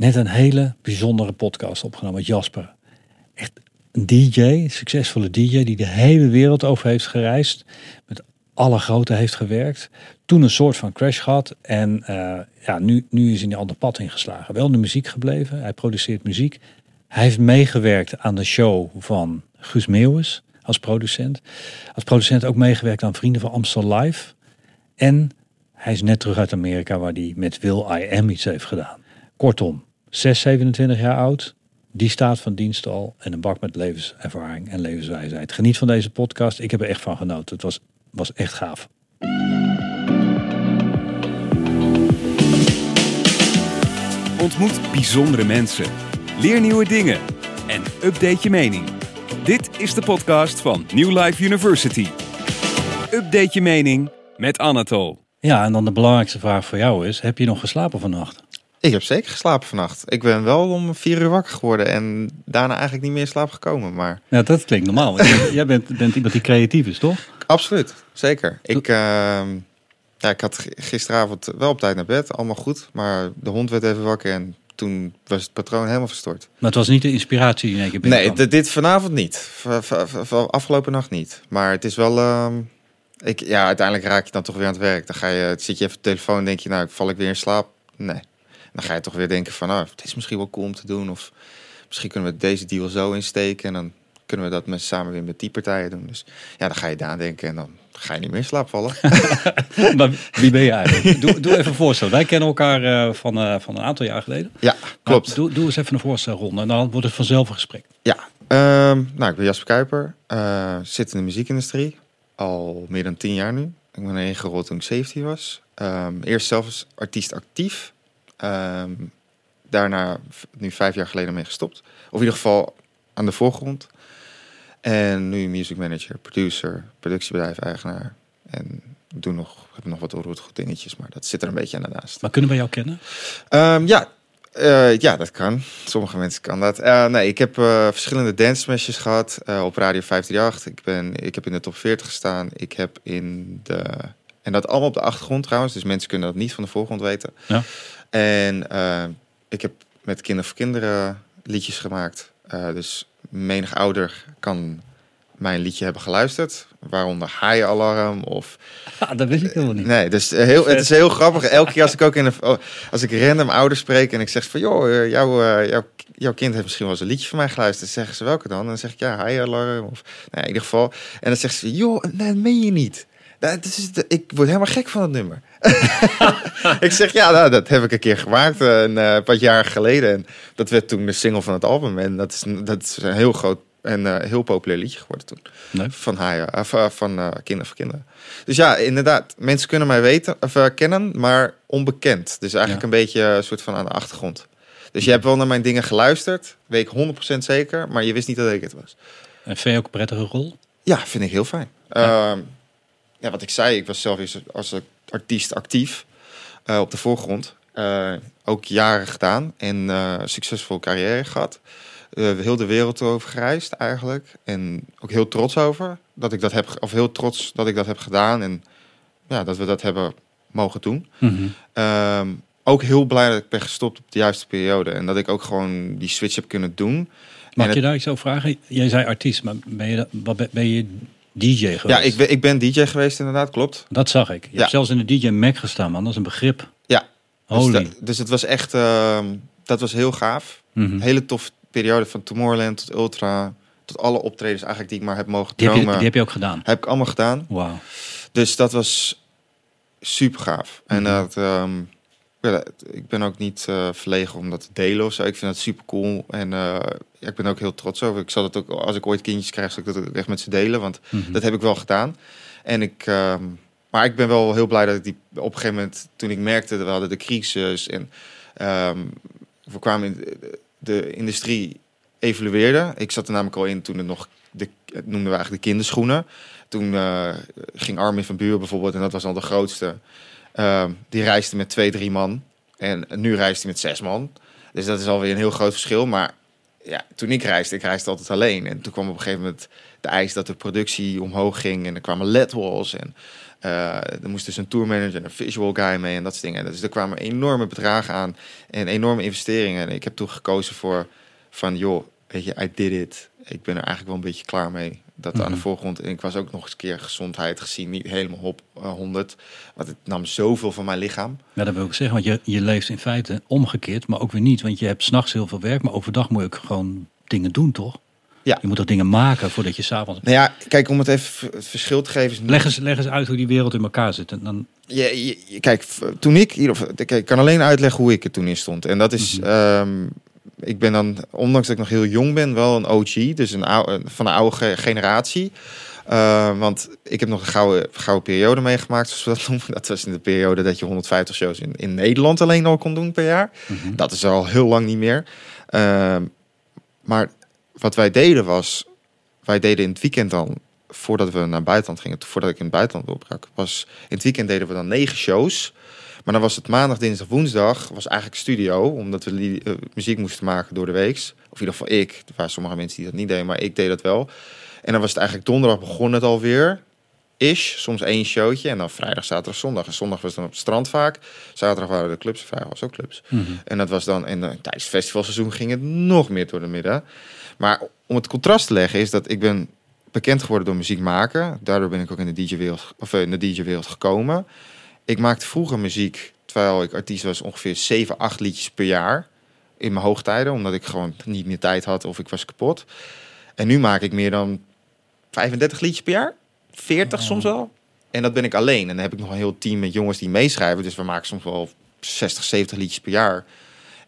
net een hele bijzondere podcast opgenomen met Jasper. Echt een DJ, succesvolle DJ die de hele wereld over heeft gereisd. Met alle grote heeft gewerkt. Toen een soort van crash gehad. En eh, ja, nu, nu is hij een ander pad ingeslagen. Wel in de muziek gebleven. Hij produceert muziek. Hij heeft meegewerkt aan de show van Guus Meeuwis als producent. Als producent ook meegewerkt aan Vrienden van Amstel Live. En hij is net terug uit Amerika waar hij met Will I Am iets heeft gedaan. Kortom, 6, 27 jaar oud. Die staat van dienst al en een bak met levenservaring en levenswijsheid. Geniet van deze podcast. Ik heb er echt van genoten. Het was, was echt gaaf. Ontmoet bijzondere mensen. Leer nieuwe dingen. En update je mening. Dit is de podcast van New Life University. Update je mening met Anatol. Ja, en dan de belangrijkste vraag voor jou is: heb je nog geslapen vannacht? Ik heb zeker geslapen vannacht. Ik ben wel om vier uur wakker geworden en daarna eigenlijk niet meer in slaap gekomen. Maar Ja, dat klinkt normaal. jij- bent, bent iemand die creatief is, toch? absoluut, zeker. Ik, ehm, ja, ik had gisteravond wel op tijd naar bed, allemaal goed. Maar de hond werd even wakker en toen was het patroon helemaal verstoord. Maar het was niet de inspiratie die in één keer Nee, dit vanavond niet. V- afgelopen nacht niet. Maar het is wel... ehm, ik, ja, uiteindelijk raak je dan toch weer aan het werk. Dan ga je, zit je even op de telefoon en denk je, nou, val ik weer in slaap? Nee. Dan ga je toch weer denken van, nou, het is misschien wel cool om te doen. Of misschien kunnen we deze deal zo insteken. En dan kunnen we dat met, samen weer met die partijen doen. Dus ja, dan ga je daar denken en dan ga je niet meer in slaap vallen. Maar wie ben je eigenlijk? Doe, doe even een voorstel. Wij kennen elkaar eh, van, eh, van een aantal jaar geleden. ja, klopt. Nou, doe, doe eens even een voorstelronde en dan wordt het vanzelf een gesprek. Ja, ehm, nou, ik ben Jasper Kuiper. eh, zit in de muziekindustrie. Al meer dan tien jaar nu. Ik ben erin gerold toen ik 17 was. Ehm, eerst zelf als artiest actief. Ehm, daarna nu vijf jaar geleden mee gestopt. Of in ieder geval aan de voorgrond. En nu music manager, producer, productiebedrijf, eigenaar. En doe nog, heb nog wat goed dingetjes, maar dat zit er een beetje aan daarnaast. Maar kunnen we jou kennen? Ehm, ja. Eh, ja, dat kan. Sommige mensen kan dat. Eh, nee, ik heb eh, verschillende dance smashes gehad eh, op Radio 538. Ik, ben, ik heb in de top 40 gestaan. Ik heb in de... En dat allemaal op de achtergrond trouwens. Dus mensen kunnen dat niet van de voorgrond weten. Ja. En eh, ik heb met Kinder voor Kinderen liedjes gemaakt. Eh, dus menig ouder kan mijn liedje hebben geluisterd. Waaronder High Alarm of Ah, dat wist ik helemaal niet. Nee, dus heel, het is heel grappig. Elke keer als ik ook in oh, als ik random ouders spreek en ik zeg van joh, eh, jouw, jouw, jouw kind heeft misschien wel eens een liedje van mij geluisterd. Dan zeggen ze welke dan? En dan zeg ik ja, hi alarm of nou, in ieder geval. En dan zeggen ze joh, nee, dat meen je niet. Dat is, de- ik word helemaal gek van het nummer. ik zeg ja, nou, dat heb ik een keer gemaakt eh, een eh, paar jaar geleden. En dat werd toen de single van het album. En dat is, een- dat is een heel groot en eh, heel populair liedje geworden toen. Van, of, eh, van eh, Kinder voor Kinderen. Dus ja, inderdaad. Mensen kunnen mij weten, of, kennen, maar onbekend. Dus eigenlijk Ja. een beetje een soort van aan de achtergrond. Dus je hebt wel naar mijn dingen geluisterd. Weet ik 100% zeker. Maar je wist niet dat ik het was. En vind je ook een prettige rol? Ja, vind ik heel fijn. Ja, ja wat ik zei. Ik was zelf eerst als artiest actief. eh, op de voorgrond. Eh, ook jaren gedaan. En eh succesvol carrière gehad. Eh, heel de wereld over gereisd eigenlijk. En ook heel trots over. Dat ik dat heb, of heel trots dat ik dat heb gedaan. En ja, dat we dat hebben mogen doen. Ehm, ook heel blij dat ik ben gestopt op de juiste periode. En dat ik ook gewoon die switch heb kunnen doen. Mag En je daar iets over vragen? Jij zei artiest, maar ben je, dat- wat ben je DJ geweest? Ja, ik ben, ik ben DJ geweest inderdaad, klopt. Dat zag ik. Je Ja. hebt zelfs in de DJ Mac gestaan, man. Dat is een begrip. Ja. Holy. Dus, dat, dus het was echt, ehm, dat was heel gaaf. Mhm. Hele toffe periode van Tomorrowland tot Ultra. Tot alle optredens eigenlijk die ik maar heb mogen Die, heb je, dromen. die heb je ook gedaan. heb ik allemaal gedaan. Wauw. Dus dat was super gaaf. En Mhm. dat, ehm, ik ben ook niet eh, verlegen om dat te delen of zo. Ik vind dat super cool. En eh, ja, ik ben ook heel trots over. Ik zal dat ook, als ik ooit kindjes krijg, zal ik dat ook echt met ze delen. Want Mhm. dat heb ik wel gedaan. En ik, ehm, maar ik ben wel heel blij dat ik die op een gegeven moment, toen ik merkte dat we hadden de crisis en ehm, we kwamen in de, de industrie evolueerde. Ik zat er namelijk al in toen het nog de het noemden we eigenlijk de kinderschoenen. Toen eh, ging Armin van Buren bijvoorbeeld, en dat was al de grootste. Ehm, die reisde met twee, drie man. En nu reist hij met zes man. Dus dat is alweer een heel groot verschil. Maar ja, toen ik reisde, ik reisde altijd alleen. En toen kwam op een gegeven moment de eis dat de productie omhoog ging. En er kwamen LED-walls. En Eh, er moest dus een tourmanager en een visual guy mee en dat soort dingen. Dus er kwamen enorme bedragen aan en enorme investeringen. En ik heb toen gekozen voor van, joh, weet je, I did it. Ik ben er eigenlijk wel een beetje klaar mee. Dat aan de Mhm. voorgrond. En ik was ook nog eens een keer gezondheid gezien. Niet helemaal op eh, 100. Want het nam zoveel van mijn lichaam. Ja, dat wil ik zeggen, want je, je leeft in feite omgekeerd, maar ook weer niet. Want je hebt s'nachts heel veel werk, maar overdag moet je ook gewoon dingen doen, toch? Ja. Je moet ook dingen maken voordat je s'avonds... Nou ja, kijk, om het even het verschil te geven. Is Leg eens, leg eens uit hoe die wereld in elkaar zit. En dan, Je, kijk, toen ik hier, of, kijk, ik kan alleen uitleggen hoe ik er toen in stond. En dat is, Mhm. ehm, ik ben dan, ondanks dat ik nog heel jong ben, wel een OG, dus een oude, van de oude ge- generatie. Eh, want ik heb nog een gouden, gouden periode meegemaakt, zoals we dat noemen. Dat was in de periode dat je 150 shows in, in Nederland alleen al kon doen per jaar. Mhm. Dat is al heel lang niet meer. Ehm, maar wat wij deden was, wij deden in het weekend dan, voordat we naar buitenland gingen, voordat ik in het buitenland doorbrak, was in het weekend deden we dan negen shows. Maar dan was het maandag, dinsdag, woensdag, was eigenlijk studio, omdat we eh, muziek moesten maken door de weeks. Of in ieder geval ik. Er waren sommige mensen die dat niet deden, maar ik deed dat wel. En dan was het eigenlijk donderdag begon het alweer. Ish, soms één showtje. En dan vrijdag, zaterdag, zondag. En zondag was het dan op het strand vaak. Zaterdag waren de clubs, vrijdag was ook clubs. Mhm. En dat was dan, en eh, tijdens het festivalseizoen ging het nog meer door de midden. Maar om het contrast te leggen is dat ik ben bekend geworden door muziek maken. Daardoor ben ik ook in de DJ-wereld, of eh, in de DJ-wereld gekomen. Ik maakte vroeger muziek, terwijl ik artiest was, ongeveer 7, 8 liedjes per jaar. In mijn hoogtijden, omdat ik gewoon niet meer tijd had of ik was kapot. En nu maak ik meer dan 35 liedjes per jaar. 40 soms wel. En dat ben ik alleen. En dan heb ik nog een heel team met jongens die meeschrijven. Dus we maken soms wel 60, 70 liedjes per jaar.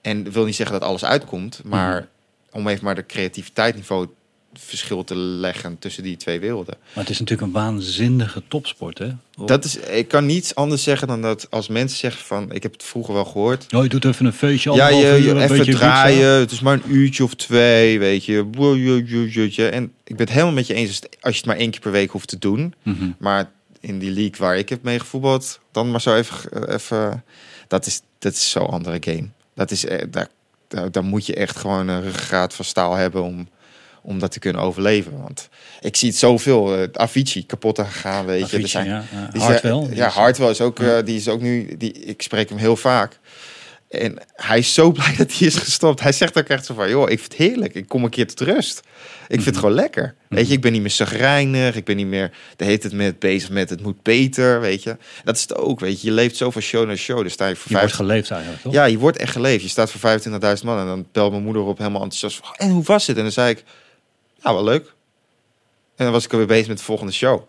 En dat wil niet zeggen dat alles uitkomt. Maar om even maar de creativiteitsniveau verschil te leggen tussen die twee werelden. Maar het is natuurlijk een waanzinnige topsport, hè? Dat is, ik kan niets anders zeggen dan dat als mensen zeggen van, ik heb het vroeger wel gehoord. Oh, je doet even een feestje, Ja, je, uur, een even beetje draaien. Het is maar een uurtje of twee, weet je. En ik ben het helemaal met je eens als je het maar één keer per week hoeft te doen. Mhm. Maar in die league waar ik heb mee gevoetbald, dan maar zo even, even dat is, dat is zo'n andere game. Dat is, eh, daar, daar, daar moet je echt gewoon een ruggengraat van staal hebben om, om dat te kunnen overleven. Want ik zie het zoveel. eh Avicii kapot aan gegaan, weet je. Er zijn, ja, ja. die Hartwell, Ja, is- Hartwell is ook, eh, die is ook nu, die, ik spreek hem heel vaak. En hij is zo blij dat hij is gestopt. Hij zegt ook echt zo van, joh, ik vind het heerlijk. Ik kom een keer tot rust. Ik vind het gewoon lekker. Weet je, ik ben niet meer zagrijnig. Ik ben niet meer de hele tijd met bezig met het moet beter, weet je. Dat is het ook, weet je. Je leeft zo van show naar show. Dan sta je voor Je wordt geleefd eigenlijk, toch? Ja, je wordt echt geleefd. Je staat voor 25.000 man en dan belt mijn moeder op helemaal enthousiast. van, En hoe was het? En dan zei ik, ja, wel leuk. En dan was ik alweer bezig met de volgende show.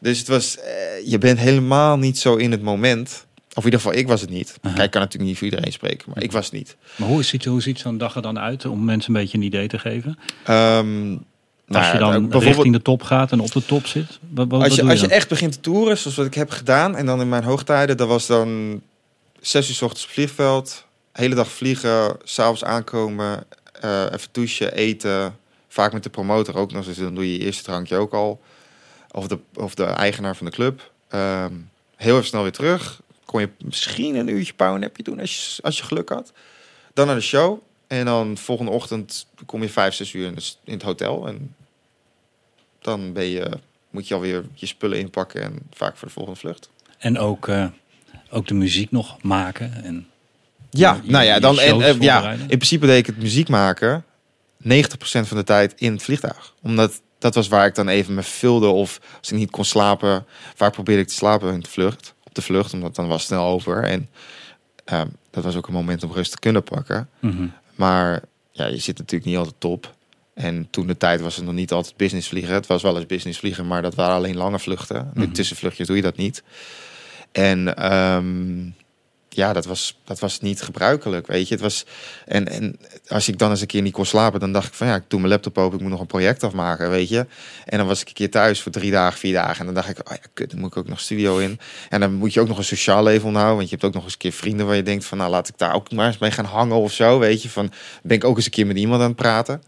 Dus het was, eh, je bent helemaal niet zo in het moment. Of in ieder geval, ik was het niet. Aha. Kijk, ik kan natuurlijk niet voor iedereen spreken, maar ik was het niet. Maar hoe ziet, hoe ziet zo'n dag er dan uit, om mensen een beetje een idee te geven? Nou Als je dan bijvoorbeeld- richting de top gaat en op de top zit, wat, wat, als je, als je echt begint te toeren, zoals wat ik heb gedaan, en dan in mijn hoogtijden, dat was dan zes uur 's ochtends vliegveld, hele dag vliegen, s'avonds aankomen, eh, even douchen, eten, vaak met de promotor ook nog, dus dan doe je je eerste drankje ook al, of de, of de eigenaar van de club. Ehm, heel even snel weer terug, kon je misschien een uurtje powernapje doen als je, als je geluk had. Dan naar de show, en dan volgende ochtend kom je vijf, zes uur in, het hotel, en dan ben je moet je alweer je spullen inpakken en vaak voor de volgende vlucht. En ook, eh, ook de muziek nog maken. En Ja, je- nou ja, dan en, eh, ja, in principe deed ik het muziek maken 90% van de tijd in het vliegtuig. Omdat dat was waar ik dan even me vulde of als ik niet kon slapen, vaak probeerde ik te slapen in de vlucht, op de vlucht, omdat dan was het snel over en ehm, dat was ook een moment om rust te kunnen pakken. Mhm. Maar ja, je zit natuurlijk niet altijd top. En toen de tijd was het nog niet altijd business vliegen. Het was wel eens business vliegen, maar dat waren alleen lange vluchten. Nu Mhm. tussenvluchtjes doe je dat niet. En ehm, ja, dat was, dat was niet gebruikelijk, weet je. Het was, en, en als ik dan eens een keer niet kon slapen, dan dacht ik van ja, ik doe mijn laptop open, ik moet nog een project afmaken, weet je. En dan was ik een keer thuis voor drie dagen, vier dagen. En dan dacht ik, oh ja, kut, dan moet ik ook nog studio in. En dan moet je ook nog een sociaal leven onderhouden, want je hebt ook nog eens een keer vrienden waar je denkt van, nou laat ik daar ook maar eens mee gaan hangen of zo, weet je. Van, ben ik ook eens een keer met iemand aan het praten.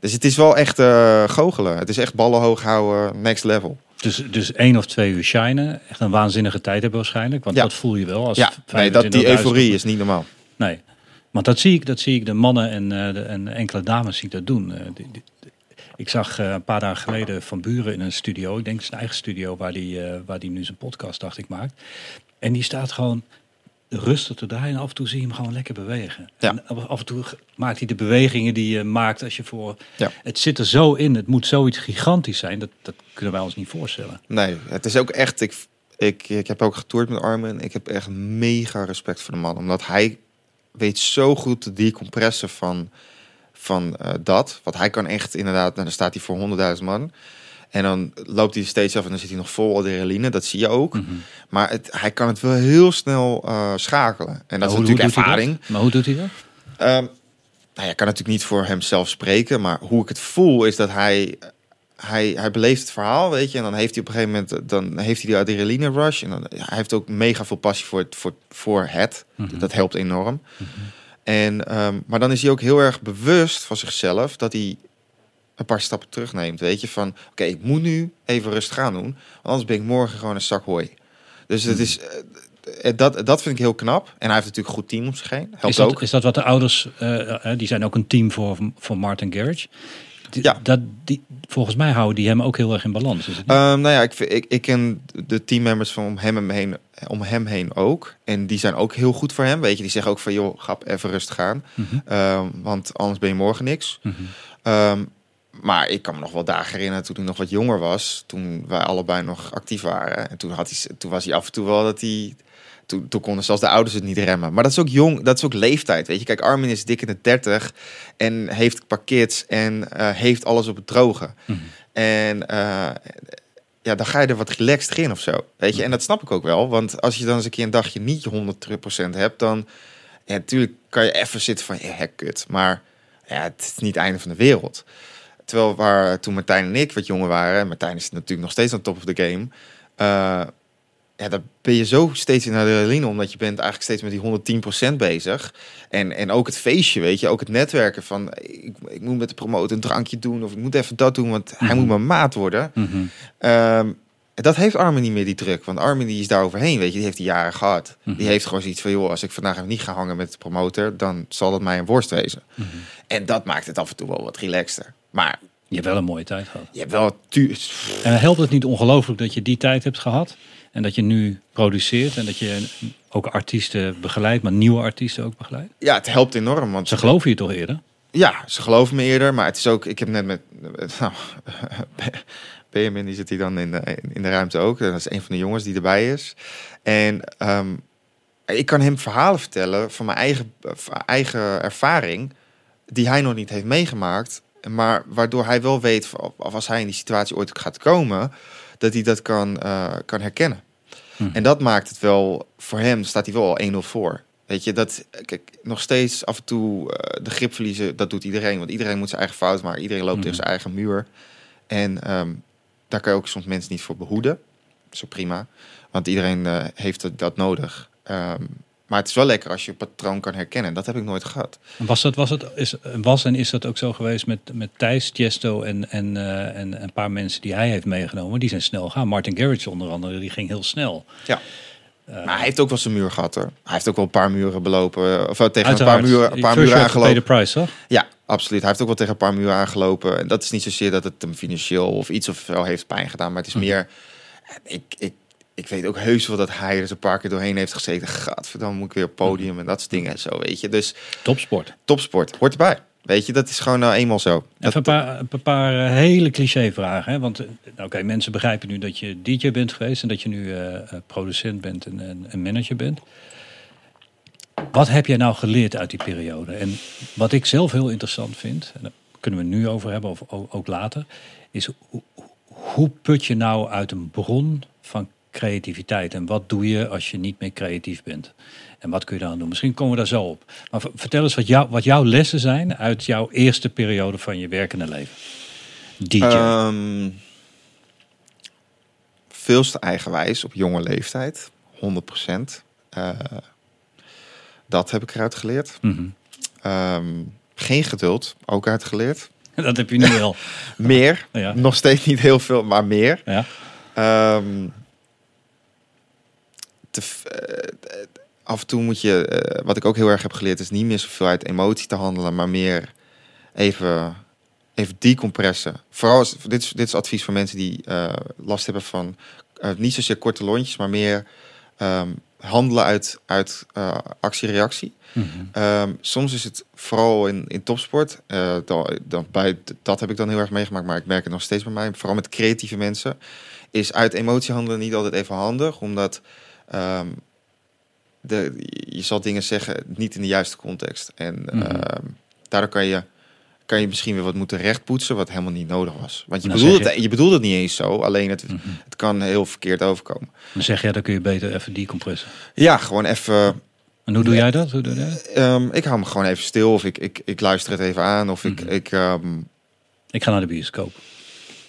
Dus het is wel echt eh goochelen. Het is echt ballen hoog houden, next level. Dus, dus één of twee uur shinen. Echt een waanzinnige tijd hebben waarschijnlijk. Want Ja. dat voel je wel. Als Ja, nee, dat, die 25.000 euforie is niet normaal. Nee. Want dat zie ik, dat zie ik de mannen en, eh, de, en enkele dames zie ik dat doen. Eh, die- die- Ik zag eh, een paar dagen geleden Van Buren in een studio. Ik denk zijn eigen studio waar die, waar die nu zijn podcast, dacht ik, maakt. En die staat gewoon rustig te draaien. En af en toe zie je hem gewoon lekker bewegen. Ja. En af en toe maakt hij de bewegingen die je maakt als je voor... Ja. Het zit er zo in. Het moet zoiets gigantisch zijn. Dat, dat kunnen wij ons niet voorstellen. Nee, het is ook echt. Ik, ik, ik heb ook getoerd met Armin. Ik heb echt mega respect voor de man. Omdat hij weet zo goed te decompressen van, van eh, dat. Want hij kan echt inderdaad. Nou, dan staat hij voor 100.000 man. En dan loopt hij steeds af en dan zit hij nog vol adrenaline. Dat zie je ook. Mhm. Maar het, hij kan het wel heel snel eh, schakelen. En dat is natuurlijk ervaring. Maar hoe doet hij dat? Ehm nou ja, ik kan natuurlijk niet voor hemzelf spreken, maar hoe ik het voel is dat hij, hij, hij beleeft het verhaal, weet je, en dan heeft hij op een gegeven moment, dan heeft hij die adrenaline rush en dan, hij heeft ook mega veel passie voor het, voor, voor het. Mhm. dat helpt enorm. En, ehm, maar dan is hij ook heel erg bewust van zichzelf dat hij een paar stappen terugneemt, weet je, van oké, ik moet nu even rustig aan doen, want anders ben ik morgen gewoon een zak hooi. Dus het is, eh, dat, dat vind ik heel knap. En hij heeft natuurlijk een goed team om zich heen. Helpt Is dat, ook. is dat wat de ouders, eh, die zijn ook een team voor, voor Martin. Die- Ja. Dat, die, volgens mij houden die hem ook heel erg in balans. Is het niet? Ehm, nou ja, ik, ik, ik ken de teammembers van om hem, heen, om hem heen ook. En die zijn ook heel goed voor hem. Weet je, die zeggen ook van, joh, ga even rustig aan. Mhm. Ehm, want anders ben je morgen niks. Mhm. Ehm, maar ik kan me nog wel dagen herinneren toen ik nog wat jonger was. Toen wij allebei nog actief waren. En toen, had hij, toen was hij af en toe wel dat hij... Toen, toen konden zelfs de ouders het niet remmen. Maar dat is ook jong, dat is ook leeftijd. Weet je, kijk, Armin is dik in de 30 en heeft een paar kids en eh, heeft alles op het droge. Mhm. En eh, ja, dan ga je er wat relaxed in of zo. Weet je, en dat snap ik ook wel. Want als je dan eens een keer een dagje niet 100% hebt, dan ja, natuurlijk kan je even zitten van ja, kut. Maar ja, het is niet het einde van de wereld. Terwijl waar toen Martijn en ik wat jonger waren, en Martijn is natuurlijk nog steeds aan top of the game. eh, ja, dan ben je zo steeds in adrenaline, omdat je bent eigenlijk steeds met die 110% bezig. En, en ook het feestje, weet je, ook het netwerken van ik, ik moet met de promotor een drankje doen of ik moet even dat doen, want hij Mhm. moet mijn maat worden. Mhm. Ehm, dat heeft Armin niet meer, die druk. Want Armin die is daar overheen, weet je. Die heeft die jaren gehad. Mhm. Die heeft gewoon zoiets van... joh, als ik vandaag even niet ga hangen met de promotor... dan zal dat mij een worst wezen. Mhm. En dat maakt het af en toe wel wat relaxter. Maar Je hebt wel een mooie tijd gehad. je hebt wel... Tu En helpt het niet ongelooflijk dat je die tijd hebt gehad? En dat je nu produceert en dat je ook artiesten begeleidt, maar nieuwe artiesten ook begeleidt? ja, het helpt enorm. Want Ze geloven je toch eerder? Ja, ze geloven me eerder. Maar het is ook... Ik heb net met... Nou, Benjamin, die zit hier dan in de, in de ruimte ook. Dat is een van de jongens die erbij is. En ehm, ik kan hem verhalen vertellen van mijn eigen, eigen ervaring... die hij nog niet heeft meegemaakt. Maar waardoor hij wel weet, of of als hij in die situatie ooit gaat komen... dat hij dat kan, eh, kan herkennen. Hm. En dat maakt het wel... Voor hem staat hij wel al 1-0 voor. Weet je, dat... Kijk, nog steeds af en toe eh, de grip verliezen... dat doet iedereen. Want iedereen moet zijn eigen fout maken. Iedereen loopt Mhm. tegen zijn eigen muur. En ehm, daar kan je ook soms mensen niet voor behoeden. Zo prima. Want iedereen eh, heeft dat nodig. Ehm, maar het is wel lekker als je een patroon kan herkennen. Dat heb ik nooit gehad. Was, dat, was, het, is, was en is dat ook zo geweest met, met Thijs, Chesto en, en, eh, en een paar mensen die hij heeft meegenomen? Die zijn snel gaan. Martin Garrix onder andere, die ging heel snel. Ja. Eh, Maar hij heeft ook wel zijn muur gehad hoor. Hij heeft ook wel een paar muren belopen. Of eh, tegen een paar muren, een paar muren aangelopen. Toch? Ja, absoluut. Hij heeft ook wel tegen een paar muren aangelopen. En dat is niet zozeer dat het hem financieel of iets of zo heeft pijn gedaan. Maar het is meer... Ik, ik, ik weet ook heus wel dat hij er een paar keer doorheen heeft gezeten. Gadverdamme, moet ik weer op podium en dat soort dingen en zo, weet je. Dus Topsport. topsport, hoort erbij. Weet je, dat is gewoon nou eenmaal zo. Dat, Even een paar, een paar eh, hele cliché vragen. Hè? Want eh, oké, mensen begrijpen nu dat je DJ bent geweest en dat je nu eh, producent bent en, en, en manager bent. Wat heb jij nou geleerd uit die periode? En wat ik zelf heel interessant vind, en daar kunnen we nu over hebben, of ook later, is hoe, hoe put je nou uit een bron van creativiteit? En wat doe je als je niet meer creatief bent? En wat kun je dan doen? Misschien komen we daar zo op. Maar vertel eens wat, jou, wat jouw lessen zijn uit jouw eerste periode van je werkende leven. DJ. Ehm, veel te eigenwijs op jonge leeftijd. 100% Eh, dat heb ik eruit geleerd. Mhm. Ehm, geen geduld, ook uitgeleerd. Dat heb je nu wel. Meer, Ja. nog steeds niet heel veel, maar meer. Ja. Ehm, te, f- eh, af en toe moet je, eh, wat ik ook heel erg heb geleerd, is niet meer zoveel uit emotie te handelen, maar meer even even decompressen. Vooral, als, dit, is, dit is advies voor mensen die eh, last hebben van eh, niet zozeer korte lontjes, maar meer ehm, handelen uit, uit eh, actie-reactie. Mhm. Ehm, soms is het vooral in, in topsport. eh, dan, dan bij, dat heb ik dan heel erg meegemaakt, maar ik merk het nog steeds bij mij. Vooral met creatieve mensen. Is uit emotie handelen niet altijd even handig, omdat ehm, de, je zal dingen zeggen niet in de juiste context. En Mhm. ehm, daardoor kan je, kan je misschien weer wat moeten rechtpoetsen, wat helemaal niet nodig was. Want je bedoelt, het, je bedoelt het niet eens zo, alleen het, Mhm. het kan heel verkeerd overkomen. Dan zeg je, dan kun je beter even decompressen. Ja, gewoon even En hoe doe jij dat? Hoe doe jij dat? Ehm, ik hou me gewoon even stil of ik, ik, ik luister het even aan of ik, Mhm. ik Ik ga naar de bioscoop.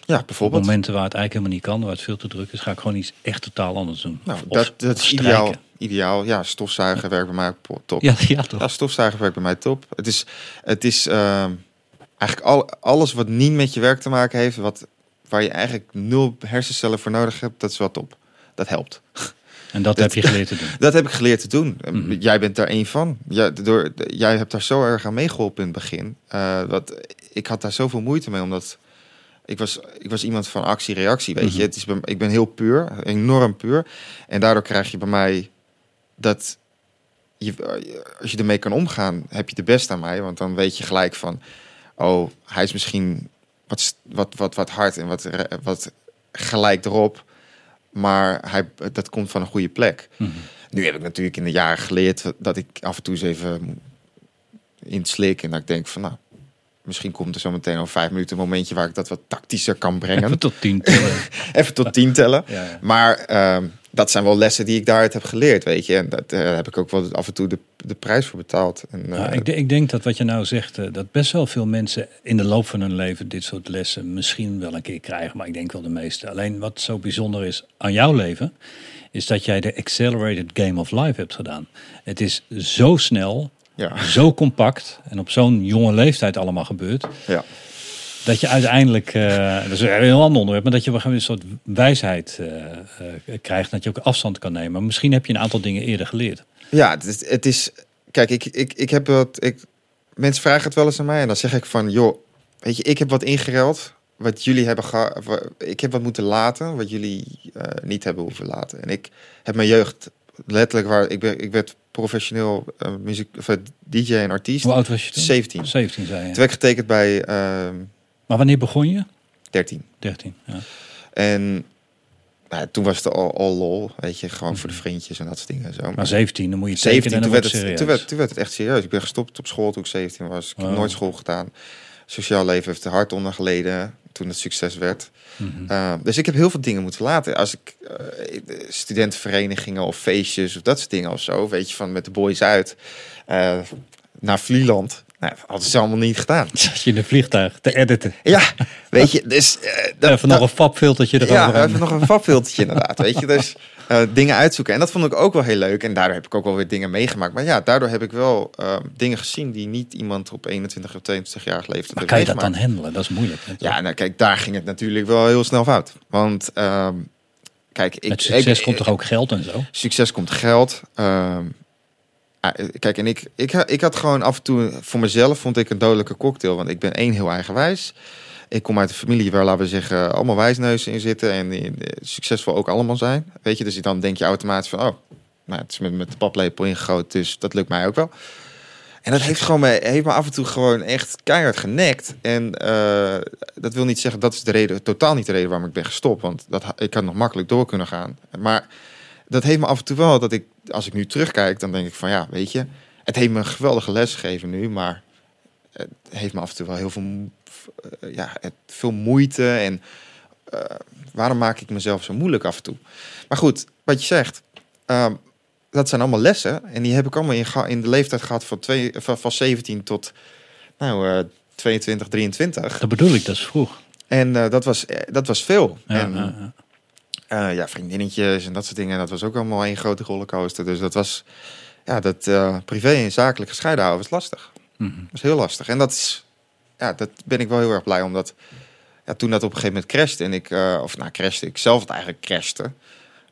Ja, Op bijvoorbeeld. momenten waar het eigenlijk helemaal niet kan, waar het veel te druk is, ga ik gewoon iets echt totaal anders doen. Nou, Of- dat, dat is ideaal. Ideaal. Ja, stofzuigen werkt bij mij op- top. Ja, ja, toch? Ja, stofzuigen werkt bij mij top. Het is, het is ehm, eigenlijk al, alles wat niet met je werk te maken heeft, wat, waar je eigenlijk nul hersencellen voor nodig hebt, dat is wel top. Dat helpt. En dat dat- heb je geleerd te doen. Dat heb ik geleerd te doen. Ehm, Mhm. Jij bent daar één van. Ja, door, jij hebt daar zo erg aan meegeholpen in het begin. Eh, wat, ik had daar zoveel moeite mee, omdat ik was, ik was iemand van actie-reactie. Weet Mhm. je, het is, ik ben heel puur, enorm puur. En daardoor krijg je bij mij dat je, als je ermee kan omgaan, heb je de best aan mij. Want dan weet je gelijk van, oh, hij is misschien wat, wat, wat, wat hard en wat, wat gelijk erop. Maar hij, dat komt van een goede plek. Mhm. Nu heb ik natuurlijk in de jaren geleerd dat ik af en toe eens even moet inslik. En dat ik denk van, nou, misschien komt er zo meteen over vijf minuten een momentje waar ik dat wat tactischer kan brengen. Even tot tien tellen. even tot tien tellen. Ja, ja. Maar ehm, dat zijn wel lessen die ik daaruit heb geleerd, weet je. En dat, daar heb ik ook wel af en toe de, de prijs voor betaald. En, Nou, eh, ik, ik denk dat wat je nou zegt, eh, dat best wel veel mensen in de loop van hun leven dit soort lessen misschien wel een keer krijgen, maar ik denk wel de meeste. Alleen wat zo bijzonder is aan jouw leven, is dat jij de Accelerated Game of Life hebt gedaan. Het is zo snel, ja, zo compact en op zo'n jonge leeftijd allemaal gebeurd, ja. dat je uiteindelijk, eh, dat is een heel ander onderwerp, maar dat je op een soort wijsheid eh, eh, krijgt, dat je ook afstand kan nemen. Maar misschien heb je een aantal dingen eerder geleerd. ja het, is, het is... Kijk, ik, ik, ik heb wat... Ik, mensen vragen het wel eens aan mij en dan zeg ik van... joh, weet je, ik heb wat ingeruild wat jullie hebben gehad. Ik heb wat moeten laten wat jullie niet hebben hoeven laten. En ik heb mijn jeugd letterlijk waar... Ik, ben, ik werd professioneel eh, muziek, of, eh, DJ en artiest. Hoe oud was je toen? 17. 17 zei je. Toen werd getekend bij ehm Maar wanneer begon je? 13. 13. Ja. En nou, toen was het al, al lol, weet je, gewoon voor de vriendjes en dat soort dingen. en Zo. Maar 17, dan moet je 17, tekenen toen en werd, het, wordt toen, serieus. werd, toen werd het echt serieus. Ik ben gestopt op school toen ik 17 was. Ik heb Oh. nooit school gedaan. Sociaal leven heeft er hard onder geleden toen het succes werd. Mhm. Uh, dus ik heb heel veel dingen moeten laten. Als ik uh, studentenverenigingen of feestjes of dat soort dingen of zo, weet je, van met de boys uit uh, naar Vlieland. Nou, hadden ze allemaal niet gedaan. Zat je in een vliegtuig te editen. Ja, weet je, dus... Uh, dat, even nog een fabfiltertje erover. Ja, even nog een fabfiltertje inderdaad, weet je. Dus uh, dingen uitzoeken. En dat vond ik ook wel heel leuk. En daardoor heb ik ook wel weer dingen meegemaakt. Maar ja, daardoor heb ik wel uh, dingen gezien die niet iemand op 21 of 22 jaar leeftijd Maar kan je dat dan handelen? Dat is moeilijk. Hè, ja, nou kijk, daar ging het natuurlijk wel heel snel fout. Want uh, kijk, ik, Met succes ik, komt toch ook geld en zo? Succes komt geld. Uh, kijk, en ik, ik, ik had gewoon af en toe voor mezelf vond ik een dodelijke cocktail. Want ik ben één heel eigenwijs. Ik kom uit een familie waar, laten we zeggen, allemaal wijsneuzen in zitten. En succesvol ook allemaal zijn. Weet je, dus dan denk je automatisch van, oh, nou, het is met, met de paplepel ingegoten. Dus dat lukt mij ook wel. En dat heeft, gewoon me, heeft me af en toe gewoon echt keihard genekt. En uh, dat wil niet zeggen, dat is de reden, totaal niet de reden waarom ik ben gestopt. Want dat, ik had nog makkelijk door kunnen gaan. Maar dat heeft me af en toe wel dat ik, als ik nu terugkijk, dan denk ik van ja, weet je, het heeft me een geweldige les gegeven nu, maar het heeft me af en toe wel heel veel, ja, veel moeite en uh, waarom maak ik mezelf zo moeilijk af en toe? Maar goed, wat je zegt, uh, dat zijn allemaal lessen en die heb ik allemaal in, in de leeftijd gehad van, twee, van, van 17 tot nou, 22, 23. Dat bedoel ik, dat is vroeg. En dat, was, dat was veel. Ja, en, ja, ja. Ja, vriendinnetjes en dat soort dingen. Dat was ook allemaal één grote rollercoaster. Dus dat was, ja, dat privé en zakelijk gescheiden houden was lastig. Mm -hmm. Dat was heel lastig. En dat is, ja, dat ben ik wel heel erg blij omdat, ja, toen dat op een gegeven moment crashte en ik, uh, of nou crashte, ik zelf het eigenlijk crashte.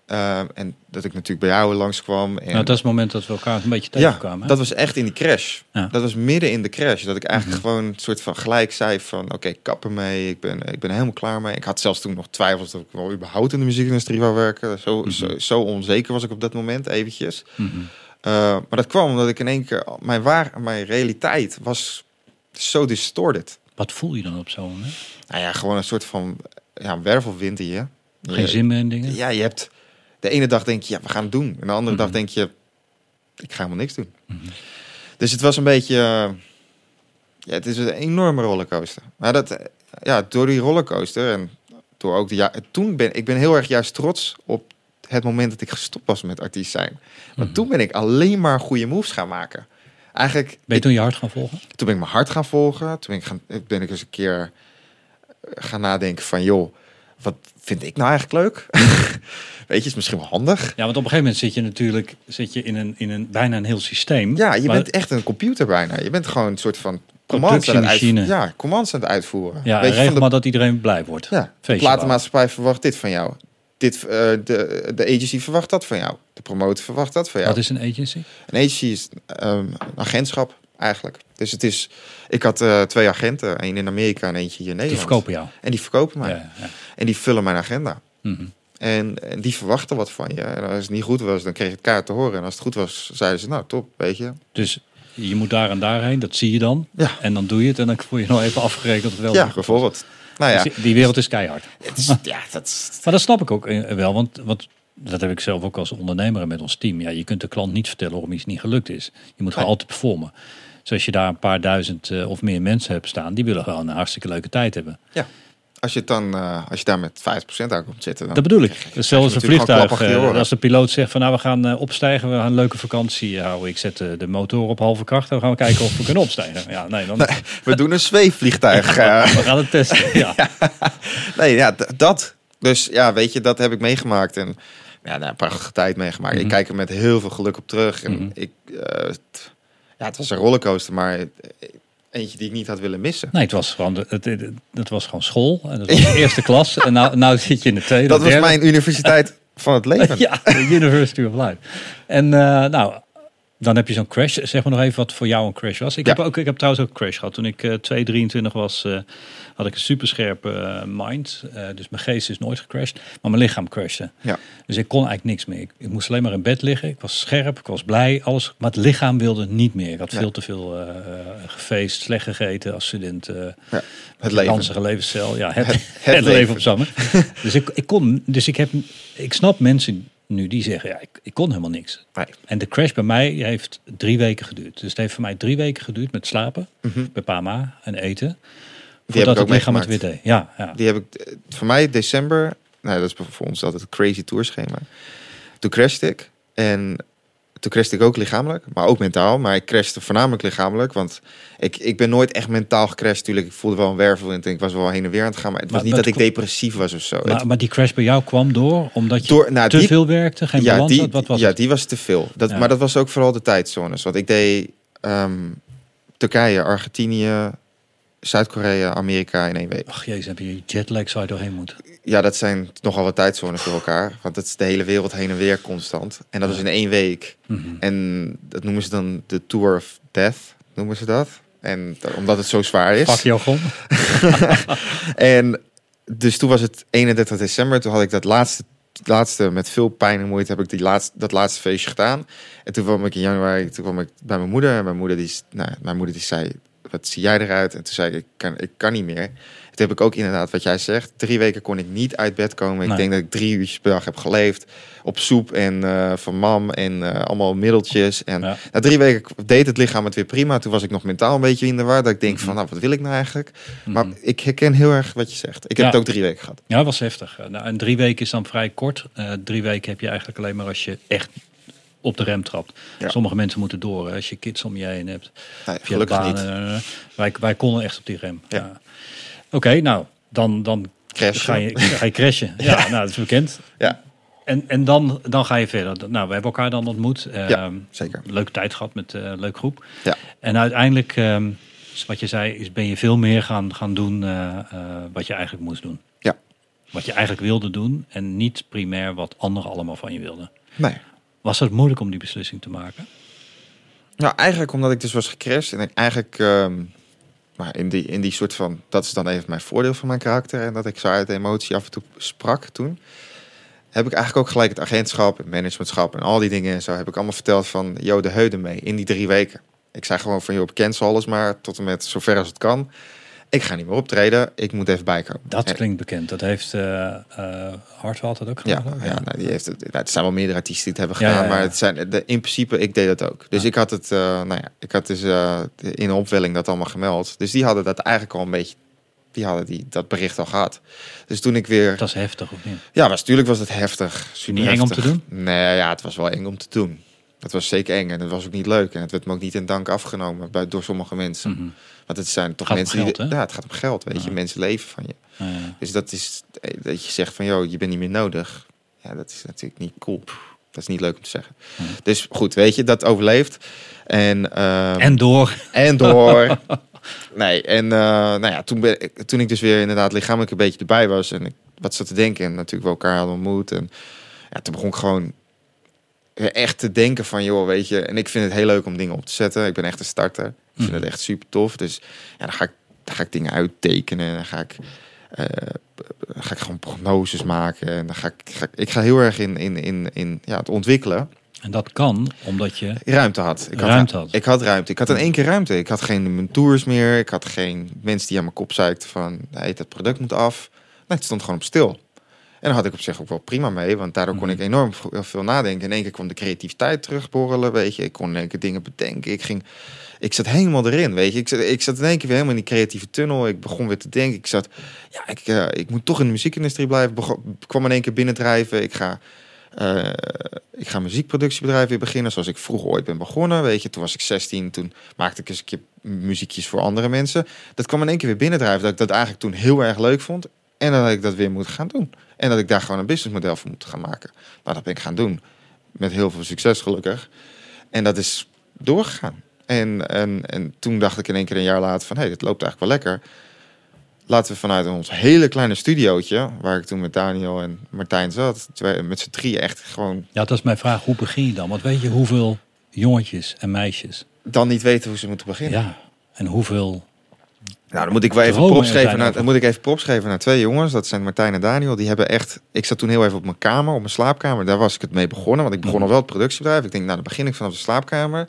Ehm, en dat ik natuurlijk bij jou langskwam. En Nou, dat is het moment dat we elkaar een beetje ja, tegenkwamen. hè? dat was echt in die crash. Ja. Dat was midden in de crash. Dat ik eigenlijk Mhm. gewoon een soort van gelijk zei van... oké, kap ermee. Ik ben, ik ben helemaal klaar mee. Ik had zelfs toen nog twijfels dat ik wel überhaupt in de muziekindustrie wou werken. Zo, Mhm. zo, zo onzeker was ik op dat moment eventjes. Mhm. Uh, maar dat kwam omdat ik in één keer... Mijn, waar, mijn realiteit was zo distorted. Wat voel je dan op zo'n moment? Nou ja, gewoon een soort van ja, wervelwind in je. Geen Je- zin meer in dingen? Ja, je hebt... De ene dag denk je, ja, we gaan het doen. En de andere dag Mhm. denk je, ik ga helemaal niks doen. Mhm. Dus het was een beetje... eh, ja, het is een enorme rollercoaster. Maar dat, eh, ja, door die rollercoaster en door ook de ja, toen ben ik ben heel erg juist trots op het moment dat ik gestopt was met artiest zijn. Want Mhm. toen ben ik alleen maar goede moves gaan maken. Eigenlijk, Ben je ik- toen je hart gaan volgen? toen ben ik mijn hart gaan volgen. Toen ben ik, gaan, ben ik eens een keer eh, gaan nadenken van, joh, wat vind ik nou eigenlijk leuk? Weet je, is misschien wel handig. Ja, want op een gegeven moment zit je natuurlijk zit je in, een, in een, bijna een heel systeem. Ja, je Maar- bent echt een computer bijna. Je bent gewoon een soort van commands aan het uitvoeren. Ja, commands aan het uitvoeren. Ja, regel van de, maar dat iedereen blij wordt. ja, de platenmaatschappij verwacht dit van jou. Dit, eh, de, de agency verwacht dat van jou. De promotor verwacht dat van jou. Wat is een agency? Een agency is ehm, een agentschap eigenlijk. Dus het is, ik had eh, twee agenten, één in Amerika en eentje hier in Die Nederland. verkopen jou. En die verkopen mij. Ja, ja. En die vullen mijn agenda. Mhm. En, en die verwachten wat van je. En als het niet goed was, dan kreeg je het kaart te horen. En als het goed was, zeiden ze, nou top, weet je. Dus je moet daar en daarheen, dat zie je dan. Ja. En dan doe je het en dan word je nog even afgerekend. of wel Ja, bijvoorbeeld. Nou ja, Dus die- wereld is keihard. het is, ja dat. Maar dat snap ik ook eh, wel, want, want dat heb ik zelf ook als ondernemer en met ons team. Ja, je kunt de klant niet vertellen waarom iets niet gelukt is. Je moet gewoon altijd performen. Dus als je daar een paar duizend eh, of meer mensen hebt staan, die willen gewoon een hartstikke leuke tijd hebben. Als je, het dan, eh, als je daar met 50% aan komt zitten, dan... Dat bedoel ik. is zelfs een vliegtuig. eh, als de piloot zegt van nou we gaan eh, opstijgen, we gaan een leuke vakantie houden. Ik zet de motor op halve kracht en we gaan kijken of we kunnen opstijgen. Ja, nee, dan We doen een zweefvliegtuig. we gaan het testen. Ja. nee, ja, dat. Dus ja, weet je, dat heb ik meegemaakt. En ja, nou, een prachtige tijd meegemaakt. Mhm. Ik kijk er met heel veel geluk op terug. En Mhm. ik, ja, het was een rollercoaster, maar eentje die ik niet had willen missen. Nee, het was gewoon, de- het, het, het was gewoon school. En dat was de eerste klas. En nou, nou zit je in de tweede. Dat was derde. mijn universiteit van het leven. Ja, de University of Life. En eh, nou, dan heb je zo'n crash. Zeg maar nog even wat voor jou een crash was. Ik, Ja. heb, ook, ik heb trouwens ook een crash gehad. Toen ik eh 223 was, eh, had ik een superscherpe eh, mind. Dus mijn geest is nooit gecrashed. Maar mijn lichaam crashte. Ja. Dus ik kon eigenlijk niks meer. Ik, ik moest alleen maar in bed liggen. Ik was scherp, ik was blij, alles. Maar het lichaam wilde niet meer. Ik had Ja. veel te veel gefeest, slecht gegeten als student. eh Het leven. Ja, het, Het- het, het leven. op Sammen. dus ik, ik kon, dus ik heb, ik snap mensen nu die zeggen, ja, ik, ik kon helemaal niks. Nee. En de crash bij mij heeft drie weken geduurd. Dus het heeft voor mij drie weken geduurd met slapen, Mhm. bij PAMA en eten. Voordat ik ook het lichaam het weer deed. Ja, ja. Die heb ik, eh, voor mij december, nou dat is voor ons altijd een crazy tourschema. Toen crashte ik en toen crashte ik ook lichamelijk, maar ook mentaal. Maar ik crashte voornamelijk lichamelijk, want ik, ik ben nooit echt mentaal gecrashed. Tuurlijk, ik voelde wel een wervelwind en ik was wel heen en weer aan het gaan. Maar het was Maar niet dat ik depressief was of zo. Het- Maar, maar die crash bij jou kwam door omdat je door, nou, te die, veel werkte, geen ja, balans die, had? Wat was ja, het? die was te veel. Dat, Ja. Maar dat was ook vooral de tijdzones. Want ik deed ehm, Turkije, Argentinië, Zuid-Korea, Amerika in één week. Ach jezus, heb je jetlag zou je doorheen moeten. Ja, dat zijn nogal wat tijdzones voor elkaar. Want het is de hele wereld heen en weer constant. En dat is in één week. Mhm. En dat noemen ze dan de Tour of Death, noemen ze dat. En da- omdat het zo zwaar is. Pak je grond? En dus toen was het 31 december. Toen had ik dat laatste, laatste met veel pijn en moeite heb ik die laatste, dat laatste feestje gedaan. En toen kwam ik in januari, toen kwam ik bij mijn moeder. En mijn moeder die, nou, mijn moeder die zei, wat zie jij eruit? En toen zei ik, ik kan, ik kan niet meer. Toen heb ik ook inderdaad wat jij zegt. Drie weken kon ik niet uit bed komen. Ik Nee. denk dat ik drie uurtjes per dag heb geleefd. Op soep en eh, van mam en eh, allemaal middeltjes. En Ja. na drie weken deed het lichaam het weer prima. Toen was ik nog mentaal een beetje in de war. Dat ik denk Mhm. van, nou, wat wil ik nou eigenlijk? Maar Mhm. ik herken heel erg wat je zegt. Ik heb Ja. het ook drie weken gehad. Ja, dat was heftig. Nou, en drie weken is dan vrij kort. Eh, drie weken heb je eigenlijk alleen maar als je echt op de rem trapt. Ja. Sommige mensen moeten door. hè, Als je kids om je heen hebt. Nee, je gelukkig niet. banen, eh, wij, wij konden echt op die rem. Ja. Ja. Oké, nou, dan, dan ga je, ga je crashen. Ja, nou, dat is bekend. Ja, En, en dan, dan ga je verder. Nou, we hebben elkaar dan ontmoet. Ja, Ehm, zeker. Leuke tijd gehad met een uh, leuk groep. Ja. En uiteindelijk, is wat je zei, is ben je veel meer gaan, gaan doen eh, eh, wat je eigenlijk moest doen. Ja. Wat je eigenlijk wilde doen en niet primair wat anderen allemaal van je wilden. Nee. Was het moeilijk om die beslissing te maken? Nou, eigenlijk omdat ik dus was gecrashed en ik eigenlijk, ehm, maar in die, in die soort van, dat is dan even mijn voordeel van mijn karakter en dat ik zo uit emotie af en toe sprak toen. Heb ik eigenlijk ook gelijk het agentschap, het managementschap en al die dingen en zo heb ik allemaal verteld van, joh, de heuden mee in die drie weken. Ik zei gewoon van, joh, cancel alles maar tot en met zover als het kan. Ik ga niet meer optreden, ik moet even bijkomen. Dat klinkt bekend. Dat heeft eh Hartwell dat ook Ja, gedaan. ja, nou, die heeft het, nou, het zijn wel meerdere artiesten die het hebben Ja, gedaan, ja, ja. maar het zijn, de, in principe, ik deed dat ook. Dus Ja. ik had het, eh, nou ja, ik had dus in een opwelling dat allemaal gemeld. Dus die hadden dat eigenlijk al een beetje, die hadden die, dat bericht al gehad. Dus toen ik weer, Dat is heftig of niet? ja, was, natuurlijk was het heftig. Super Niet eng om te doen? Nee, ja, het was wel eng om te doen. Het was zeker eng en het was ook niet leuk. En het werd me ook niet in dank afgenomen bij, door sommige mensen. Mhm. Want het zijn toch Gaat mensen geld, die... Ja, het gaat om geld, weet je. Mensen leven van je. Dus dat is eh, dat je zegt van, joh, je bent niet meer nodig. Ja, dat is natuurlijk niet cool. Dat is niet leuk om te zeggen. Dus goed, weet je, dat overleeft. En, ehm, en door. en door. nee, en eh, nou ja, toen, ben ik, toen ik dus weer inderdaad lichamelijk een beetje erbij was en ik wat zat te denken en natuurlijk wel elkaar hadden ontmoet. En ja, toen begon ik gewoon echt te denken van, joh, weet je, en ik vind het heel leuk om dingen op te zetten. Ik ben echt een starter. Ik vind Mhm. het echt super tof. Dus ja, dan ga ik, dan ga ik dingen uittekenen en dan ga ik, eh, ga ik gewoon prognoses maken. En dan ga ik, ga ik, ik ga heel erg in, in, in, in ja, het ontwikkelen. En dat kan omdat je Ruimte had. Ik had ruimte had. ik had ruimte. Ik had in één keer ruimte. Ik had geen mijn tours meer. Ik had geen mensen die aan mijn kop zeikten van... Nee, dat product moet af. Nee, het stond gewoon op stil. En daar had ik op zich ook wel prima mee. Want daardoor kon Mhm. ik enorm v- veel nadenken. In één keer kwam de creativiteit terugborrelen, weet je. Ik kon in één keer dingen bedenken. Ik ging... Ik zat helemaal erin, weet je. Ik zat, ik zat in één keer weer helemaal in die creatieve tunnel. Ik begon weer te denken. Ik zat... Ja, ik, eh, ik moet toch in de muziekindustrie blijven. Begon, kwam in één keer binnendrijven. Ik ga... eh, ik ga muziekproductiebedrijf weer beginnen, zoals ik vroeger ooit ben begonnen. Weet je, toen was ik 16, toen maakte ik eens een keer muziekjes voor andere mensen. Dat kwam in één keer weer binnendrijven, dat ik dat eigenlijk toen heel erg leuk vond. En dat ik dat weer moet gaan doen. En dat ik daar gewoon een businessmodel voor moet gaan maken. Nou, dat ben ik gaan doen. Met heel veel succes, gelukkig. En dat is doorgegaan. En, en, en toen dacht ik in één keer een jaar later van... hé, hey, dit loopt eigenlijk wel lekker. Laten we vanuit ons hele kleine studiootje... waar ik toen met Daniel en Martijn zat... twee- met z'n drieën echt gewoon... Ja, dat is mijn vraag. Hoe begin je dan? Want weet je hoeveel jongetjes en meisjes? dan niet weten hoe ze moeten beginnen. Ja. En hoeveel... Nou, dan moet ik wel even props geven, naar, dan moet ik even props geven naar twee jongens. Dat zijn Martijn en Daniel. Die hebben echt... Ik zat toen heel even op mijn kamer, op mijn slaapkamer. Daar was ik het mee begonnen. Want ik begon Mhm. al wel het productiebedrijf. Ik denk, nou, dan begin ik vanaf de slaapkamer.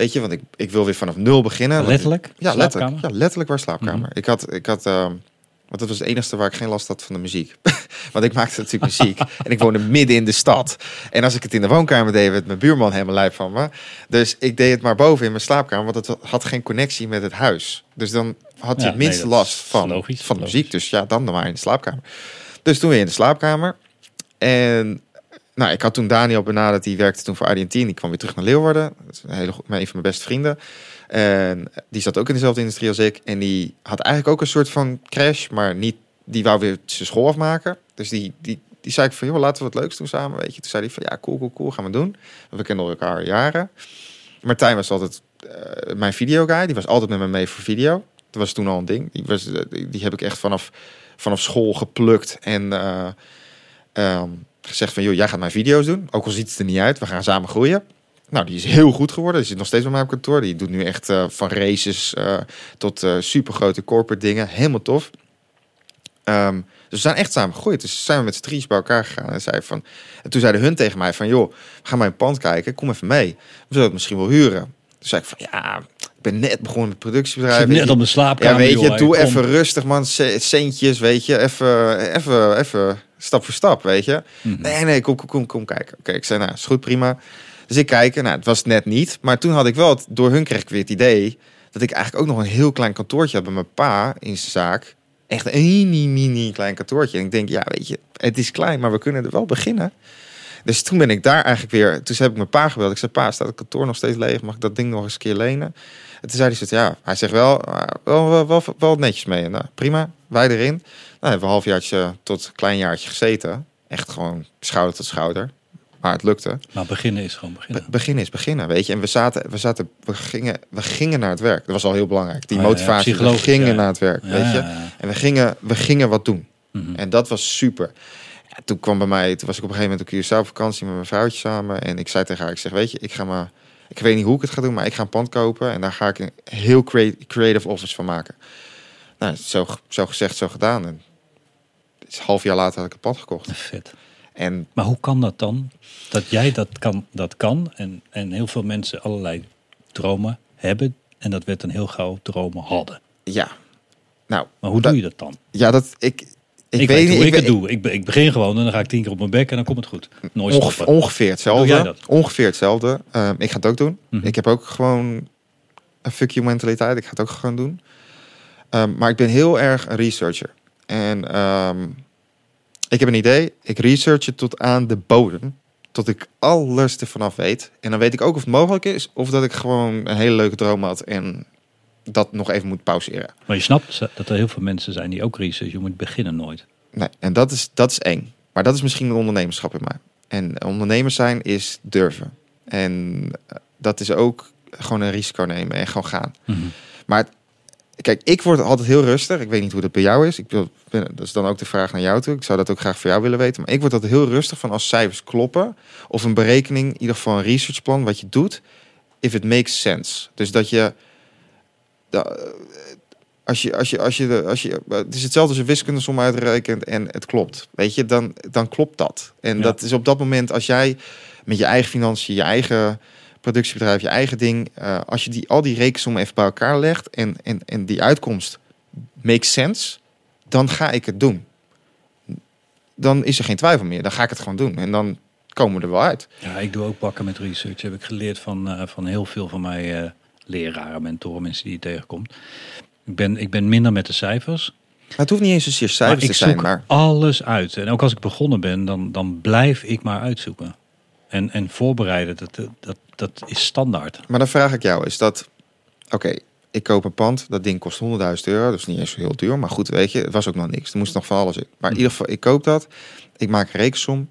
Weet je, want ik, ik wil weer vanaf nul beginnen. Letterlijk? Ja, Slaapkamer? letterlijk. Ja, letterlijk waar slaapkamer. Mhm. Ik had... Ik had ehm, want dat was het enige waar ik geen last had van de muziek. Want ik maakte natuurlijk muziek. en ik woonde midden in de stad. En als ik het in de woonkamer deed, werd mijn buurman helemaal lijp van me. Dus ik deed het maar boven in mijn slaapkamer. Want het had geen connectie met het huis. Dus dan had je Ja, het nee, dat last van, logisch, van de muziek. Dus ja, dan maar in de slaapkamer. Dus toen weer in de slaapkamer. En nou, ik had toen Daniel benaderd. Die werkte toen voor AD&T. Die kwam weer terug naar Leeuwarden. Dat is een, hele, een van mijn beste vrienden. En die zat ook in dezelfde industrie als ik. En die had eigenlijk ook een soort van crash. Maar niet, die wou weer zijn school afmaken. Dus die, die, die zei ik van, joh, laten we wat leuks doen samen. Weet je. Toen zei hij van, ja, cool, cool, cool. Gaan we doen. We kennen elkaar jaren. Martijn was altijd eh, mijn videoguy. Die was altijd met me mee voor video. Dat was toen al een ding. Die, was, eh, die, die heb ik echt vanaf, vanaf school geplukt. En eh, ehm, gezegd van, joh, jij gaat mijn video's doen. Ook al ziet het er niet uit. We gaan samen groeien. Nou, die is heel goed geworden. Die zit nog steeds bij mij op kantoor. Die doet nu echt eh, van races eh, tot eh supergrote corporate dingen. Helemaal tof. Ehm, dus we zijn echt samen gegroeid. Dus zijn we met z'n drieën bij elkaar gegaan. En, zei van, en toen zeiden hun tegen mij van... joh, gaan bij een pand kijken. Kom even mee. We zullen het misschien wel huren. Toen zei ik van, ja, ik ben net begonnen met productiebedrijf. net op mijn slaapkamer. Ja, weet je, joh, doe kom. even rustig, man. Ce- Centjes, weet je. Even, even, even stap voor stap, weet je. Mhm. Nee, nee, kom, kom, kom, kom kijken. Oké, ik zei, nou, is goed, prima. Dus ik kijk, nou, het was het net niet. Maar toen had ik wel, het, door hun kreeg ik weer het idee... dat ik eigenlijk ook nog een heel klein kantoortje had bij mijn pa in zijn zaak. Echt een mini, mini klein kantoortje. En ik denk, ja, weet je, het is klein, maar we kunnen er wel beginnen. Dus toen ben ik daar eigenlijk weer... Toen heb ik mijn pa gebeld. Ik zei, pa, staat het kantoor nog steeds leeg? Mag ik dat ding nog eens een keer lenen? En toen zei hij, ja, hij zegt wel, ah, wel, wel, wel, wel netjes mee. En, nou, prima, wij erin. Nou, hebben we een halfjaartje tot een klein jaartje gezeten. Echt gewoon schouder tot schouder. Maar het lukte. Maar beginnen is gewoon Be- beginnen. beginnen is beginnen, weet je. En we zaten, we zaten, we gingen, we gingen naar het werk. Dat was al heel belangrijk. Die Oh ja, motivatie, we gingen ja. naar het werk, Ja, weet je. En we gingen, we gingen wat doen. Mhm. En dat was super. Ja, toen kwam bij mij, toen was ik op een gegeven moment op Curaçao op vakantie met mijn vrouwtje samen. En ik zei tegen haar, ik zeg, weet je, ik ga maar, ik weet niet hoe ik het ga doen, maar ik ga een pand kopen. En daar ga ik een heel crea- creative office van maken. Nou, zo, zo gezegd, zo gedaan. En het is half jaar later had ik een pand gekocht. Vet. En Maar hoe kan dat dan? Dat jij dat kan, dat kan en, en heel veel mensen allerlei dromen hebben. En dat werd een heel gauw dromen hadden. ja, nou, Maar hoe Dat- doe je dat dan? ja, dat ik, ik, Ik, weet niet. hoe ik, het doe. Ik, ik begin gewoon en dan ga ik tien keer op mijn bek en dan komt het goed. Nooit Ongeveer, stoppen. ongeveer hetzelfde. dat? Ongeveer hetzelfde. Ehm, ik ga het ook doen. Mhm. Ik heb ook gewoon een fuck you mentaliteit. Ik ga het ook gewoon doen. Ehm, maar ik ben heel erg een researcher. En ehm, ik heb een idee. Ik research het tot aan de bodem. Tot ik alles ervan af weet. En dan weet ik ook of het mogelijk is. Of dat ik gewoon een hele leuke droom had. En dat nog even moet pauzeren. Maar je snapt dat er heel veel mensen zijn die ook research. Je moet beginnen nooit. Nee, en dat is, dat is eng. Maar dat is misschien een ondernemerschap in mij. En ondernemers zijn is durven. En eh, dat is ook gewoon een risico nemen en gewoon gaan. Maar het- kijk, ik word altijd heel rustig. Ik weet niet hoe dat bij jou is. Ik ben- dat is dan ook de vraag naar jou toe. Ik zou dat ook graag voor jou willen weten. Maar ik word altijd heel rustig van als cijfers kloppen. Of een berekening, in ieder geval een researchplan, wat je doet. If it makes sense. Dus dat je... da- als je, als je, als je, als je, het is hetzelfde als je wiskundesom uitrekent en het klopt. Weet je, dan, dan klopt dat. En Ja. dat is op dat moment als jij met je eigen financiën, je eigen productiebedrijf, je eigen ding, eh, als je die, al die rekensommen even bij elkaar legt en, en, en die uitkomst makes sense, dan ga ik het doen. Dan is er geen twijfel meer. Dan ga ik het gewoon doen. En dan komen we er wel uit. Ja, ik doe ook bakken met research. Heb ik geleerd van, eh, van heel veel van mijn eh, leraren, mentoren, mensen die je tegenkomt. Ik ben, ik ben minder met de cijfers. Maar het hoeft niet eens zozeer Maar cijfers ik te zijn, zoek maar alles uit. En ook als ik begonnen ben, dan, dan blijf ik maar uitzoeken. En, en voorbereiden, dat, dat, dat is standaard. Maar dan vraag ik jou, is dat... Oké, ik koop een pand, dat ding kost 100.000 euro. Dat is niet eens zo heel duur, maar goed, weet je, het was ook nog niks. Er moest nog van alles in. Maar in ieder geval, ik koop dat. Ik maak een rekensom.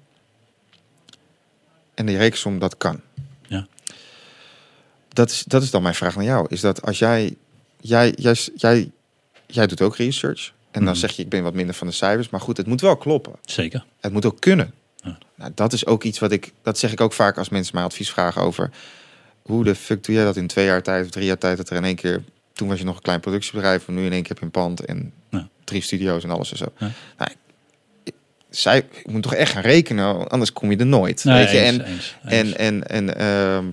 En die rekensom, dat kan. Ja. Dat is, dat is dan mijn vraag naar jou. Is dat als jij... Jij, jij, jij, jij doet ook research. En dan Mhm. zeg je, ik ben wat minder van de cijfers. Maar goed, het moet wel kloppen. Zeker. Het moet ook kunnen. Nou, dat is ook iets wat ik, dat zeg ik ook vaak als mensen mij advies vragen over hoe de fuck doe jij dat in twee jaar tijd of drie jaar tijd dat er in één keer, toen was je nog een klein productiebedrijf, en nu in één keer heb je een pand en Ja. drie studio's en alles en zo. Ja. Nou, zij, ik moet toch echt gaan rekenen, anders kom je er nooit. Nee, weet je? eens, En, eens, en, eens. en, en ehm,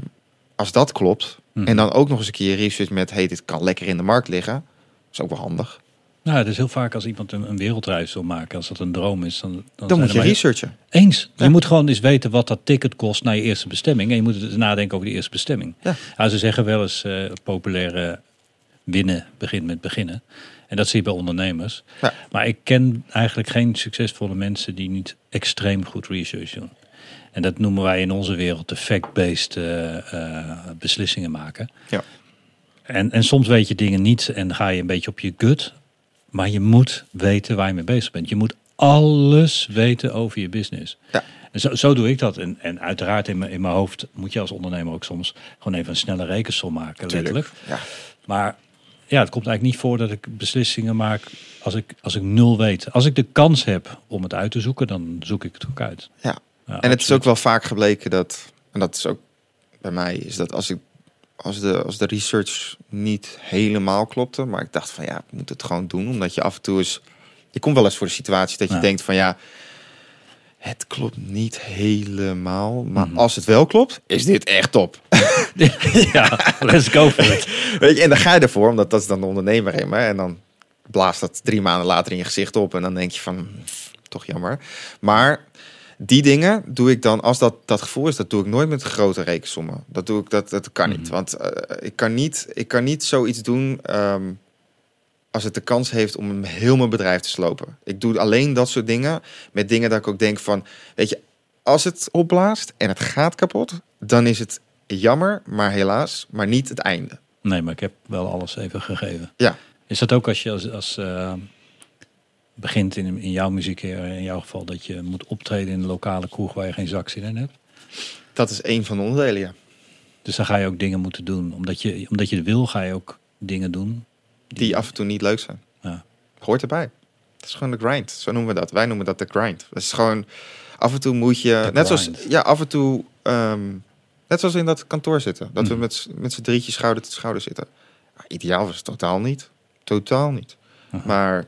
als dat klopt, Mhm. en dan ook nog eens een keer research met, hey, dit kan lekker in de markt liggen, is ook wel handig. Nou, het is heel vaak als iemand een, een wereldreis wil maken, als dat een droom is, dan, dan, Dan zijn moet je researchen. Eens. Ja. Je moet gewoon eens weten wat dat ticket kost naar je eerste bestemming. En je moet dus nadenken over die eerste bestemming. Ja. ze zeggen wel eens eh populaire winnen begint met beginnen. En dat zie je bij ondernemers. Ja. Maar ik ken eigenlijk geen succesvolle mensen die niet extreem goed research doen. En dat noemen wij in onze wereld de fact-based eh, eh, beslissingen maken. Ja. En, en soms weet je dingen niet en ga je een beetje op je gut. Maar je moet weten waar je mee bezig bent. Je moet alles weten over je business. Ja. En zo, zo doe ik dat. En, en uiteraard in mijn, in mijn hoofd moet je als ondernemer ook soms gewoon even een snelle rekensom maken, letterlijk. Ja. Maar ja, het komt eigenlijk niet voor dat ik beslissingen maak als ik, als ik nul weet. Als ik de kans heb om het uit te zoeken, dan zoek ik het ook uit. Ja. Ja, En het is ook wel vaak gebleken dat, en dat is ook bij mij, is dat als ik als de, als de research niet helemaal klopte, maar ik dacht van ja, ik moet het gewoon doen, omdat je af en toe is, je komt wel eens voor de situatie dat je Ja. denkt van ja, het klopt niet helemaal, maar Mhm. als het wel klopt, is dit echt top. ja, let's go for it. Weet je, en dan ga je ervoor, omdat dat is dan de ondernemer in me, en dan blaast dat drie maanden later in je gezicht op, en dan denk je van, "Pff, toch jammer. Maar die dingen doe ik dan, als dat, dat gevoel is, dat doe ik nooit met grote rekensommen. Dat doe ik, dat, dat kan niet. Mhm. Want eh, ik, kan niet, ik kan niet zoiets doen ehm, als het de kans heeft om een heel mijn bedrijf te slopen. Ik doe alleen dat soort dingen met dingen dat ik ook denk van, weet je, als het opblaast en het gaat kapot, dan is het jammer, maar helaas, maar niet het einde. Nee, maar ik heb wel alles even gegeven. Ja. Is dat ook als je als, als eh, begint in, in jouw muziek, in jouw geval, dat je moet optreden in een lokale kroeg waar je geen zak zin in hebt? Dat is een van de onderdelen, ja. Dus dan ga je ook dingen moeten doen. Omdat je, omdat je wil, ga je ook dingen doen. Die af en toe niet leuk zijn. Ja. Hoort erbij. Dat is gewoon de grind. Zo noemen we dat. Wij noemen dat de grind. Dat is gewoon af en toe moet je, net zoals ja, af en toe, ehm, net zoals in dat kantoor zitten, dat we Mhm. met met z'n drietjes schouder tot schouder zitten. Ideaal was het totaal niet, totaal niet. Maar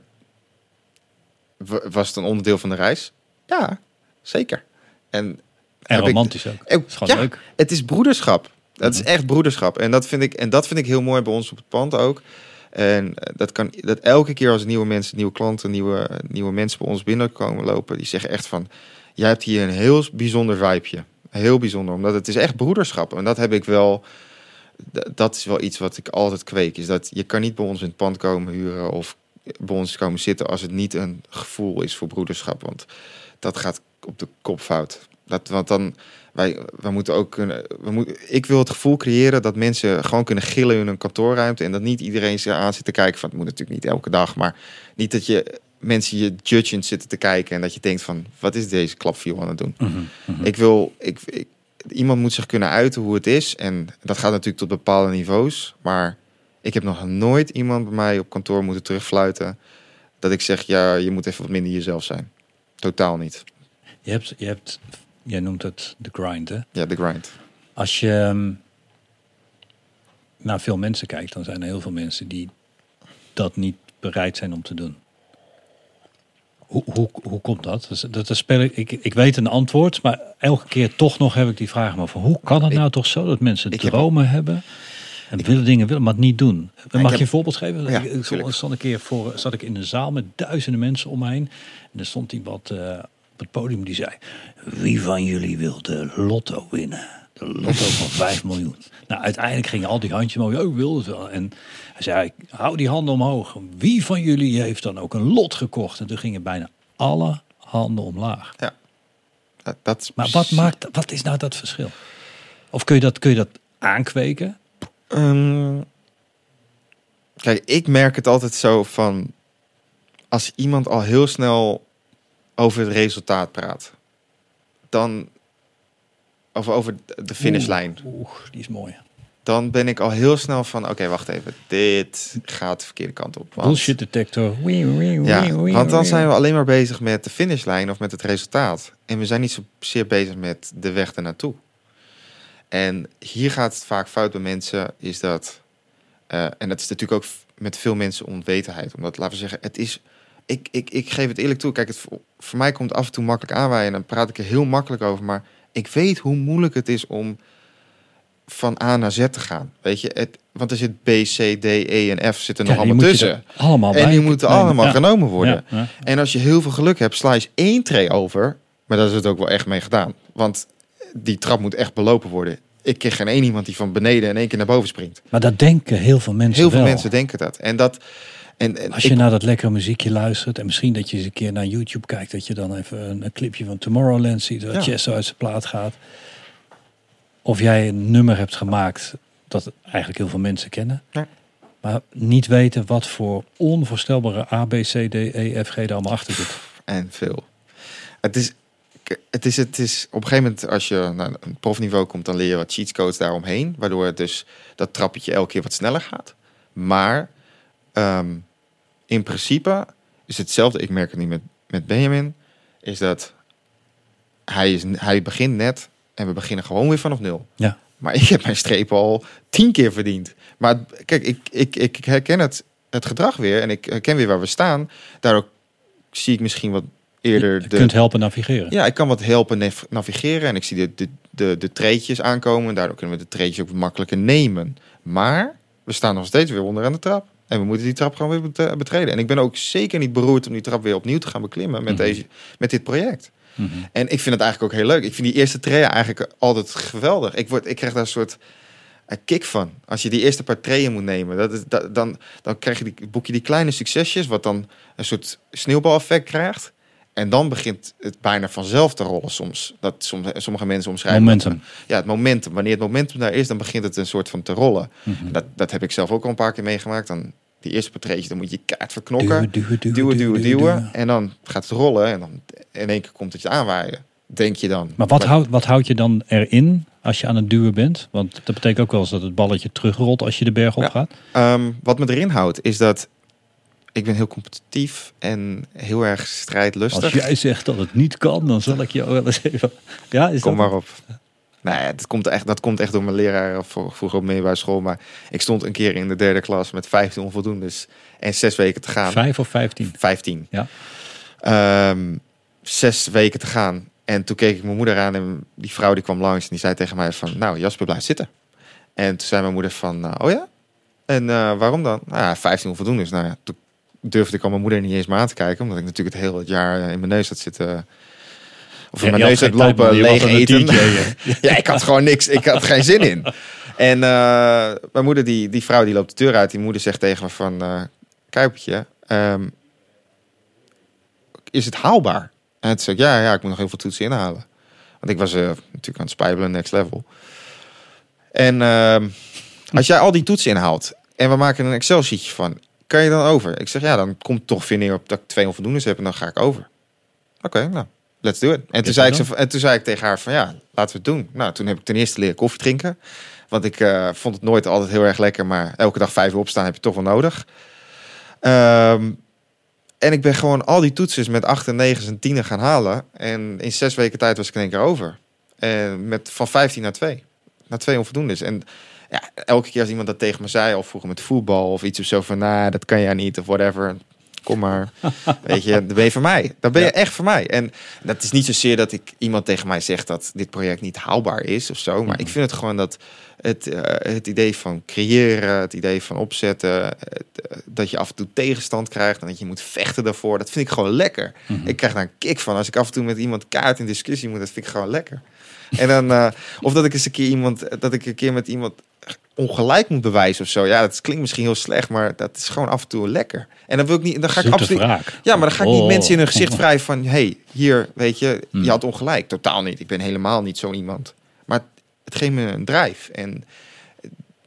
was het een onderdeel van de reis? Ja, zeker. En En ik- romantisch ook. Eh, Het is gewoon ja, leuk. het is broederschap. Dat is echt broederschap. En dat vind ik, en dat vind ik heel mooi bij ons op het pand ook. En eh, dat kan dat elke keer als nieuwe mensen, nieuwe klanten, nieuwe, nieuwe mensen bij ons binnenkomen lopen, die zeggen echt van: Jij hebt hier een heel bijzonder vibeje. Heel bijzonder, omdat het is echt broederschap. En dat heb ik wel. Dat is wel iets wat ik altijd kweek. Is dat je kan niet bij ons in het pand komen huren of bij ons komen zitten als het niet een gevoel is voor broederschap. Want dat gaat op de kop fout. Dat, want dan, wij, wij moeten ook kunnen. We moeten, ik wil het gevoel creëren dat mensen gewoon kunnen gillen in hun kantoorruimte. En dat niet iedereen zich aan zit te kijken. Van het moet natuurlijk niet elke dag. Maar niet dat je mensen je judgend zitten te kijken. En dat je denkt van wat is deze klapviel aan het doen. Mhm, mhm. Ik wil. Ik, ik, iemand moet zich kunnen uiten hoe het is. En dat gaat natuurlijk tot bepaalde niveaus. Maar ik heb nog nooit iemand bij mij op kantoor moeten terugfluiten. Dat ik zeg, ja, je moet even wat minder jezelf zijn. Totaal niet. Je hebt, je hebt, jij noemt het de grind, hè? Ja, de grind. Als je ehm, naar veel mensen kijkt, dan zijn er heel veel mensen die dat niet bereid zijn om te doen. Hoe, hoe, hoe komt dat? Dat, dat speel ik, ik, ik weet een antwoord, maar elke keer toch nog heb ik die vraag. Maar van, hoe kan het Ik- nou toch zo dat mensen heb- dromen hebben en willen dingen willen, maar het niet doen? Mag je een voorbeeld geven? Ja, ik, ik stond een keer voor, zat ik in een zaal met duizenden mensen om me heen. En er stond iemand eh, op het podium die zei: Wie van jullie wil de lotto winnen? De lotto van 5 miljoen. Nou, uiteindelijk gingen al die handjes omhoog. Oh, ik wil het wel. En hij zei: Hou die handen omhoog. Wie van jullie heeft dan ook een lot gekocht? En toen gingen bijna alle handen omlaag. Dat, dat is Maar wat, maakt, wat is nou dat verschil? Of kun je dat, kun je dat aankweken? Ehm, kijk, ik merk het altijd zo van... Als iemand al heel snel over het resultaat praat... Dan... Of over de finishlijn. Oeh, oeh, die is mooi. Dan ben ik al heel snel van... Oké, wacht even. Dit gaat de verkeerde kant op. Want- Bullshit detector. Wee, wee, Ja, want dan zijn we alleen maar bezig met de finishlijn of met het resultaat. En we zijn niet zozeer bezig met de weg ernaartoe. En hier gaat het vaak fout bij mensen, is dat... eh, en dat is natuurlijk ook met veel mensen onwetendheid. Omdat, laten we zeggen, het is... Ik, ik, ik geef het eerlijk toe. Kijk, het, voor, mij komt het af en toe makkelijk aanwaaien. En dan praat ik er heel makkelijk over. Maar ik weet hoe moeilijk het is om van A naar Z te gaan. Weet je, het, want er zit B, C, D, E en F zitten nog Ja, die allemaal tussen. Allemaal En die moeten allemaal Ja. genomen worden. Ja. En als je heel veel geluk hebt, sla je één tray over. Maar daar is het ook wel echt mee gedaan. Want die trap moet echt belopen worden. Ik ken geen één iemand die van beneden in één keer naar boven springt. Maar dat denken heel veel mensen Heel veel wel. mensen denken dat. En dat. En, en Als je ik- naar dat lekkere muziekje luistert en misschien dat je eens een keer naar YouTube kijkt, dat je dan even een, een clipje van Tomorrowland ziet, waar Ja. Chesto uit zijn plaat gaat. Of jij een nummer hebt gemaakt dat eigenlijk heel veel mensen kennen, Ja. maar niet weten wat voor onvoorstelbare A, B, C, D, E, F, G er allemaal achter zit. En veel. Het is, het is, het is op een gegeven moment, als je naar een profniveau komt, dan leer je wat cheatcodes daaromheen. Waardoor het dus dat trappetje elke keer wat sneller gaat. Maar ehm, in principe is hetzelfde. Ik merk het niet met, met Benjamin. Is dat hij, is, hij begint net en we beginnen gewoon weer vanaf nul. Ja. Maar ik heb mijn streep al tien keer verdiend. Maar kijk, ik, ik, ik herken het, het gedrag weer en ik herken weer waar we staan. Daardoor zie ik misschien wat eerder Je de, kunt helpen navigeren. ja, ik kan wat helpen nav- navigeren en ik zie de, de, de, de treetjes aankomen. Daardoor kunnen we de treetjes ook makkelijker nemen. Maar we staan nog steeds weer onder aan de trap. En we moeten die trap gewoon weer bet- betreden. En ik ben ook zeker niet beroerd om die trap weer opnieuw te gaan beklimmen met, Mhm. deze, met dit project. Mhm. En ik vind het eigenlijk ook heel leuk. Ik vind die eerste treden eigenlijk altijd geweldig. Ik, word, ik krijg daar een soort kick van. Als je die eerste paar treden moet nemen, dat is, dat, dan, dan krijg je die, boek je die kleine succesjes, wat dan een soort sneeuwbaleffect krijgt. En dan begint het bijna vanzelf te rollen soms. Dat soms, sommige mensen omschrijven. Momentum. Ja, het momentum. Wanneer het momentum daar is, dan begint het een soort van te rollen. Mhm. Dat, dat heb ik zelf ook al een paar keer meegemaakt. Dan die eerste portretjes, dan moet je kaart verknokken Duwen, duwen, duwen, duwen, duwen. En dan gaat het rollen en dan in één keer komt het je aanwaaien. Denk je dan. Maar wat, houdt wat houd je dan erin als je aan het duwen bent? Want dat betekent ook wel eens dat het balletje terugrolt als je de berg op Ja. gaat. Ehm, wat me erin houdt, is dat ik ben heel competitief en heel erg strijdlustig. Als jij zegt dat het niet kan, dan zal ik jou wel eens even... Ja, is Kom dat maar op. Nee, dat komt echt, dat komt echt door mijn leraar vroeger op middelbare school. Maar ik stond een keer in de derde klas met 15 onvoldoendes en zes weken te gaan. Vijf of vijftien? 15. Ja. Ehm, zes weken te gaan. En toen keek ik mijn moeder aan en die vrouw die kwam langs en die zei tegen mij van, nou Jasper, blijf zitten. En toen zei mijn moeder van, eh, oh ja? En eh, waarom dan? Nou ja, 15 onvoldoendes. Nou ja, toen durfde ik al mijn moeder niet eens meer aan te kijken, omdat ik natuurlijk het hele jaar eh, in mijn neus had zitten... Of in Ja, mijn neus had lopen leeg eten. Ja, ik had gewoon niks. Ik had geen zin in. En eh, mijn moeder, die, die vrouw, die loopt de deur uit. Die moeder zegt tegen me van... eh Kuipertje, ehm, is het haalbaar? En toen zei ik, ja, ja, ik moet nog heel veel toetsen inhalen. Want ik was eh, natuurlijk aan het spijbelen, next level. En ehm, als jij al die toetsen inhaalt... en we maken een Excel-sheetje van... kan je dan over? Ik zeg, ja, dan komt toch weer neer op dat ik twee onvoldoendes heb... en dan ga ik over. Oké, nou, let's do it. En toen, zei ik ze, en toen zei ik tegen haar van, ja, laten we het doen. Nou, toen heb ik ten eerste leren koffie drinken. Want ik eh, vond het nooit altijd heel erg lekker... maar elke dag vijf uur opstaan heb je toch wel nodig. Ehm, en ik ben gewoon al die toetsen met 8 en 9 en 10 gaan halen. En in zes weken tijd was ik in één keer over. En met van 15 naar 2. Naar 2 onvoldoendes. En ja, elke keer als iemand dat tegen me zei, of vroeger met voetbal of iets of zo van, nou, dat kan jij niet of whatever. Kom maar. Weet je, dan ben je voor mij. Dan ben je Ja. echt voor mij. En dat is niet zozeer dat ik iemand tegen mij zegt dat dit project niet haalbaar is of zo. Maar ik vind het gewoon dat het, eh, het idee van creëren, het idee van opzetten, eh, dat je af en toe tegenstand krijgt en dat je moet vechten daarvoor, dat vind ik gewoon lekker. Ik krijg daar een kick van als ik af en toe met iemand kaart in discussie moet, dat vind ik gewoon lekker. En dan, eh, of dat ik eens een keer iemand, dat ik een keer met iemand ongelijk moet bewijzen of zo. Ja, dat klinkt misschien heel slecht, maar dat is gewoon af en toe lekker. En dan wil ik niet, dan ga ik absoluut. Ja, maar dan ga ik niet Oh. mensen in hun gezicht wrijven van... hey, hier, weet je, Hmm. je had ongelijk. Totaal niet. Ik ben helemaal niet zo iemand. Maar het geeft me een drijf. En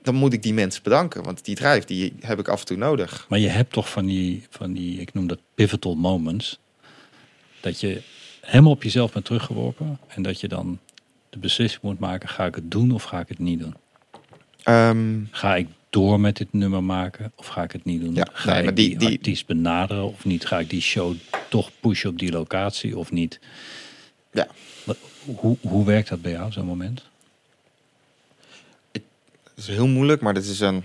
dan moet ik die mensen bedanken. Want die drijf, die heb ik af en toe nodig. Maar je hebt toch van die, van die, ik noem dat pivotal moments, dat je helemaal op jezelf bent teruggeworpen en dat je dan de beslissing moet maken, ga ik het doen of ga ik het niet doen? Ehm, Ga ik door met dit nummer maken of ga ik het niet doen? Ja, ga nee, ik maar die, die- die- artiest benaderen of niet? Ga ik die show toch pushen op die locatie of niet? Ja. Hoe, hoe werkt dat bij jou, zo'n moment? het is heel moeilijk, maar dit is een,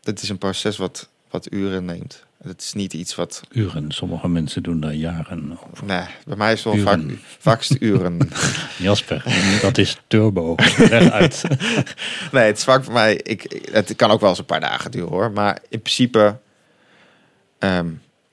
dit is een proces wat, wat uren neemt. Het is niet iets wat... Uren. Sommige mensen doen daar jaren over. Nee, bij mij is het wel vaak, vaakst uren. Jasper, dat is turbo. Rechtuit. Nee, het is vaak voor mij. Ik, het kan ook wel eens een paar dagen duren hoor. Maar in principe. ehm,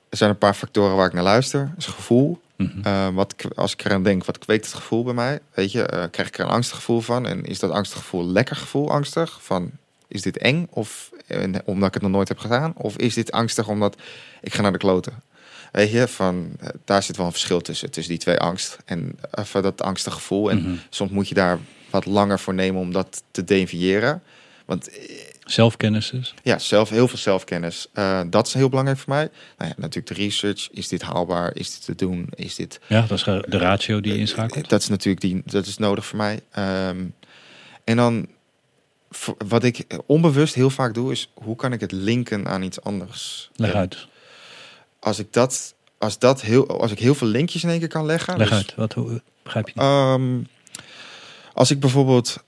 er zijn een paar factoren waar ik naar luister. Dat is gevoel. Eh, wat, ik- als ik eraan denk, wat kweekt het gevoel bij mij? Weet je, eh, krijg ik er een angstig gevoel van? En is dat angstig gevoel lekker gevoel angstig? Van, is dit eng? Of eh, omdat ik het nog nooit heb gedaan? Of is dit angstig omdat ik ga naar de kloten? Weet je, van, eh, daar zit wel een verschil tussen. Tussen die twee angst en even dat angstig gevoel. En Mhm. soms moet je daar wat langer voor nemen om dat te definiëren. Want eh, Zelfkennis dus. ja, zelf, heel veel zelfkennis. Eh, dat is heel belangrijk voor mij. Nou ja, natuurlijk de research. Is dit haalbaar? Is dit te doen? Is dit... Ja, dat is de ratio die je inschakelt. Dat is natuurlijk die, dat is nodig voor mij. Ehm, en dan, wat ik onbewust heel vaak doe, is hoe kan ik het linken aan iets anders? Leg uit. Als ik dat, als dat heel, als ik heel veel linkjes in één keer kan leggen. Leg dus, uit. Wat, hoe, begrijp je niet? Ehm, als ik bijvoorbeeld.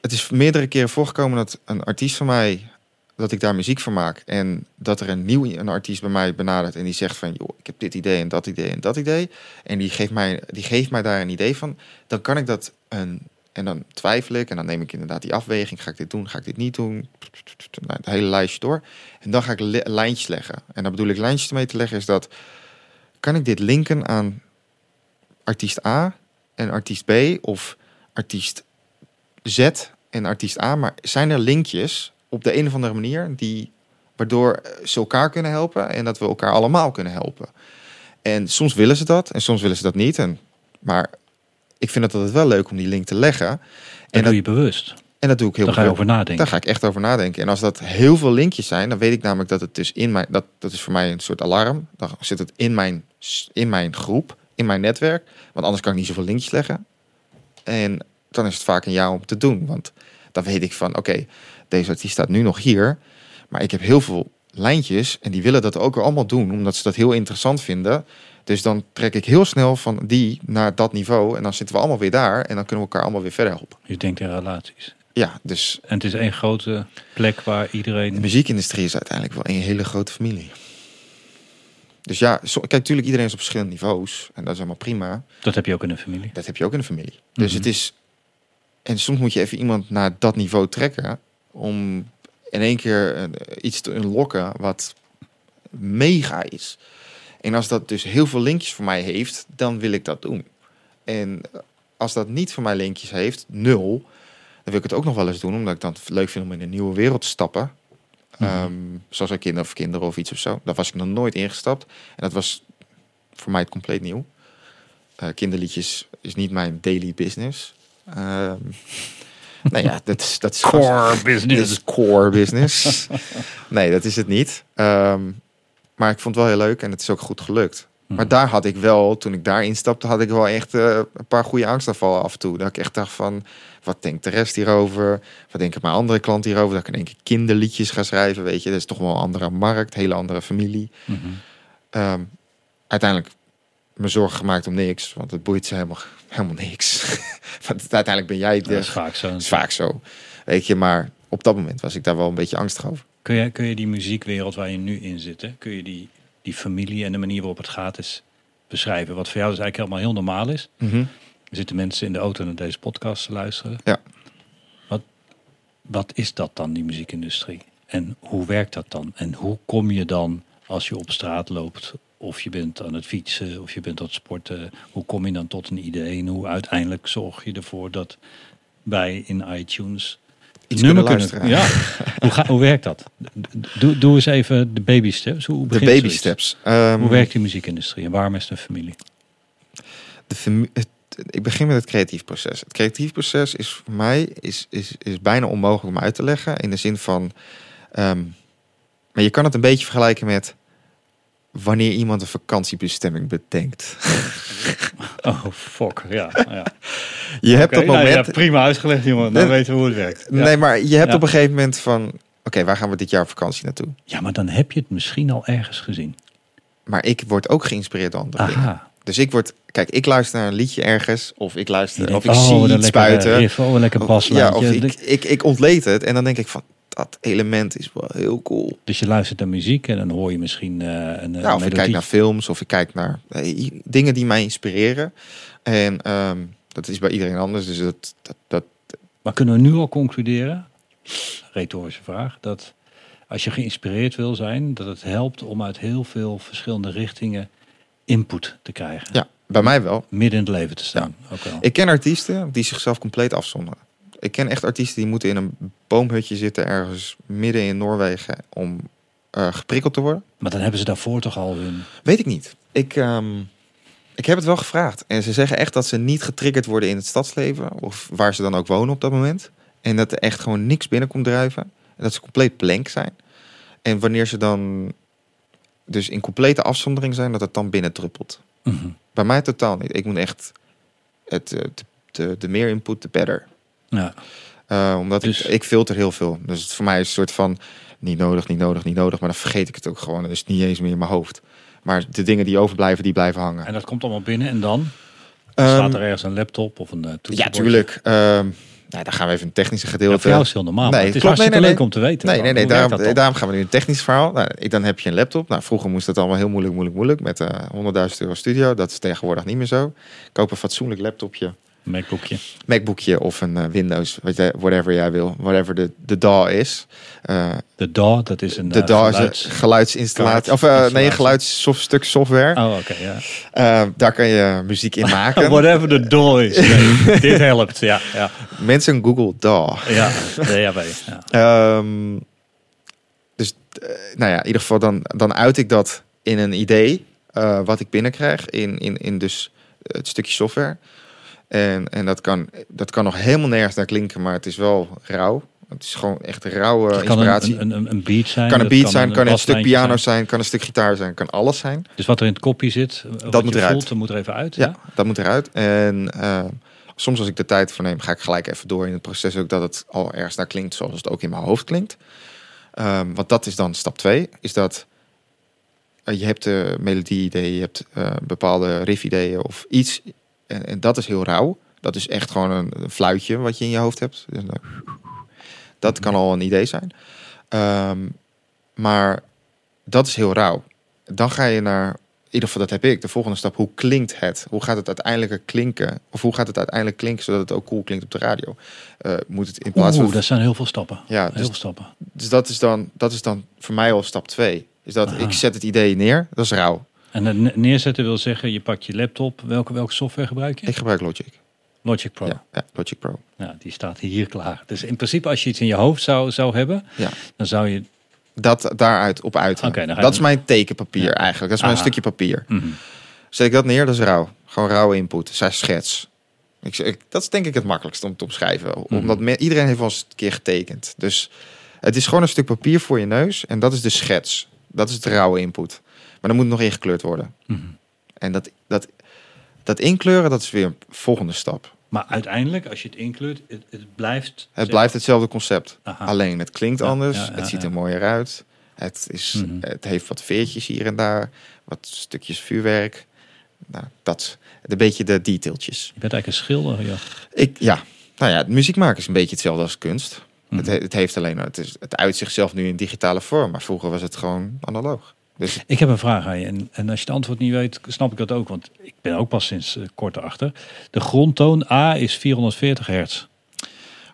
Het is meerdere keren voorgekomen dat een artiest van mij. dat ik daar muziek van maak. en dat er een nieuw een artiest bij mij benadert. en die zegt van. joh, ik heb dit idee en dat idee en dat idee. en die geeft mij, die geeft mij daar een idee van. dan kan ik dat een. En dan twijfel ik en dan neem ik inderdaad die afweging. Ga ik dit doen? Ga ik dit niet doen? Nou, het hele lijstje door. En dan ga ik li- lijntjes leggen. En dan bedoel ik lijntjes mee te leggen is dat. kan ik dit linken aan artiest A en artiest B of artiest Z en artiest A. Maar zijn er linkjes op de een of andere manier die waardoor eh, ze elkaar kunnen helpen en dat we elkaar allemaal kunnen helpen. En soms willen ze dat en soms willen ze dat niet. En, maar ik vind het altijd wel leuk om die link te leggen. Dat En doe dat, je bewust. en dat doe ik heel Daar ga je bewust. over nadenken. Daar ga ik echt over nadenken. En als dat heel veel linkjes zijn, dan weet ik namelijk dat het dus in mijn... Dat, dat is voor mij een soort alarm. Dan zit het in mijn, in mijn groep, in mijn netwerk. Want anders kan ik niet zoveel linkjes leggen. En dan is het vaak aan jou om te doen. Want dan weet ik van, oké, deze artiest staat nu nog hier. Maar ik heb heel veel lijntjes en die willen dat ook allemaal doen, omdat ze dat heel interessant vinden. Dus dan trek ik heel snel van die naar dat niveau en dan zitten we allemaal weer daar en dan kunnen we elkaar allemaal weer verder helpen. Je denkt in relaties. Ja, dus En het is één grote plek waar de iedereen... muziekindustrie is uiteindelijk wel een hele grote familie. Dus ja, zo, kijk, natuurlijk iedereen is op verschillende niveaus en dat is allemaal prima. Dat heb je ook in een familie. Dat heb je ook in een familie. Dus Mhm. het is. En soms moet je even iemand naar dat niveau trekken. om in één keer iets te unlocken wat mega is. En als dat dus heel veel linkjes voor mij heeft, dan wil ik dat doen. En als dat niet voor mij linkjes heeft, nul, dan wil ik het ook nog wel eens doen, omdat ik dan leuk vind om in een nieuwe wereld te stappen. Mhm. Ehm, zoals een kinder of kinderen of iets of zo. Daar was ik nog nooit ingestapt. En dat was voor mij het compleet nieuw. Eh, kinderliedjes is niet mijn daily business. Ehm nou ja, dat is, dat is Core Dit business. is core business. nee, dat is het niet. Ehm, maar ik vond het wel heel leuk en het is ook goed gelukt. Maar daar had ik wel, toen ik daar instapte, had ik wel echt eh, een paar goede angstaanvallen af en toe. Dat ik echt dacht van, wat denkt de rest hierover? Wat denken mijn andere klanten hierover? Dat ik in één keer kinderliedjes ga schrijven, weet je. Dat is toch wel een andere markt, hele andere familie. Mhm. Ehm, uiteindelijk me zorgen gemaakt om niks, want het boeit ze helemaal, helemaal niks. want uiteindelijk ben jij Dat de... is vaak zo. Dat is vaak zo, weet je. Maar op dat moment was ik daar wel een beetje angstig over. Kun je, kun je die muziekwereld waar je nu in zit, hè, kun je die, die familie en de manier waarop het gaat eens beschrijven? Wat voor jou dus eigenlijk helemaal heel normaal is. Er zitten mensen in de auto naar deze podcast te luisteren. Ja. Wat, wat is dat dan, die muziekindustrie? En hoe werkt dat dan? En hoe kom je dan als je op straat loopt, of je bent aan het fietsen, of je bent aan het sporten, hoe kom je dan tot een idee? En hoe uiteindelijk zorg je ervoor dat wij in iTunes Iets nummer kunnen. Ja. hoe, ga, hoe werkt dat? Doe, doe eens even de baby steps. Hoe De baby zoiets? steps. Ehm, Hoe werkt die muziekindustrie en waarom is het een familie? de ik begin met het creatief proces. Het creatief proces is voor mij is, is, is bijna onmogelijk om uit te leggen. In de zin van. ehm, maar je kan het een beetje vergelijken met wanneer iemand een vakantiebestemming bedenkt. Oh, fuck. Ja, ja. Je hebt dat nou, moment. prima uitgelegd, jongen. Dan weten we hoe het werkt. Ja. Nee, maar je hebt Ja. op een gegeven moment van. Oké, waar gaan we dit jaar op vakantie naartoe? ja, maar dan heb je het misschien al ergens gezien. Maar ik word ook geïnspireerd door andere dingen. Dus ik word, kijk, ik luister naar een liedje ergens, of ik luister, denkt, of ik oh, zie iets lekkere buiten. riff, oh, een lekker baslijntje. Ja, of ik, ik, ik ontleed het en dan denk ik van, dat element is wel heel cool. Dus je luistert naar muziek en dan hoor je misschien eh, een, een Ja, of ik melodie. kijk naar films, of ik kijk naar eh, dingen die mij inspireren. En ehm, dat is bij iedereen anders, dus dat, dat, dat Maar kunnen we nu al concluderen, retorische vraag, dat als je geïnspireerd wil zijn, dat het helpt om uit heel veel verschillende richtingen input te krijgen. ja, bij mij wel. Midden in het leven te staan. Ook wel. Ik ken artiesten die zichzelf compleet afzonderen. Ik ken echt artiesten die moeten in een boomhutje zitten ergens midden in Noorwegen om eh, geprikkeld te worden. Maar dan hebben ze daarvoor toch al hun... Weet ik niet. Ik, ehm, ik heb het wel gevraagd. En ze zeggen echt dat ze niet getriggerd worden in het stadsleven. Of waar ze dan ook wonen op dat moment. En dat er echt gewoon niks binnenkomt drijven. En dat ze compleet blank zijn. En wanneer ze dan dus in complete afzondering zijn, dat het dan binnendruppelt. Mhm. Bij mij totaal niet. Ik moet echt het, eh, de, de, de meer input, de better. Ja. Eh, omdat Dus- ik, ik filter heel veel. Dus het voor mij is een soort van niet nodig, niet nodig, niet nodig. Maar dan vergeet ik het ook gewoon. Het niet eens meer in mijn hoofd. Maar de dingen die overblijven, die blijven hangen. En dat komt allemaal binnen en dan Ehm, staat er ergens een laptop of een uh, ja, toetsenbordje. tuurlijk. Ehm nou, dan gaan we even een technische Ja, gedeelte. voor jou is heel normaal. Nee, het is klopt. Nee, leuk om te weten. Nee, nee, nee. Daarom, gaan we nu een technisch verhaal. Nou, ik- dan heb je een laptop. Nou, vroeger moest dat allemaal heel moeilijk, moeilijk, moeilijk. Met eh 100.000 euro studio. Dat is tegenwoordig niet meer zo. Koop een fatsoenlijk laptopje. Macbookje. Macbookje of een eh, Windows. Whatever jij wil. Whatever de, de DAW is. Eh, De DAW, dat is een de eh, DAW is geluids- een geluidsinstallatie. Of nee, geluidsstuk software. Oh, oké, ja. Daar kan je muziek in maken. Whatever the DAW is. Dit helpt, ja. Ja, Mensen Google DAW. ja. DAW, ja. Ehm, dus, nou ja, in ieder geval dan, dan uit ik dat in een idee wat ik binnenkrijg in, in, in dus het stukje software. En, en dat, kan, dat kan nog helemaal nergens naar klinken, maar het is wel rauw. Het is gewoon echt rauwe kan inspiratie. een, een, een, een beat zijn. kan een beat zijn, kan een stuk piano zijn. kan een stuk gitaar zijn, kan alles zijn. Dus wat er in het kopje zit, dat moet eruit. voelt, dat moet er even uit. Ja, dat moet eruit. En eh, soms als ik de tijd voor neem, ga ik gelijk even door in het proces ook dat het al ergens naar klinkt zoals het ook in mijn hoofd klinkt. Ehm, want dat is dan stap 2. Is dat eh, je hebt de melodie-ideeën, je hebt eh, bepaalde riff-ideeën of iets. En, en dat is heel rauw. Dat is echt gewoon een, een fluitje wat je in je hoofd hebt. Dus dat kan al een idee zijn. Ehm, maar dat is heel rauw. Dan ga je naar, in ieder geval dat heb ik, de volgende stap. Hoe klinkt het? Hoe gaat het uiteindelijk klinken? Of hoe gaat het uiteindelijk klinken zodat het ook cool klinkt op de radio? Eh, moet het in plaats Oeh, van... dat zijn heel veel stappen. Ja, heel dus, veel stappen. dus dat, is dan, dat is dan voor mij al stap twee. Is dat Aha. ik zet het idee neer, dat is rauw. En het ne- neerzetten wil zeggen, je pakt je laptop. Welke, welke software gebruik je? Ik gebruik Logic. Logic Pro. Ja, ja, Logic Pro. Ja, die staat hier klaar. Dus in principe als je iets in je hoofd zou, zou hebben, Ja. dan zou je... Dat daaruit op uit. Dat is mijn tekenpapier Ja. eigenlijk. Dat is mijn Aha. stukje papier. Mhm. Zet ik dat neer, dat is rauw. Gewoon rauwe input. Zij schets. Ik, ik, dat is denk ik het makkelijkste om te omschrijven. Mhm. Omdat iedereen heeft wel eens een keer getekend. Dus het is gewoon een stuk papier voor je neus. En dat is de schets. Dat is het rauwe input. Maar dan moet het nog ingekleurd worden. Mhm. En dat, dat, dat inkleuren, dat is weer een volgende stap. Maar uiteindelijk, als je het inkleurt, het, het blijft... Het blijft hetzelfde concept. Aha. Alleen het klinkt Ja, anders. ja, ja, het ziet er mooier uit. Het, is, Mhm. het heeft wat veertjes hier en daar. Wat stukjes vuurwerk. Nou, dat. Een beetje de detailtjes. Je bent eigenlijk een schilder, ja. Ik, ja, nou ja, muziek maken is een beetje hetzelfde als kunst. Mhm. Het, he- het heeft alleen, het, is, het uit zichzelf nu in digitale vorm. Maar vroeger was het gewoon analoog. Dus Ik heb een vraag aan je. En, en als je het antwoord niet weet, snap ik dat ook. Want ik ben ook pas sinds eh, kort achter. De grondtoon A is 440 hertz.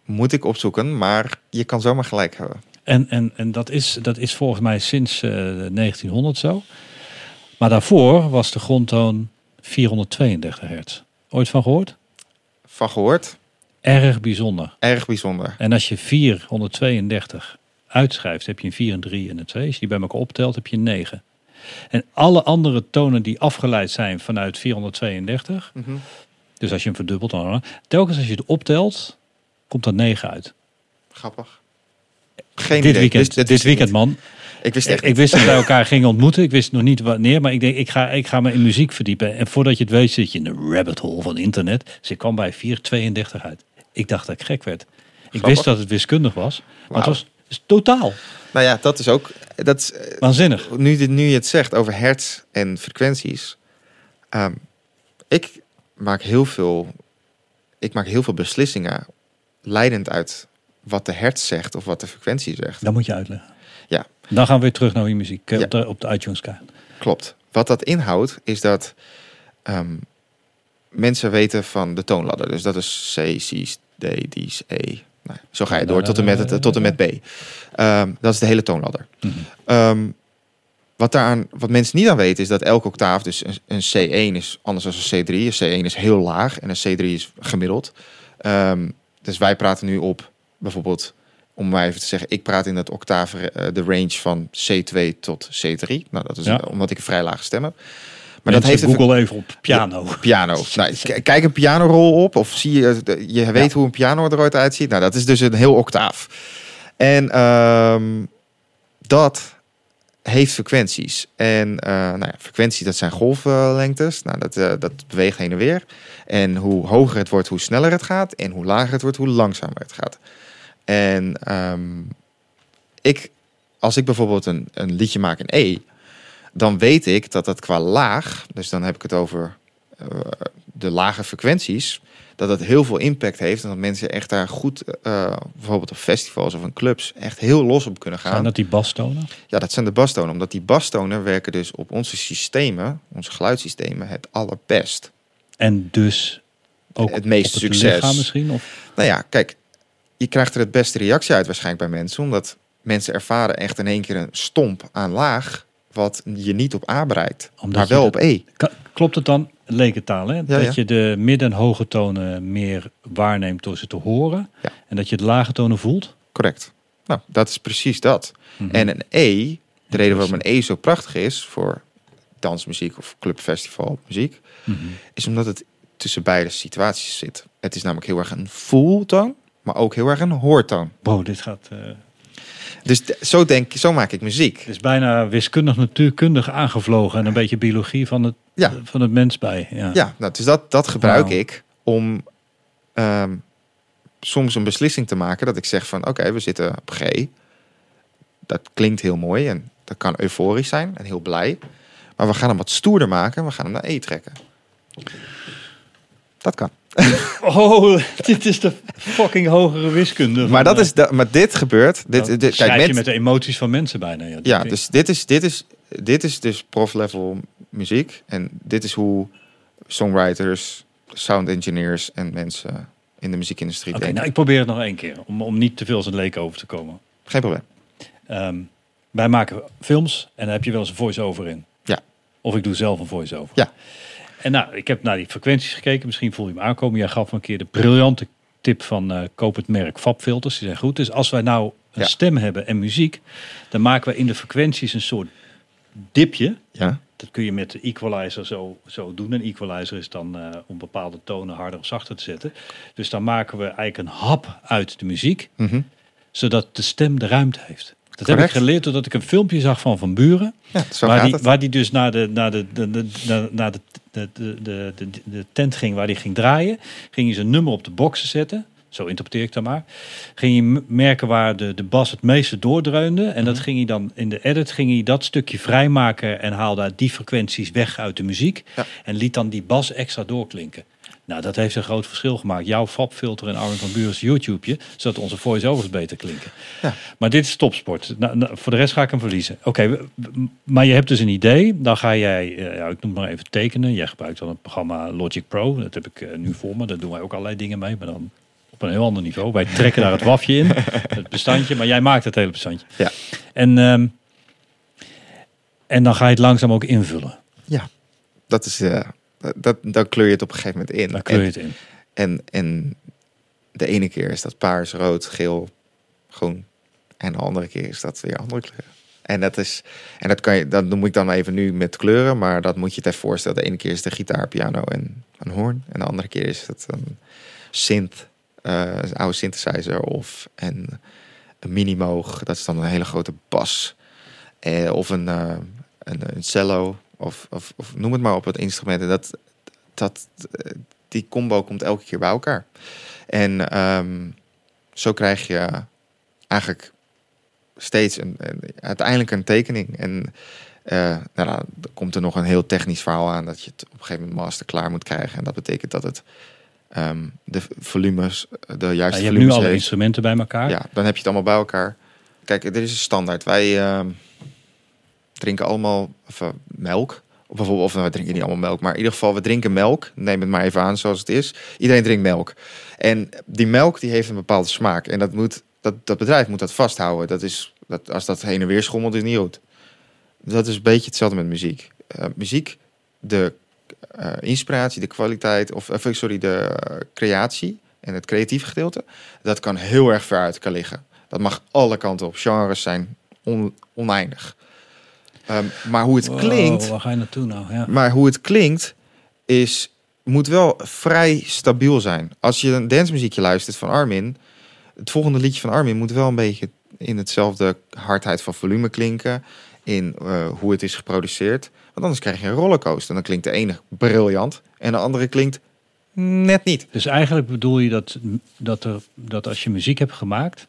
moet ik opzoeken, maar je kan zomaar gelijk hebben. En, en, en dat, is, dat is volgens mij sinds eh, 1900 zo. Maar daarvoor was de grondtoon 432 hertz. Ooit van gehoord? Van gehoord, Erg bijzonder. erg bijzonder. En als je 432 uitschrijft, heb je een 4, een 3 en een 2. Als je die bij elkaar optelt, heb je een 9. En alle andere tonen die afgeleid zijn vanuit 432, Mhm. dus als je hem verdubbelt, dan, telkens als je het optelt, komt er 9 uit. Grappig. Geen dit idee. weekend, Wist- dit weekend man. Ik wist echt ik wist dat wij elkaar gingen ontmoeten. Ik wist nog niet wanneer, maar ik denk, ik ga, ik ga me in muziek verdiepen. En voordat je het weet, zit je in de rabbit hole van internet. Dus ik kwam bij 432 uit. Ik dacht dat ik gek werd. Ik Grappig. wist dat het wiskundig was, maar het was totaal Nou ja, dat is ook. Dat is, eh, waanzinnig. nu, nu je het zegt over hertz en frequenties. ehm, ik maak heel veel. Ik maak heel veel beslissingen leidend uit wat de hertz zegt of wat de frequentie zegt. Dat moet je uitleggen. Ja. Dan gaan we weer terug naar je muziek eh, Ja. op, de, op de iTunes kaart. Klopt. Wat dat inhoudt is dat ehm, mensen weten van de toonladder. Dus dat is C, C, D, D's, E. Nou, zo ga je door tot en met, het, tot en met B. Ehm, dat is de hele toonladder. Mhm. Ehm, wat, daaraan, wat mensen niet aan weten is dat elke octaaf, dus een, een C1 is anders dan een C3. Een C1 is heel laag en een C3 is gemiddeld. Ehm, dus wij praten nu op bijvoorbeeld, om maar even te zeggen, ik praat in het octaaf, eh, de range van C2 tot C3. Nou, dat is Ja. omdat ik een vrij lage stem heb. Maar Mensen, dat heeft Google even op piano. piano. Nou, kijk een pianorol op of zie je, je weet Ja. hoe een piano er ooit uitziet. Nou, dat is dus een heel octaaf. En ehm, dat heeft frequenties. En eh nou ja, frequenties, dat zijn golflengtes. Nou, dat, eh, dat beweegt heen en weer. En hoe hoger het wordt, hoe sneller het gaat. En hoe lager het wordt, hoe langzamer het gaat. En ehm, ik, als ik bijvoorbeeld een, een liedje maak in E, dan weet ik dat dat qua laag, dus dan heb ik het over eh, de lage frequenties, dat het heel veel impact heeft en dat mensen echt daar goed, eh, bijvoorbeeld op festivals of in clubs, echt heel los op kunnen gaan. Zijn dat die bastonen? Ja, dat zijn de bastonen, omdat die bastonen werken dus op onze systemen, onze geluidssystemen, het allerbest. En dus ook Het meest op het succes. misschien? Of, Nou ja, kijk, je krijgt er het beste reactie uit waarschijnlijk bij mensen, omdat mensen ervaren echt in één keer een stomp aan laag, wat je niet op A bereikt, Omdat maar wel op E. Klopt het dan, lekentaal, hè? dat ja. je de midden- en hoge tonen meer waarneemt door ze te horen. Ja. En dat je de lage tonen voelt? Correct. Nou, dat is precies dat. Mhm. En een E, de reden waarom een E zo prachtig is voor dansmuziek of clubfestival muziek, Mhm. is omdat het tussen beide situaties zit. Het is namelijk heel erg een voeltoon, maar ook heel erg een hoortoon. Wow, dit gaat... eh, Dus zo denk zo maak ik muziek. het is bijna wiskundig natuurkundig aangevlogen. En een beetje biologie van het, Ja. van het mens bij. Ja. Ja, nou, dus dat, dat gebruik ik om ehm, soms een beslissing te maken dat ik zeg van oké, we zitten op G. dat klinkt heel mooi en dat kan euforisch zijn en heel blij. Maar we gaan hem wat stoerder maken en we gaan hem naar E trekken. Dat kan. Oh, dit is de fucking hogere wiskunde. Maar, dat is de, maar dit gebeurt. Dit, dit, kijk, je met, met de emoties van mensen bijna. Ja, ja, dus dit is, dit, is, dit is dus prof-level muziek. En dit is hoe songwriters, sound engineers en mensen in de muziekindustrie Oké, denken. nou ik probeer het nog één keer. Om, om niet te veel zijn leek over te komen. Geen probleem. Ehm, wij maken films en daar heb je wel eens een voice-over in. Ja. Of ik doe zelf een voice-over. Ja. En nou, ik heb naar die frequenties gekeken. Misschien voel je hem aankomen. Jij gaf me een keer de briljante tip van eh, koop het merk Fabfilters. Die zijn goed. Dus als wij nou een Ja. stem hebben en muziek, dan maken we in de frequenties een soort dipje. Ja. Dat kun je met de equalizer zo, zo doen. Een equalizer is dan eh, om bepaalde tonen harder of zachter te zetten. Dus dan maken we eigenlijk een hap uit de muziek Mhm. zodat de stem de ruimte heeft. Dat heb ik geleerd doordat ik een filmpje zag van Van Buren. ja, waar, die, waar die dus naar de, naar de, de, de, naar de, de, de, de, de, tent ging waar hij ging draaien. Ging hij zijn nummer op de boxen zetten. Zo interpreteer ik dat maar. Ging je merken waar de, de bas het meeste doordreunde. En dat Mhm. ging hij dan in de edit ging hij dat stukje vrijmaken. En haalde die frequenties weg uit de muziek. Ja. En liet dan die bas extra doorklinken. Nou, dat heeft een groot verschil gemaakt. Jouw fabfilter en Armin van Buren's YouTubeje. Zodat onze voice-overs beter klinken. Ja. Maar dit is topsport. Nou, nou, voor de rest ga ik hem verliezen. Oké, maar je hebt dus een idee. Dan ga jij, eh, ja, ik noem het maar even tekenen. Jij gebruikt dan het programma Logic Pro. Dat heb ik eh, nu voor me. Daar doen wij ook allerlei dingen mee. Maar dan op een heel ander niveau. Wij trekken daar het wafje in. Het bestandje. Maar jij maakt het hele bestandje. Ja. En, ehm, en dan ga je het langzaam ook invullen. Dat is, eh, dat, dan kleur je het op een gegeven moment in. Dan kleur je En- het in. En, en de ene keer is dat paars, rood, geel, groen. En de andere keer is dat weer andere kleuren. En dat is, en dat kan je, dat noem ik dan even nu met kleuren, maar dat moet je je even voorstellen. De ene keer is de gitaar, piano en een hoorn. En de andere keer is het een synth, eh, een oude synthesizer of een, een minimoog. Dat is dan een hele grote bas. Eh, of een, eh, een, een cello, of, of, of noem het maar op het instrument. En dat, dat, die combo komt elke keer bij elkaar. En ehm, zo krijg je eigenlijk steeds een, een- uiteindelijk een tekening. En eh, nou, dan komt er nog een heel technisch verhaal aan dat je het op een gegeven moment master klaar moet krijgen. En dat betekent dat het ehm, de volumes, de Ja, juiste je hebt nu alle instrumenten bij elkaar. Ja, dan heb je het allemaal bij elkaar. Kijk, er is een standaard. Wij ehm, drinken allemaal eh, melk. Of bijvoorbeeld, of nou, we drinken niet allemaal melk, maar in ieder geval, we drinken melk. Neem het maar even aan zoals het is. Iedereen drinkt melk. En die melk die heeft een bepaalde smaak. En dat, moet, dat, dat bedrijf moet dat vasthouden. Dat is, dat, als dat heen en weer schommelt, is niet goed. Dat is een beetje hetzelfde met muziek. Eh, muziek, de eh, inspiratie, de kwaliteit, of sorry, de creatie en het creatieve gedeelte, dat kan heel erg ver uit kan liggen. Dat mag alle kanten op. Genres zijn on- oneindig. Ehm, maar hoe het Wow, klinkt, waar ga je naartoe nou? Ja. maar hoe het klinkt is moet wel vrij stabiel zijn. Als je een dancemuziekje luistert van Armin, het volgende liedje van Armin moet wel een beetje in hetzelfde hardheid van volume klinken, in eh, hoe het is geproduceerd. Want anders krijg je een rollercoaster. Dan klinkt de ene briljant en de andere klinkt net niet. Dus eigenlijk bedoel je dat, dat, er, dat als je muziek hebt gemaakt.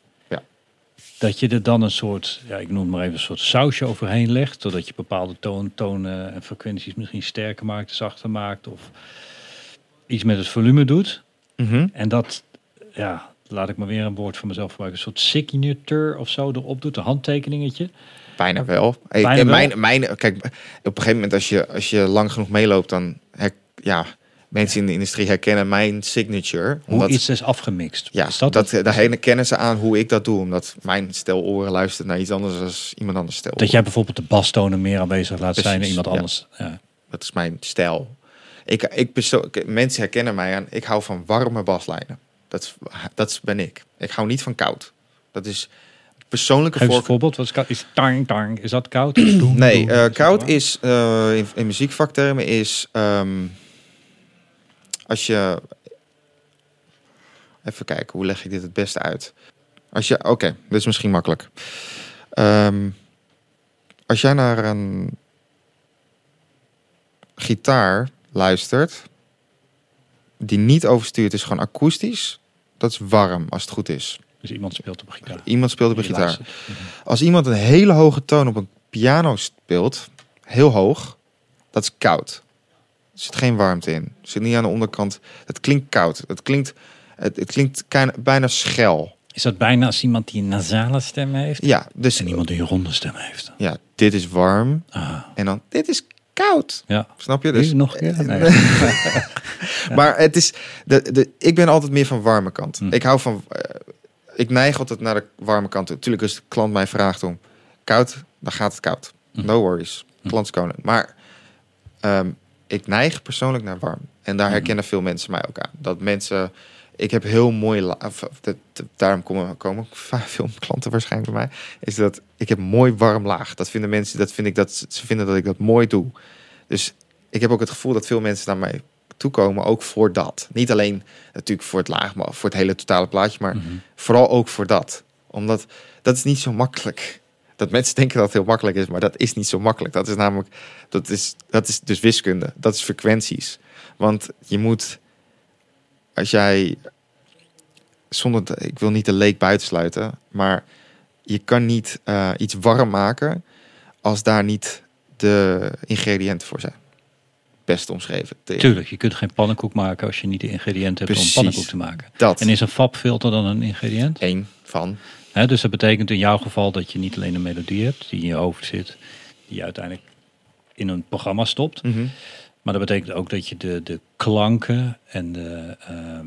Dat je er dan een soort, ja, ik noem het maar even een soort sausje overheen legt, zodat je bepaalde toon, tonen en frequenties misschien sterker maakt, zachter maakt of iets met het volume doet. En dat, ja, laat ik maar weer een woord voor mezelf gebruiken, een soort signature of zo erop doet, een handtekeningetje. Bijna wel. Bijna en wel? Mijn, mijn, kijk, op een gegeven moment als je, als je lang genoeg meeloopt, dan her, ja, mensen in de industrie herkennen mijn signature. Hoe iets is afgemixt. ja, is dat, dat, kennen ze aan hoe ik dat doe. Omdat mijn stel oren luistert naar iets anders dan iemand anders stel. dat jij bijvoorbeeld de bastonen meer aanwezig laat zijn dan iemand anders. Ja. Dat is mijn stijl. Ik, ik mensen herkennen mij aan. Ik hou van warme baslijnen. Dat, dat ben ik. Ik hou niet van koud. Dat is persoonlijke Geef een voorkeur. voorbeeld. Wat is koud? Is tang, tang. Is dat koud? Is doen, Nee, doen? eh, Is koud is eh, in, in muziekvaktermen is ehm, als je even kijken hoe leg ik dit het beste uit. Als je oké, dit is misschien makkelijk. Ehm, als jij naar een gitaar luistert die niet overstuurd is, gewoon akoestisch, dat is warm als het goed is. Dus iemand speelt op gitaar. Iemand speelt op een gitaar. luistert. Als iemand een hele hoge toon op een piano speelt, heel hoog, dat is koud. Er zit geen warmte in. Er zit niet aan de onderkant. Het klinkt koud. Het klinkt, het, het klinkt bijna schel. Is dat bijna als iemand die een nasale stem heeft? Ja, dus En iemand die een ronde stem heeft. ja, dit is warm Ah, en dan dit is koud. ja. Snap je? Dus nog keer? Nee. maar het is, de, de, ik ben altijd meer van warme kant. Hm. Ik hou van, eh, ik neig altijd naar de warme kant. toe. Tuurlijk, als de klant mij vraagt om koud, dan gaat het koud. Hm. No worries. Hm. Klant. Maar ehm, ik neig persoonlijk naar warm. En daar Hm. herkennen veel mensen mij ook aan. Dat mensen, ik heb heel mooi, daarom komen, komen veel klanten waarschijnlijk bij mij. Is dat ik heb mooi warm laag. Dat vinden mensen, dat vind ik dat ze- ze vinden dat ik dat mooi doe. Dus ik heb ook het gevoel dat veel mensen naar mij toekomen, ook voor dat. Niet alleen natuurlijk voor het laag, maar voor het hele totale plaatje, maar Mhm. vooral ook voor dat. Omdat dat is niet zo makkelijk. Dat mensen denken dat het heel makkelijk is, maar dat is niet zo makkelijk. Dat is namelijk, dat is, dat is dus wiskunde. Dat is frequenties. Want je moet, als jij, zonder, te- ik wil niet de leek buitensluiten, maar je kan niet eh, iets warm maken als daar niet de ingrediënten voor zijn. Best omschreven. Tuurlijk, je kunt geen pannenkoek maken als je niet de ingrediënten hebt Precies. om pannenkoek te maken. Dat En is een fabfilter dan een ingrediënt? één van. Dus dat betekent in jouw geval dat je niet alleen een melodie hebt die in je hoofd zit, die je uiteindelijk in een programma stopt. Mhm. Maar dat betekent ook dat je de, de klanken en de, ehm,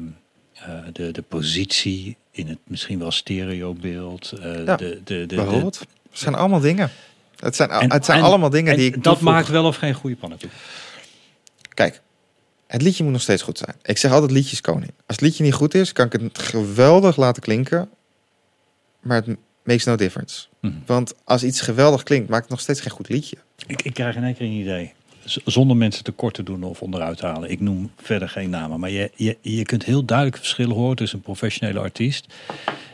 eh, de, de positie in het misschien wel stereobeeld. Ja, de, de, de, de, Bijvoorbeeld. Het zijn allemaal dingen. Het zijn, En- het zijn en- allemaal dingen en die ik dat toevoeg. maakt wel of geen goede pannenkoek. Kijk, het liedje moet nog steeds goed zijn. Ik zeg altijd liedjes koning. Als het liedje niet goed is, kan ik het geweldig laten klinken. Maar het makes no difference. Mhm. Want als iets geweldig klinkt, maakt het nog steeds geen goed liedje. Ik, ik krijg in één keer een idee. Z- Zonder mensen tekort te doen of onderuit te halen. Ik noem verder geen namen. Maar je, je, je kunt heel duidelijk verschillen horen tussen een professionele artiest.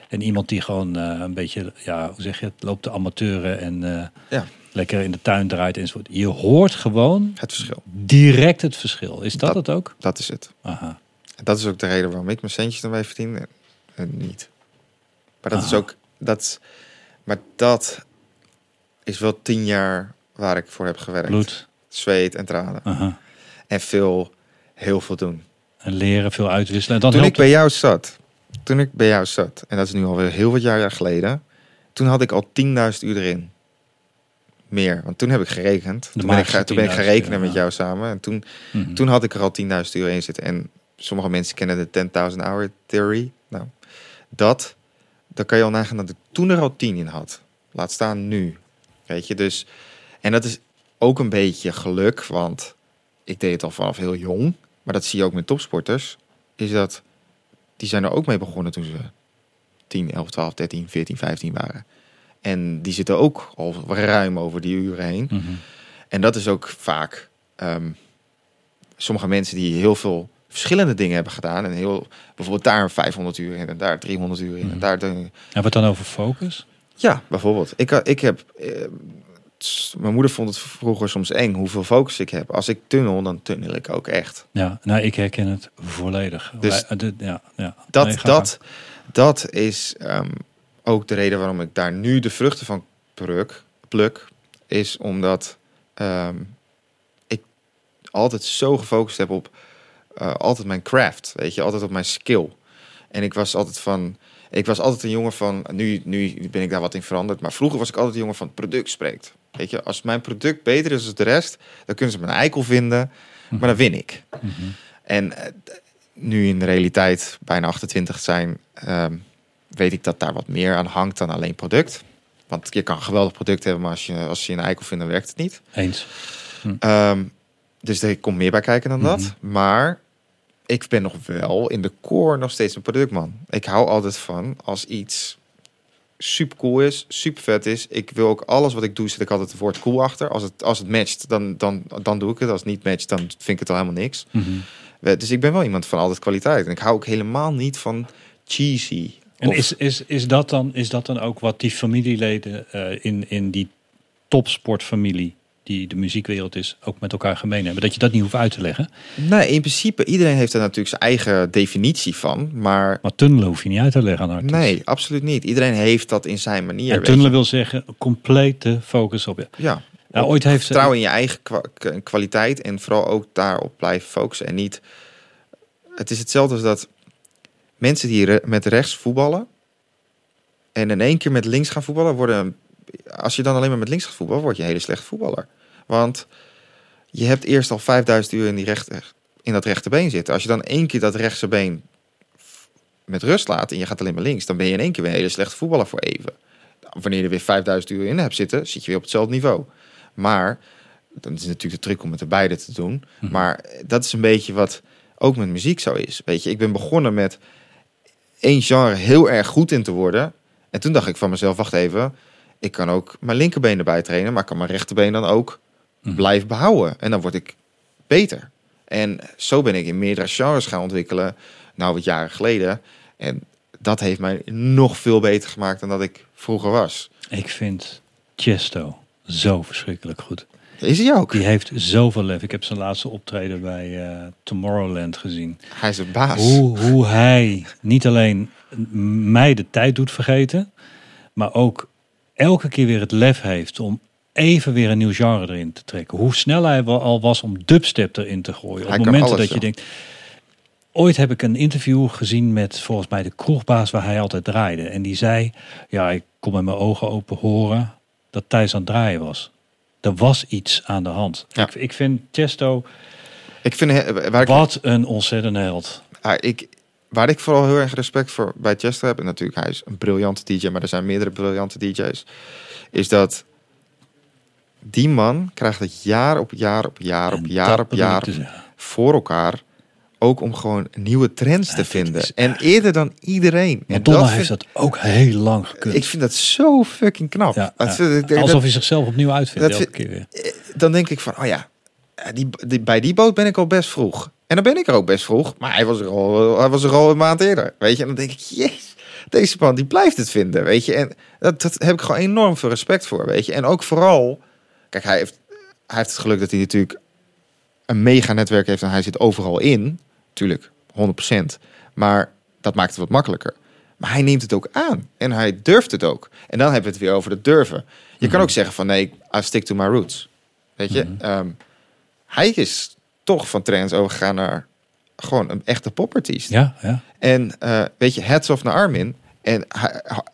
En iemand die gewoon eh, een beetje, ja, hoe zeg je het, loopt te amateuren en eh, Ja. lekker in de tuin draait enzovoort. Je hoort gewoon Het verschil. direct het verschil. Is dat, Dat- het ook? Dat is het. Aha. En dat is ook de reden waarom ik mijn centjes ermee verdien en, en niet. Maar dat is ook... Dat, maar dat is wel tien jaar waar ik voor heb gewerkt. Bloed. Zweet en tranen. En veel, heel veel doen. En leren, veel uitwisselen. En dan toen ik bij jou zat, toen ik bij jou zat, en dat is nu alweer heel wat jaar geleden, toen had ik al 10.000 uur erin. Meer, want toen heb ik gerekend. Toen ben ik, toen ben ik gaan 10.000 rekenen met jou samen. En toen, Mhm. toen had ik er al 10.000 uur in zitten. En sommige mensen kennen de 10.000 hour theory. Nou, dat, daar kan je al nagaan dat ik toen er al 10 in had. Laat staan nu. Weet je, dus... En dat is ook een beetje geluk, want ik deed het al vanaf heel jong. Maar dat zie je ook met topsporters. Is dat, die zijn er ook mee begonnen toen ze 10, 11, 12, 13, 14, 15 waren. En die zitten ook al ruim over die uren heen. Mhm. En dat is ook vaak ehm, sommige mensen die heel veel verschillende dingen hebben gedaan. En heel, bijvoorbeeld daar 500 uur in en daar 300 uur in. Mhm. En daar, de- Hebben we het dan over focus? ja, bijvoorbeeld. Ik, ha- ik heb. eh, mijn moeder vond het vroeger soms eng hoeveel focus ik heb. Als ik tunnel, dan tunnel ik ook echt. Ja, nou, ik herken het volledig. Dus Wij- eh, ja, ja. Dat, Nee, dat, dat is ehm, ook de reden waarom ik daar nu de vruchten van pluk. pluk is omdat ehm, ik altijd zo gefocust heb op eh, altijd mijn craft. Weet je, altijd op mijn skill. En ik was altijd van. Ik was altijd een jongen van. Nu, nu ben ik daar wat in veranderd. Maar vroeger was ik altijd een jongen van product spreekt. Weet je, als mijn product beter is dan de rest, dan kunnen ze me een eikel vinden. Maar dan win ik. Mhm. En eh, nu in de realiteit bijna 28 zijn, ehm, weet ik dat daar wat meer aan hangt dan alleen product. Want je kan een geweldig product hebben, maar als je, als je een eikel vindt, dan werkt het niet. Eens. Ehm, dus er komt meer bij kijken dan dat. Mhm. Maar ik ben nog wel in de core nog steeds een productman. Ik hou altijd van als iets super cool is, super vet is. Ik wil ook alles wat ik doe, zet ik altijd het woord cool achter. Als het, als het matcht, dan, dan, dan doe ik het. Als het niet matcht, dan vind ik het al helemaal niks. Mhm. Dus ik ben wel iemand van altijd kwaliteit. En ik hou ook helemaal niet van cheesy. En Of- is, is, is, dat dan, is dat dan ook wat die familieleden eh, in, in die topsportfamilie die de muziekwereld is, ook met elkaar gemeen hebben. Dat je dat niet hoeft uit te leggen. Nee, in principe, iedereen heeft er natuurlijk zijn eigen definitie van. Maar Maar tunnelen hoef je niet uit te leggen aan nee, absoluut niet. Iedereen heeft dat in zijn manier. En tunnelen wil zeggen complete focus op je. Ja. Ja, ooit heeft Vertrouwen in je eigen kwaliteit en vooral ook daarop blijven focussen. En niet. Het is hetzelfde als dat mensen die met rechts voetballen. en in één keer met links gaan voetballen, worden. Als je dan alleen maar met links gaat voetballen, word je een hele slechte voetballer. Want je hebt eerst al 5000 uur in, die rechter, in dat rechterbeen zitten. Als je dan één keer dat rechtse been met rust laat en je gaat alleen maar links, dan ben je in één keer weer een hele slechte voetballer voor even. Wanneer je er weer 5000 uur in hebt zitten, zit je weer op hetzelfde niveau. Maar, dan is natuurlijk de truc om het er beide te doen. Mhm. Maar dat is een beetje wat ook met muziek zo is. Weet je, ik ben begonnen met één genre heel erg goed in te worden. En toen dacht ik van mezelf, wacht even, ik kan ook mijn linkerbeen erbij trainen, maar ik kan mijn rechterbeen dan ook Mhm. blijven behouden. En dan word ik beter. En zo ben ik in meerdere genres gaan ontwikkelen, nou wat jaren geleden. En dat heeft mij nog veel beter gemaakt dan dat ik vroeger was. Ik vind Chesto zo verschrikkelijk goed. Is hij ook? Die heeft zoveel lef. Ik heb zijn laatste optreden bij eh, Tomorrowland gezien. Hij is een baas. Hoe, hoe hij niet alleen mij de tijd doet vergeten, maar ook elke keer weer het lef heeft om even weer een nieuw genre erin te trekken. Hoe snel hij wel al was om dubstep erin te gooien. Hij Op momenten dat je denkt. Ooit heb ik een interview gezien met volgens mij de kroegbaas waar hij altijd draaide. En die zei, ja, ik kon met mijn ogen open horen dat Thijs aan het draaien was. Er was iets aan de hand. Ja. Ik, ik vind Chesto, Ik vind, he- waar ik, wat een ontzettende held. ah, ik, waar ik vooral heel erg respect voor bij Chester heb, en natuurlijk hij is een briljante DJ, maar er zijn meerdere briljante DJ's, is dat die man krijgt het jaar op jaar op jaar op En jaar op jaar voor elkaar. Ook om gewoon nieuwe trends te vinden. is En eerder dan iedereen. En Madonna dat heeft vind- dat ook heel lang gekund. Ik vind dat zo fucking knap. ja, Dat- ja. dat- dat- Alsof hij zichzelf opnieuw uitvindt dat elke keer weer. dan denk ik van, oh ja, eh, die, die, bij die boot ben ik al best vroeg. En dan ben ik er ook best vroeg. Maar hij was er al, hij was er al een maand eerder. Weet je, en dan denk ik, jezus, deze man die blijft het vinden. Weet je, en dat, dat heb ik gewoon enorm veel respect voor. Weet je, en ook vooral, kijk, hij heeft, hij heeft het geluk dat hij natuurlijk een mega netwerk heeft en hij zit overal in. Tuurlijk, 100%. Maar dat maakt het wat makkelijker. Maar hij neemt het ook aan. En hij durft het ook. En dan hebben we het weer over het durven. Je kan ook zeggen van nee, I stick to my roots. Weet je, ehm, hij is toch van trends overgegaan naar gewoon een echte popartiest. Ja, ja. En eh, weet je, hats off naar Armin. En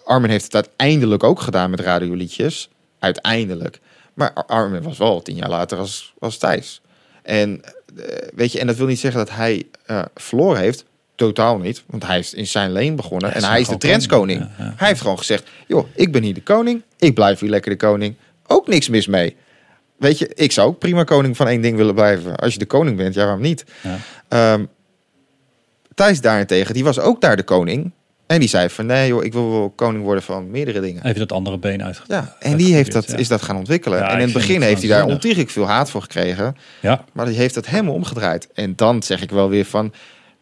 Armin heeft het uiteindelijk ook gedaan met radioliedjes. Uiteindelijk. Maar Ar- Armin was wel tien jaar later als, als Thijs. En eh, weet je, en dat wil niet zeggen dat hij eh, verloren heeft. Totaal niet. Want hij is in zijn leen begonnen. Hij en hij is de trendskoning. koning. Ja, ja. Hij heeft gewoon gezegd: joh, ik ben hier de koning. Ik blijf hier lekker de koning. Ook niks mis mee. Weet je, ik zou ook prima koning van één ding willen blijven. Als je de koning bent, ja, waarom niet? ja. Ehm Thijs daarentegen, die was ook daar de koning. En die zei van nee joh, ik wil wel koning worden van meerdere dingen. Even dat andere been uit. Ja, en die heeft dat, is dat gaan ontwikkelen. Ja, en in het begin heeft hij daar ontiegelijk veel haat voor gekregen. Ja, Maar die heeft dat helemaal omgedraaid. En dan zeg ik wel weer van,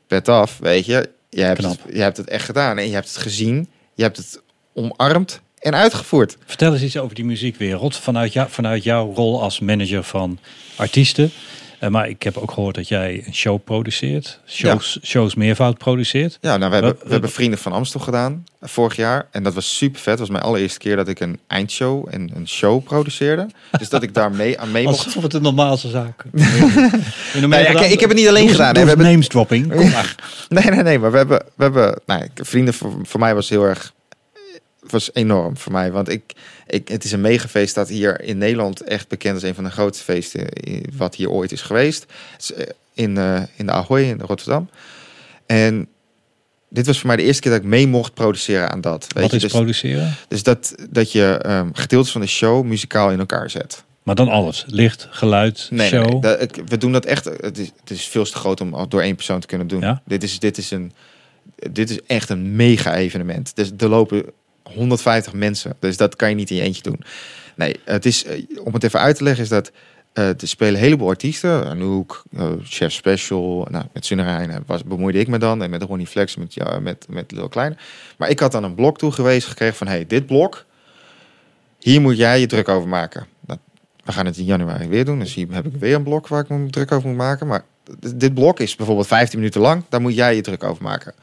pet af, weet je. Je hebt, Knap. het, je hebt het echt gedaan. En je hebt het gezien. Je hebt het omarmd en uitgevoerd. vertel eens iets over die muziekwereld. Vanuit, jou, vanuit jouw rol als manager van artiesten. Eh, maar ik heb ook gehoord dat jij een show produceert. Shows, shows meervoud produceert. Ja, nou, we hebben, we hebben Vrienden van Amstel gedaan eh, vorig jaar. En dat was super vet. Dat was mijn allereerste keer dat ik een eindshow en een show produceerde. Dus dat ik daar mee aan mee mocht. Alsof het een normaalste zaak is. Nou ja, ik heb het niet alleen gedaan. We hebben- names dropping. Kom maar. Nee, nee, nee. Maar we hebben, we hebben nou, vrienden voor, voor mij was heel erg, was enorm voor mij. Want ik, ik, het is een megafeest dat hier in Nederland echt bekend is. Een van de grootste feesten i- wat hier ooit is geweest. Eh, In, eh, in de Ahoy in Rotterdam. En dit was voor mij de eerste keer dat ik mee mocht produceren aan dat. Weet Wat je? is dus, produceren? dus dat, dat je ehm, gedeeltes van de show muzikaal in elkaar zet. Maar dan alles. Licht, geluid, Nee, show. nee. Dat- ik- we doen dat echt. Het is, het is veel te groot om al door één persoon te kunnen doen. Ja? Dit, is, dit, is een, dit is echt een mega evenement. Dus er lopen 150 mensen. Dus dat kan je niet in je eentje doen. Nee, het is, eh, om het even uit te leggen, is dat eh er spelen heleboel artiesten. Anouk, eh, Chef Special. Nou, met Sunnerijn was bemoeide ik me dan. En met Ronnie Flex, met, ja, met, met Lil Kleine. Maar ik had dan een blok toegewezen gekregen van... hey, dit blok, hier moet jij je druk over maken. Nou, we gaan het in januari weer doen. Dus hier heb ik weer een blok waar ik me druk over moet maken. Maar dit blok is bijvoorbeeld 15 minuten lang. Daar moet jij je druk over maken.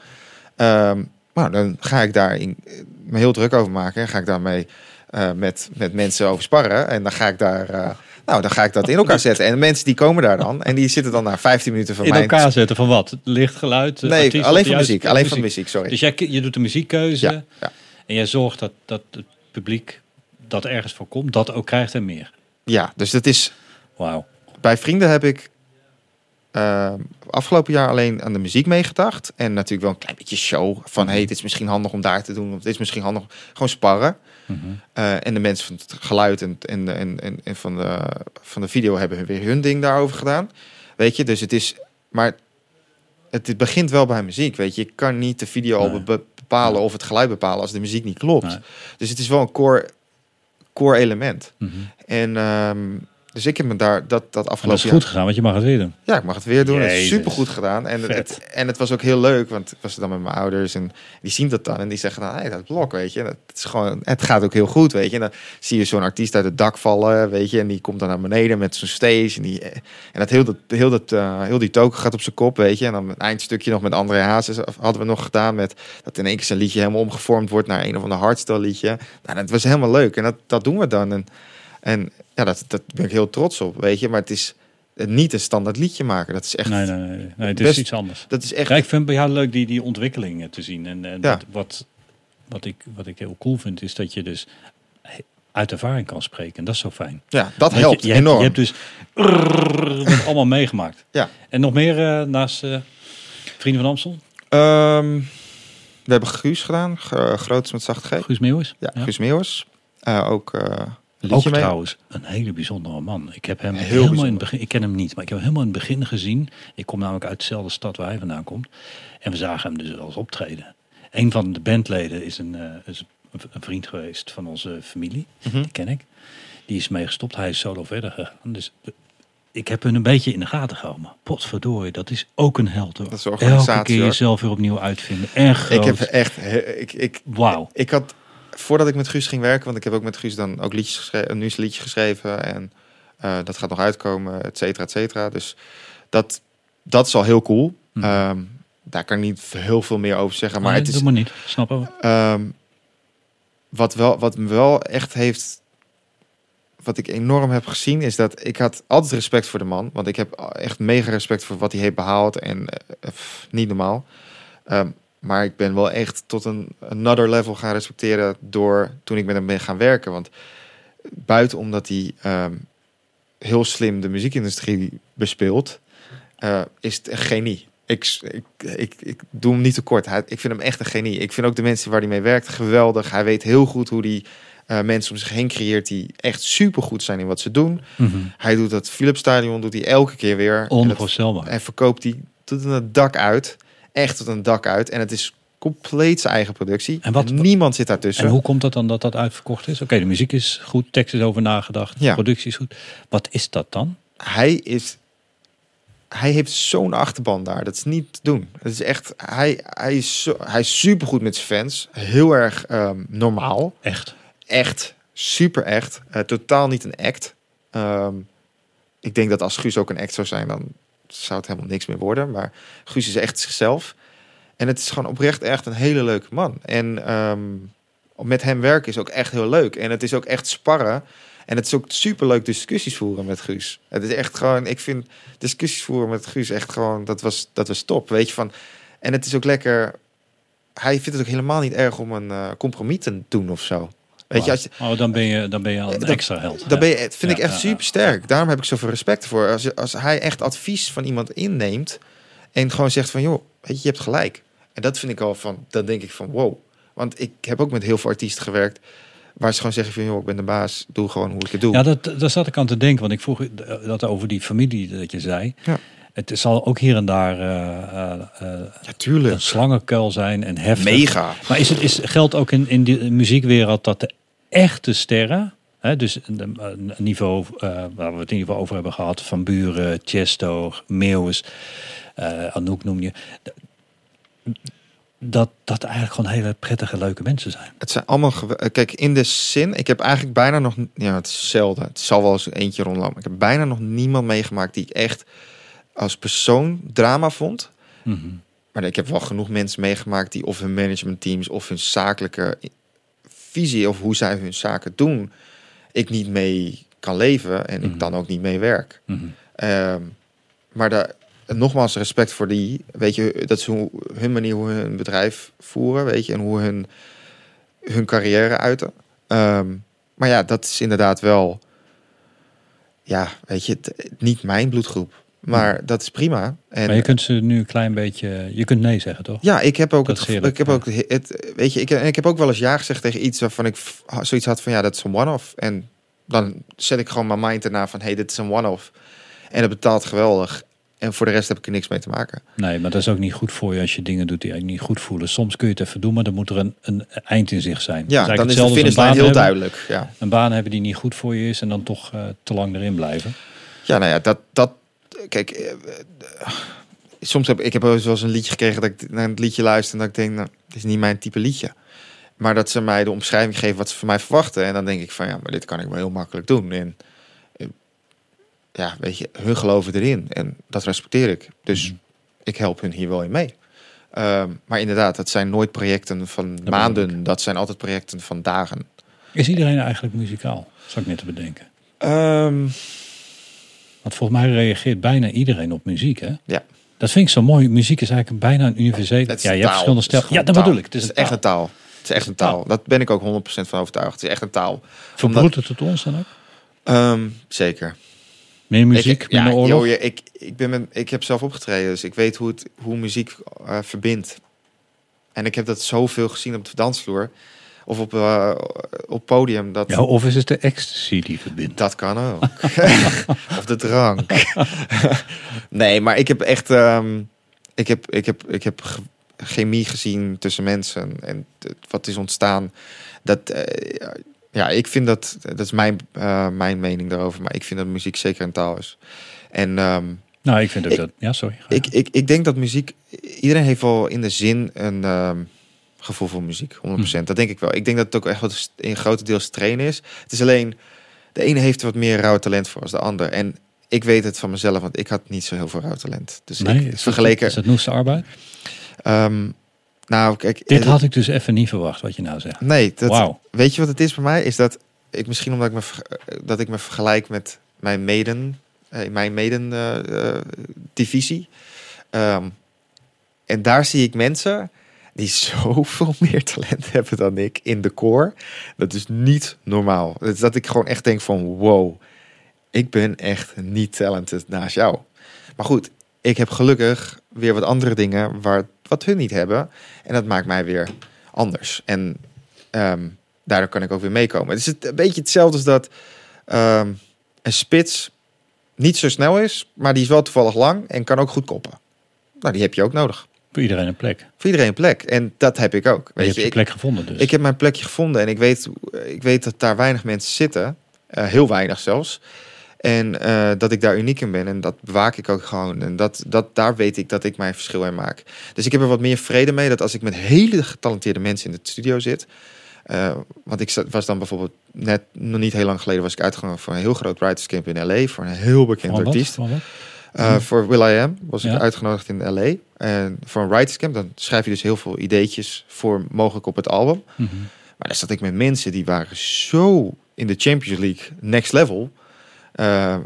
Ehm, nou, dan ga ik daar in, me heel druk over maken. En ga ik daarmee eh, met, met mensen over sparren. En dan ga ik daar... eh, nou, dan ga ik dat in elkaar zetten. En de mensen die komen daar dan. En die zitten dan na 15 minuten van In mij. elkaar zetten van wat? Licht, geluid? de Nee, artiest, alleen van muziek. Alleen van muziek, sorry. Dus jij, je doet de muziekkeuze Ja, ja. en jij zorgt dat, dat het publiek dat ergens voor komt, dat ook krijgt en meer. Ja, dus dat is... Wauw. Bij vrienden heb ik eh, afgelopen jaar alleen aan de muziek meegedacht. En natuurlijk wel een klein beetje show. Van hey, dit is misschien handig om daar te doen. Of dit is misschien handig. Gewoon sparren. Mhm. Eh, en de mensen van het geluid en, en, en, en, van, de, van de video hebben weer hun ding daarover gedaan. Weet je, dus het is. Maar het, het begint wel bij muziek. Weet je, je kan niet de video al Nee. bepalen of het geluid bepalen als de muziek niet klopt. Nee. Dus het is wel een core, core element. Mhm. En ehm, dus ik heb me daar dat, dat En dat afgelopen is goed gegaan, want je mag het weer doen. Ja, ik mag het weer doen. Het is super goed gedaan. En Vet. het, en het was ook heel leuk, want ik was er dan met mijn ouders en die zien dat dan en die zeggen dan, hey, dat blok, weet je, dat is gewoon, het gaat ook heel goed, weet je. En dan zie je zo'n artiest uit het dak vallen, weet je, en die komt dan naar beneden met zo'n stage en die en dat heel dat heel dat eh, heel die token gaat op zijn kop, weet je. En dan een eindstukje nog met André Hazes hadden we nog gedaan met dat in één keer zijn liedje helemaal omgevormd wordt naar een of ander hardstyle liedje. Nou, dat was helemaal leuk en dat dat doen we dan en en ja, dat, dat ben ik heel trots op, weet je. Maar het is niet een standaard liedje maken. Dat is echt, Nee, nee, nee. nee het is Best- iets anders. dat is echt Ja, ik vind bij jou leuk die, die ontwikkelingen te zien. En, en Ja. wat, wat, wat, ik, wat ik heel cool vind, is dat je dus uit ervaring kan spreken. En dat is zo fijn. Ja, dat Want helpt je, je hebt- enorm. je hebt dus allemaal meegemaakt. Ja. En nog meer eh, naast eh, Vrienden van Amstel? Ehm, we hebben Guus gedaan, Groots met zacht G. Guus Meeuwis? Ja, Guus Meeuwis. Eh, ook eh, Ook mee. trouwens een hele bijzondere man. Ik heb hem Heel helemaal in het begin, ik ken hem niet, maar ik heb hem helemaal in het begin gezien. Ik kom namelijk uit dezelfde stad waar hij vandaan komt. En we zagen hem dus als optreden. Een van de bandleden is een, eh, is een vriend geweest van onze familie. Mhm. Die ken ik. Die is mee gestopt. Hij is solo verder gegaan. Dus eh, ik heb hem een beetje in de gaten gehouden. Potverdorie, dat is ook een held hoor. Dat is een Elke keer jezelf weer opnieuw uitvinden. En groot. Ik heb echt, ik, ik, Wauw. ik had, voordat ik met Guus ging werken, want ik heb ook met Guus dan ook liedjes geschreven, een nieuws liedje geschreven en eh, dat gaat nog uitkomen, et cetera, et cetera. Dus dat, dat is al heel cool. Mhm. Ehm, daar kan ik niet heel veel meer over zeggen, maar Nee, het is, Doe maar niet, snap je? Ehm, wat, wel, wat me wel echt heeft. Wat ik enorm heb gezien, is dat ik had altijd respect voor de man. Want ik heb echt mega respect voor wat hij heeft behaald. En eh, pff, niet normaal. Ehm, maar ik ben wel echt tot een another level gaan respecteren door toen ik met hem ben gaan werken. Want buiten omdat hij ehm, heel slim de muziekindustrie bespeelt, eh, is het een genie. Ik, ik, ik, ik doe hem niet tekort. Hij, ik vind hem echt een genie. Ik vind ook de mensen waar hij mee werkt geweldig. Hij weet heel goed hoe hij eh, mensen om zich heen creëert die echt supergoed zijn in wat ze doen. Mhm. Hij doet dat Philips Stadion doet hij elke keer weer. En, dat- Onvoorstelbaar. en verkoopt die tot een dak uit. Echt tot een dak uit. En het is compleet zijn eigen productie. En wat- niemand zit daartussen. En hoe komt het dan dat dat uitverkocht is? Oké, de muziek is goed, tekst is over nagedacht, Ja. productie is goed. Wat is dat dan? hij is. Hij heeft zo'n achterban daar. Dat is niet te doen. Het is echt. Hij, hij, is, zo, hij is supergoed met zijn fans. Heel erg ehm, normaal. Echt. Echt. Super echt. Eh, totaal niet een act. Ehm, ik denk dat als Guus ook een act zou zijn, dan zou het helemaal niks meer worden. Maar Guus is echt zichzelf. En het is gewoon oprecht echt een hele leuke man. En ehm, met hem werken is ook echt heel leuk. En het is ook echt sparren. En het is ook super leuk discussies voeren met Guus. Het is echt gewoon, ik vind discussies voeren met Guus echt gewoon, dat was, dat was top. Weet je van. En het is ook lekker. Hij vindt het ook helemaal niet erg om een eh, compromis te doen of zo. Weet je, als je, Oh, dan ben je, dan ben je al een Dat- extra held. dat ben je, vind ik echt super sterk. Daarom heb ik zoveel respect voor. Als, als hij echt advies van iemand inneemt en gewoon zegt van, joh, weet je, je hebt gelijk. En dat vind ik al van, dan denk ik van, wow. Want ik heb ook met heel veel artiesten gewerkt waar ze gewoon zeggen van, joh, ik ben de baas, doe gewoon hoe ik het doe. Ja, dat, daar zat ik aan te denken, want ik vroeg dat over die familie dat je zei. Ja. Het zal ook hier en daar eh, eh, eh, Ja, tuurlijk. een slangenkuil zijn en heftig. Mega. Maar is het, is, geldt ook in, in de muziekwereld dat de echte sterren, hè, dus een, niveau eh, waar we het in ieder geval over hebben gehad, Van Buren, Chesto, Meeuwis, eh Anouk noem je. dat dat eigenlijk gewoon hele prettige, leuke mensen zijn. Het zijn allemaal... eh, Kijk, in de zin... Ik heb eigenlijk bijna nog... Ja, het is zelden. Het zal wel eens eentje rondlopen. Ik heb bijna nog niemand meegemaakt die ik echt als persoon drama vond. Mhm. Maar ik heb wel genoeg mensen meegemaakt die of hun managementteams of hun zakelijke visie of hoe zij hun zaken doen, ik niet mee kan leven en Mhm. ik dan ook niet mee werk. Mhm. Ehm, maar daar, nogmaals respect voor die, weet je, dat is hoe, hun manier hoe hun bedrijf voeren, weet je, en hoe hun, hun carrière uiten. Ehm, maar ja, dat is inderdaad wel, ja, weet je, het- niet mijn bloedgroep. Maar dat is prima. En maar je kunt ze nu een klein beetje... Je kunt nee zeggen, toch? ja, ik heb ook Dat het, gevoel- ik heb ook het, weet je, ik, en ik heb ook wel eens ja gezegd tegen iets waarvan ik zoiets had van ja, dat is een one-off. En dan zet ik gewoon mijn mind erna van hey, dit is een one-off. En het betaalt geweldig. En voor de rest heb ik er niks mee te maken. Nee, maar dat is ook niet goed voor je als je dingen doet die eigenlijk niet goed voelen. Soms kun je het even doen, maar dan moet er een, een eind in zich zijn. Ja, dan is de finishlijn heel hebben. duidelijk. Ja, Een baan hebben die niet goed voor je is en dan toch eh, te lang erin blijven. ja nou ja, dat, dat kijk, eh, eh, soms heb ik heb wel eens een liedje gekregen dat ik naar het liedje luister en dat ik denk, nou, dit is niet mijn type liedje. Maar dat ze mij de omschrijving geven wat ze van mij verwachten. En dan denk ik van ja, maar dit kan ik wel heel makkelijk doen. En eh, ja, weet je, hun geloven erin. En dat respecteer ik. Dus Mhm. ik help hun hier wel in mee. Ehm, maar inderdaad, dat zijn nooit projecten van maanden. Dat zijn altijd projecten van dagen. Is iedereen eigenlijk muzikaal? Zou ik net te bedenken. Ehm, Want volgens mij reageert bijna iedereen op muziek, hè? Ja. Dat vind ik zo mooi. Muziek is eigenlijk bijna een universele... Ja, je taal. hebt verschillende stijlen. Ja, dat taal. bedoel ik. Het is, Het is een echt een taal. Het is echt een taal. Dat ben ik ook 100% van overtuigd. Het is echt een taal. Verbroedt het het ons dan ook? Ehm, zeker. Meer muziek, ik, minder ja, oorlog? joh, ik, ik, ben met, ik heb zelf opgetreden, dus ik weet hoe, het, hoe muziek eh, verbindt. En ik heb dat zoveel gezien op de dansvloer. Of op, eh, op podium. Dat, Ja, of is het de ecstasy die verbindt? dat kan ook. of de drank. nee, maar ik heb echt... ehm, ik, heb, ik, heb, ik heb chemie gezien tussen mensen. En wat is ontstaan. Dat... eh, ja, ik vind dat... Dat is mijn, eh, mijn mening daarover. Maar ik vind dat muziek zeker een taal is. En... ehm, Nou, ik vind ook Ik- dat... Ja, sorry. ik, ik, ik denk dat muziek. Iedereen heeft wel in de zin een ehm, gevoel voor muziek. 100%. Hm. Dat denk ik wel. Ik denk dat het ook echt wat in grote deels trainen is. Het is alleen. De ene heeft er wat meer rauw talent voor als de ander. En ik weet het van mezelf, want ik had niet zo heel veel rauw talent. Dus Nee, ik is vergeleken. Is dat Noeste arbeid? ehm, nou, kijk. Dit had ik dus even niet verwacht, wat je nou zegt. Nee, dat, Wauw. weet je wat het is bij mij? Is dat ik misschien omdat ik me, dat ik me vergelijk met mijn meden, eh, mijn meden eh, eh, divisie. Ehm, en daar zie ik mensen die zoveel meer talent hebben dan ik in de core. Dat is niet normaal. Dat, is dat ik gewoon echt denk van wow, ik ben echt niet talented naast jou. Maar goed, ik heb gelukkig weer wat andere dingen waar, wat hun niet hebben. En dat maakt mij weer anders. En ehm, daardoor kan ik ook weer meekomen. Het is een beetje hetzelfde als dat ehm, een spits niet zo snel is, maar die is wel toevallig lang en kan ook goed koppen. Nou, die heb je ook nodig. Voor iedereen een plek. Voor iedereen een plek. En dat heb ik ook. je Weet hebt je, je ik, plek gevonden dus. ik heb mijn plekje gevonden en ik weet, ik weet dat daar weinig mensen zitten. Eh, heel weinig zelfs. En eh, dat ik daar uniek in ben. En dat bewaak ik ook gewoon. En dat, dat, daar weet ik dat ik mijn verschil in maak. Dus ik heb er wat meer vrede mee dat als ik met hele getalenteerde mensen in de studio zit. eh, want ik was dan bijvoorbeeld net nog niet heel lang geleden was ik uitgenodigd voor een heel groot writers camp in LA voor een heel bekend artiest. Van wat? Uh, Voor Will I Am was ik Ja. uitgenodigd in LA. En voor een writers camp, dan schrijf je dus heel veel ideetjes voor mogelijk op het album. Mhm. Maar daar zat ik met mensen die waren zo in de Champions League next level. Uh,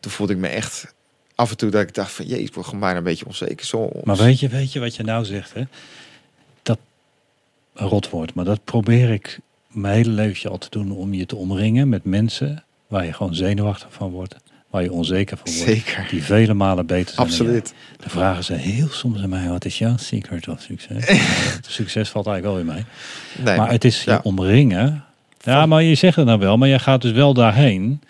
toen voelde ik me echt af en toe dat ik dacht van... Jezus, ik word gewoon bijna een beetje onzeker. Zo, Maar weet je, weet je wat je nou zegt, hè? Dat een rotwoord, maar dat probeer ik mijn hele leven al te doen om je te omringen met mensen waar je gewoon zenuwachtig van wordt, waar je onzeker van wordt, Zeker. die vele malen beter zijn. Absoluut. Dan vragen ze heel soms aan mij, wat is jouw secret of succes? Succes valt eigenlijk wel in mij. Nee, maar het is je omringen. Ja, maar je zegt het nou wel, maar je gaat dus wel daarheen.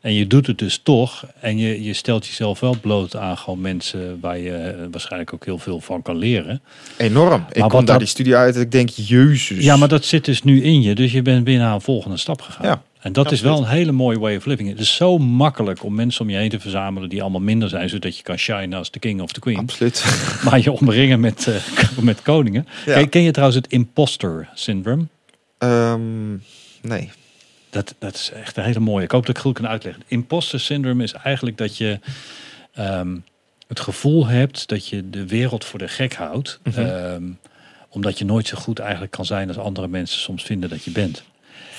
En je doet het dus toch. En je, je stelt jezelf wel bloot aan gewoon mensen waar je eh, waarschijnlijk ook heel veel van kan leren. enorm. Ik wat kom daar dat- die studio uit en ik denk, jezus. Ja, maar dat zit dus nu in je. Dus je bent binnen een volgende stap gegaan. Ja. En dat is wel een hele mooie way of living. Het is zo makkelijk om mensen om je heen te verzamelen die allemaal minder zijn, zodat je kan shinen als de king of the queen. Absoluut. Maar je omringen met, eh, met koningen. Ja. Ken, ken je trouwens het imposter syndrome? Ehm, nee. Dat, dat is echt een hele mooie. Ik hoop dat ik goed kan uitleggen. Imposter syndrome is eigenlijk dat je ehm, het gevoel hebt dat je de wereld voor de gek houdt. Mhm. Ehm, omdat je nooit zo goed eigenlijk kan zijn als andere mensen soms vinden dat je bent.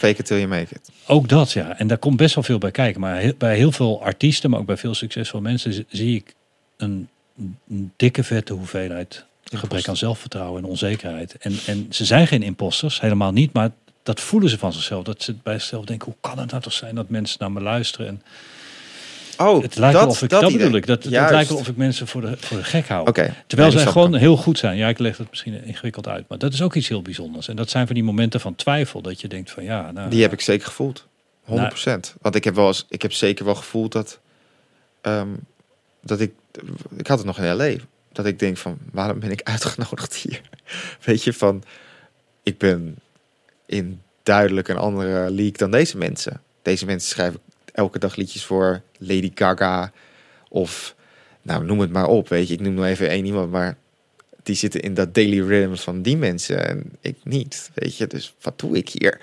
Fake it till you make it. Ook dat, ja. En daar komt best wel veel bij kijken. Maar heel- bij heel veel artiesten, maar ook bij veel succesvolle mensen, zi- zie ik een, een dikke vette hoeveelheid gebrek aan zelfvertrouwen en onzekerheid. En, en ze zijn geen imposters, helemaal niet. Maar dat voelen ze van zichzelf. Dat ze bij zichzelf denken, hoe kan het nou toch zijn dat mensen naar me luisteren? En Oh, het lijkt wel of ik, dat, bedoel ik. Dat, het lijkt wel of ik mensen voor de, voor de gek hou. Terwijl Nee, zij dat gewoon heel goed zijn. Ja, ik leg het misschien ingewikkeld uit. Maar dat is ook iets heel bijzonders. En dat zijn van die momenten van twijfel. Dat je denkt van ja, nou, Die heb ik zeker gevoeld. 100%. Want ik heb wel eens, ik heb zeker wel gevoeld dat, ehm, dat ik, ik had het nog in LA, dat ik denk van, waarom ben ik uitgenodigd hier? Weet je, van, ik ben in duidelijk een andere league dan deze mensen. Deze mensen schrijven elke dag liedjes voor Lady Gaga of, nou noem het maar op, weet je. Ik noem nog even één iemand, maar die zitten in dat daily rhythm van die mensen en ik niet, weet je. Dus wat doe ik hier?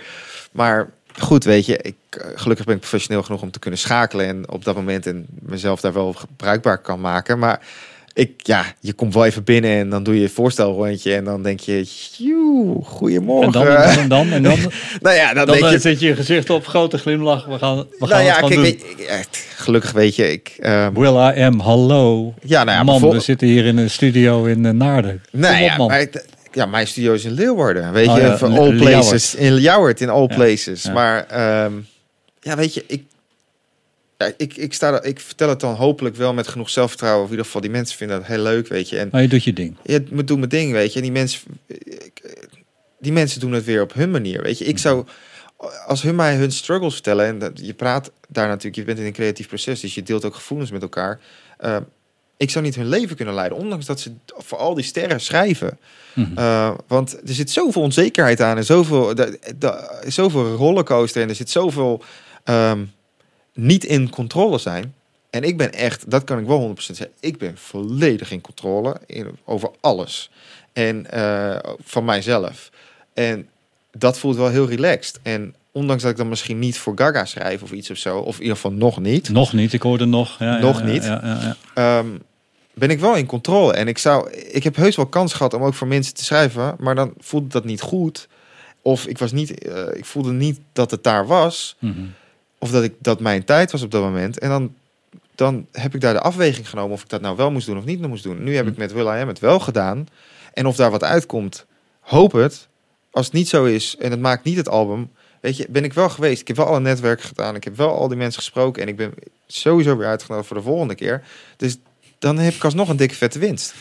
Maar goed, weet je, ik, eh, gelukkig ben ik professioneel genoeg om te kunnen schakelen en op dat moment en mezelf daar wel bruikbaar kan maken. Maar ik, ja, je komt wel even binnen en dan doe je een voorstelrondje en dan denk je, joe, goedemorgen. En dan, en dan, en dan, en dan, nou ja, dan, dan denk eh, je, zet je je gezicht op, grote glimlach. We gaan, we gaan nou ja, kijk, doen. echt, gelukkig weet je, ik, ehm, Will I am, hallo. ja, nou ja, Man, we zitten hier in een studio in eh, Naarden. Nou Kom op, ja, man. maar het- ja, mijn studio is in Leeuwarden. Weet Oh je, ja, van all places. In Ljouwert, in all places. Maar ehm, ja, weet je, ik, ja, ik, ik, sta, er- ik vertel het dan hopelijk wel met genoeg zelfvertrouwen. Of in ieder geval, die mensen vinden dat heel leuk, weet je. En Maar je doet je ding. ja, het doet mijn ding, weet je. En die mensen, die mensen doen het weer op hun manier, weet je. Ik zou, als hun mij hun struggles vertellen... en dat, je praat daar natuurlijk, je bent in een creatief proces... dus je deelt ook gevoelens met elkaar... eh, ik zou niet hun leven kunnen leiden, ondanks dat ze voor al die sterren schrijven. Mhm. Uh, want er zit zoveel onzekerheid aan en zoveel, da- da- zoveel rollercoaster en er zit zoveel ehm, niet in controle zijn. En ik ben echt, dat kan ik wel 100% zeggen, ik ben volledig in controle in, over alles. En eh, van mijzelf. En dat voelt wel heel relaxed. En ondanks dat ik dan misschien niet voor Gaga schrijf of iets of zo, of in ieder geval nog niet. Nog niet, ik hoorde nog. Ja, Nog ja, niet. Ja. Ehm, ben ik wel in controle. En ik zou, ik heb heus wel kans gehad om ook voor mensen te schrijven, maar dan voelde dat niet goed. Of ik was niet, eh, ik voelde niet dat het daar was, Mhm. Of dat ik dat mijn tijd was op dat moment. En dan, dan heb ik daar de afweging genomen of ik dat nou wel moest doen of niet moest doen. Nu heb ik met Will I Am het wel gedaan. En of daar wat uitkomt, hoop het. Als het niet zo is en het maakt niet het album, weet je, ben ik wel geweest. Ik heb wel alle netwerken gedaan. Ik heb wel al die mensen gesproken en ik ben sowieso weer uitgenodigd voor de volgende keer. Dus dan heb ik alsnog een dikke vette winst.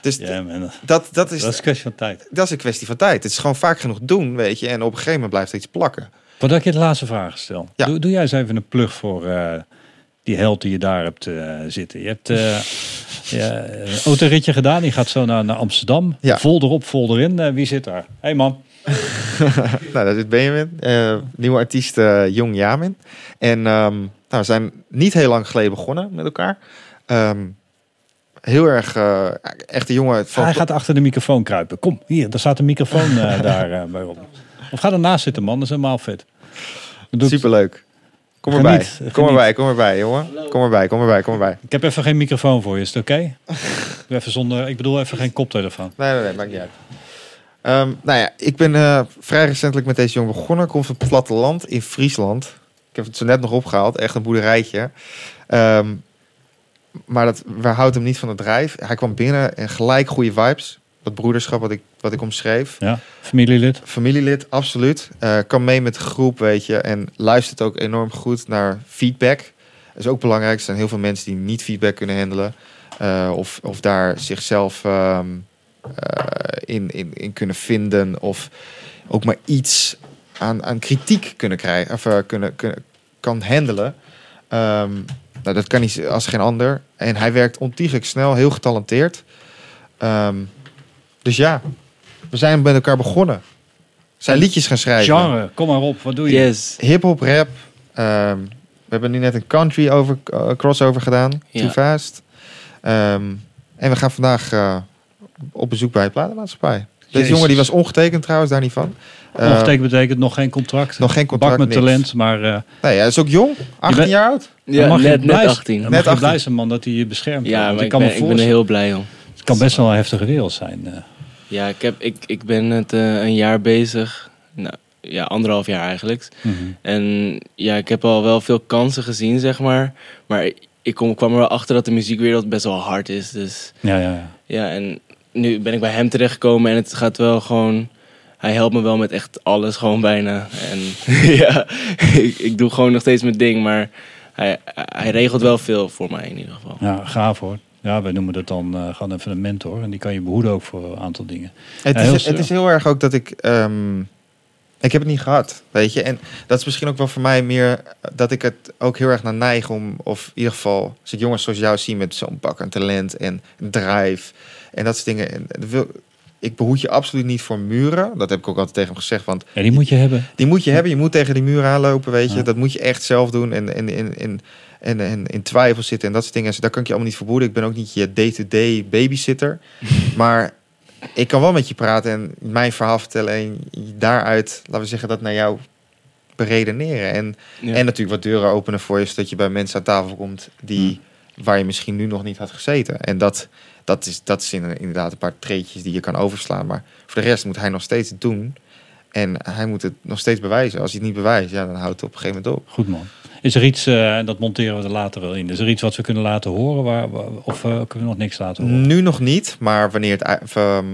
Dus Ja, man. dat, dat, is, Dat is een kwestie van tijd. dat is een kwestie van tijd. Het is gewoon vaak genoeg doen, weet je. En op een gegeven moment blijft iets plakken. Voordat ik je de laatste vraag stel. Ja. Doe, doe jij eens even een plug voor eh, die held die je daar hebt eh, zitten. Je hebt ja, een autoritje gedaan. Die gaat zo naar, naar Amsterdam. Ja. Vol erop, vol erin. Wie zit daar? hey man. nou, dat is Benjamin. nieuwe artiest Jong Jamin. En ehm, nou, we zijn niet heel lang geleden begonnen met elkaar. Ehm, heel erg echt een jongen van... Hij gaat achter de microfoon kruipen. Kom, hier, daar staat een microfoon eh, daar bij op. Of ga ernaast zitten man, dat is helemaal vet. Doet- Superleuk. Kom erbij. geniet. Kom erbij, kom erbij, jongen. Kom erbij, kom erbij, kom erbij. Ik heb even geen microfoon voor je, is het oké? Even zonder, ik bedoel even geen koptelefoon. Nee, nee, nee, maakt niet uit. Ehm, nou ja, ik ben eh, vrij recentelijk met deze jongen begonnen. Ik kom van het platteland in Friesland. Ik heb het zo net nog opgehaald. Echt een boerderijtje. Ehm, maar dat weerhoudt hem niet van het drijf. Hij kwam binnen en gelijk goede vibes. Dat broederschap wat ik, wat ik omschreef. Ja, familielid. Familielid, absoluut. Eh kan mee met de groep, weet je. En luistert ook enorm goed naar feedback. Dat is ook belangrijk. Er zijn heel veel mensen die niet feedback kunnen handelen. eh, of, of daar zichzelf ehm, eh, in, in, in kunnen vinden. Of ook maar iets aan, aan kritiek kunnen krijgen. Of kunnen, kunnen, kan handelen. Ehm, nou, dat kan niet als geen ander. En hij werkt ontiegelijk snel, heel getalenteerd. Ehm, dus ja, we zijn met elkaar begonnen. Zijn liedjes gaan schrijven. Genre, kom maar op, wat doe je? Yes. Hip-hop, rap. Ehm, we hebben nu net een country over, eh, crossover gedaan. Ja. Too Fast. Ehm, en we gaan vandaag eh, op bezoek bij de platenmaatschappij. Deze Jezus. jongen die was ongetekend trouwens, daar niet van. Eh, Ongetekend betekent nog geen contract. Nog geen contract, Bak met niks. talent, maar eh Nee, hij is ook jong. 18 bent- jaar oud. Ja, mag je net, net blij- 18. dan Net mag je 18. blij zijn man dat hij je beschermt. Ja, maar ik kan ben, me ik ben er heel blij om. Het kan best wel een heftige wereld zijn. Ja, ik, heb, ik, ik ben net eh, een jaar bezig. Nou, ja, anderhalf jaar eigenlijk. Mhm. En ja, ik heb al wel veel kansen gezien, zeg maar. Maar ik kom, kwam er wel achter dat de muziekwereld best wel hard is. Dus Ja, ja, ja. ja, en nu ben ik bij hem terechtgekomen en het gaat wel gewoon... Hij helpt me wel met echt alles, gewoon bijna. En ja, ik, ik doe gewoon nog steeds mijn ding, maar hij, hij regelt wel veel voor mij in ieder geval. Ja, gaaf hoor. Ja, wij noemen dat dan eh, gewoon even een mentor. En die kan je behoeden ook voor een aantal dingen. Het, is, heel het is heel erg ook dat ik... ehm, ik heb het niet gehad, weet je. En dat is misschien ook wel voor mij meer dat ik het ook heel erg naar neig om... Of in ieder geval, als ik jongens zoals jou zie met zo'n bak aan talent en drive... En dat soort dingen. En wil, ik behoed je absoluut niet voor muren. Dat heb ik ook altijd tegen hem gezegd. Want Ja, die moet je hebben. die moet je hebben. Je moet tegen die muur aanlopen, weet je. Ja. Dat moet je echt zelf doen. En, en, en, en, en, en in twijfel zitten en dat soort dingen. Dus daar kan ik je allemaal niet verboeden. Ik ben ook niet je day-to-day babysitter. maar ik kan wel met je praten en mijn verhaal vertellen. En daaruit, laten we zeggen, dat naar jou beredeneren. En, Ja. en natuurlijk wat deuren openen voor je. Zodat je bij mensen aan tafel komt die, waar je misschien nu nog niet had gezeten. En dat, dat is, dat is in- inderdaad een paar treetjes die je kan overslaan. Maar voor de rest moet hij nog steeds het doen. En hij moet het nog steeds bewijzen. Als hij het niet bewijst, ja, dan houdt het op een gegeven moment op. Goed man. Is er iets, eh, en dat monteren we er later wel in. Is er iets wat we kunnen laten horen? Waar, of eh, kunnen we nog niks laten horen? Nu nog niet, maar wanneer het... ehm,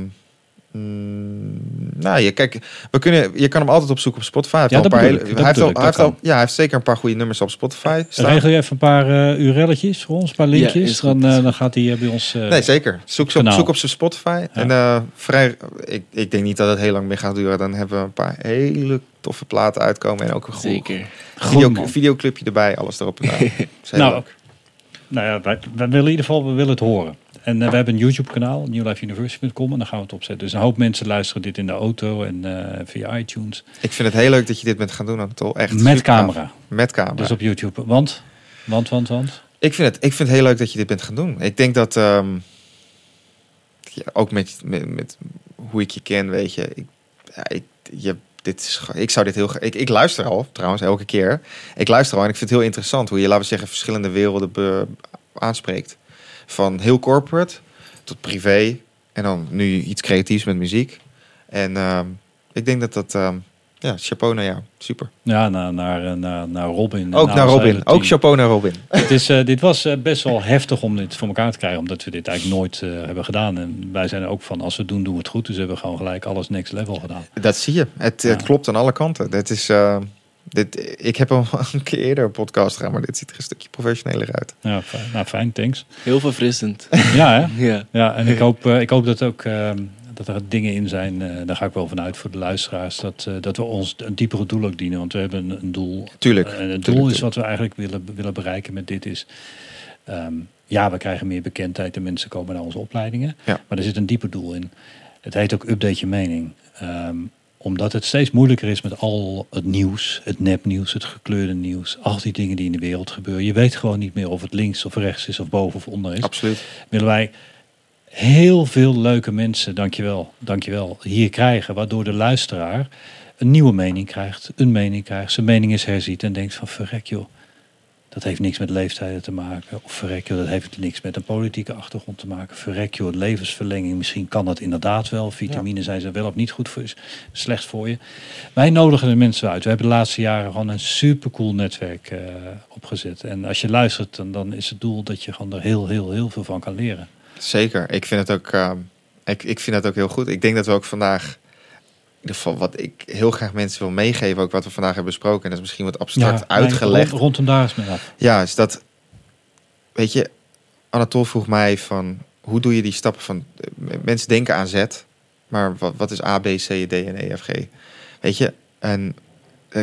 mm, nou, je, kijk, we kunnen, je kan hem altijd opzoeken op Spotify. Hij heeft Ja, een paar ik, hij heeft bedoel al- ik, hij dat heeft al- Ja, hij heeft zeker een paar goede nummers op Spotify staan. Regel je even een paar eh urelletjes voor ons, een paar linkjes. dan, eh, dan gaat hij eh, bij ons... eh, Nee, zeker. Zoek, ze op, zoek op zijn Spotify. En eh, vrij, ik, ik denk niet dat het heel lang meer gaat duren. Dan hebben we een paar hele toffe platen uitkomen. En ook een goed Zeker. Goed, video, videoclipje erbij. Alles erop en aan. Nou, leuk. Nou ja, wij, wij willen in ieder geval we willen het horen. En eh, we hebben een YouTube-kanaal, newlifeuniversity.com, en dan gaan we het opzetten. Dus een hoop mensen luisteren dit in de auto en eh, via iTunes. Ik vind het heel leuk dat je dit bent gaan doen, Anatol. Echt Met super camera, Met camera. dus op YouTube. Want, want, want, want. Ik vind, het, ik vind het heel leuk dat je dit bent gaan doen. Ik denk dat, ehm, ja, ook met, met, met hoe ik je ken, weet je, ik, ja, ik, je dit is, ik zou dit heel ik, ik luister al, trouwens, elke keer. Ik luister al en ik vind het heel interessant hoe je, laten we zeggen, verschillende werelden be- aanspreekt. Van heel corporate tot privé en dan nu iets creatiefs met muziek. En ehm, ik denk dat dat, ehm, ja, chapeau naar jou. Super. Ja, naar, naar, eh, naar, naar Robin. Ook naar Robin. team. Ook chapeau naar Robin. Het is, eh, dit was eh, best wel heftig om dit voor elkaar te krijgen, omdat we dit eigenlijk nooit eh, hebben gedaan. En wij zijn er ook van, als we het doen, doen we het goed. Dus we hebben gewoon gelijk alles next level gedaan. Dat zie je. Het, Ja. het klopt aan alle kanten. Dat is, eh, dit, ik heb al een keer eerder een podcast gedaan, maar dit ziet er een stukje professioneler uit. Ja, fijn, nou, fijn, thanks. Heel verfrissend. Ja, hè? ja. Ja, en ik hoop, eh, ik hoop dat ook ehm, dat er dingen in zijn. eh, daar ga ik wel vanuit voor de luisteraars. Dat, eh, dat we ons een diepere doel ook dienen. Want we hebben een, een doel. Tuurlijk. En het doel Tuurlijk, is wat we eigenlijk willen, willen bereiken met dit is. ehm, ja, we krijgen meer bekendheid en mensen komen naar onze opleidingen. Ja. Maar er zit een dieper doel in. Het heet ook update je mening. Ehm, omdat het steeds moeilijker is met al het nieuws, het nepnieuws, het gekleurde nieuws, al die dingen die in de wereld gebeuren. Je weet gewoon niet meer of het links of rechts is of boven of onder is Absoluut. willen wij heel veel leuke mensen, dankjewel, dankjewel, hier krijgen. Waardoor de luisteraar een nieuwe mening krijgt, een mening krijgt, zijn mening is herziet en denkt van verrek joh, dat heeft niks met leeftijden te maken. Of verrek joh, dat heeft niks met een politieke achtergrond te maken. Verrek joh, levensverlenging, misschien kan dat inderdaad wel. Vitamine zijn ze wel of niet goed voor, is slecht voor je. Wij nodigen de mensen uit. We hebben de laatste jaren gewoon een supercool netwerk eh, opgezet. En als je luistert, dan, dan is het doel dat je gewoon er heel, heel, heel veel van kan leren. Zeker. Ik vind het ook, ehm, ik, ik vind het ook heel goed. Ik denk dat we ook vandaag, ieder geval wat ik heel graag mensen wil meegeven, ook wat we vandaag hebben besproken, en dat is misschien wat abstract Ja, uitgelegd. Rond, rondom daar mee af. Ja, is dat, weet je, Anatol vroeg mij van, hoe doe je die stappen van, eh, mensen denken aan Z, maar wat, wat is A, B, C, D en E, F, G? Weet je, en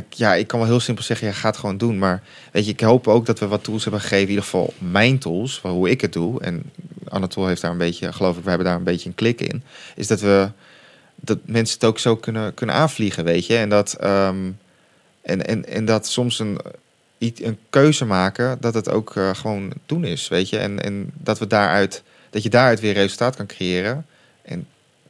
ja, ik kan wel heel simpel zeggen, ja, ga het gewoon doen. Maar weet je, ik hoop ook dat we wat tools hebben gegeven, in ieder geval mijn tools, hoe ik het doe. En Anatol heeft daar een beetje, geloof ik, we hebben daar een beetje een klik in. Is dat we dat mensen het ook zo kunnen, kunnen aanvliegen, weet je. En dat, ehm, en, en, en dat soms een, een keuze maken, dat het ook eh, gewoon doen is, weet je. En, en dat, we daaruit, dat je daaruit weer resultaat kan creëren. En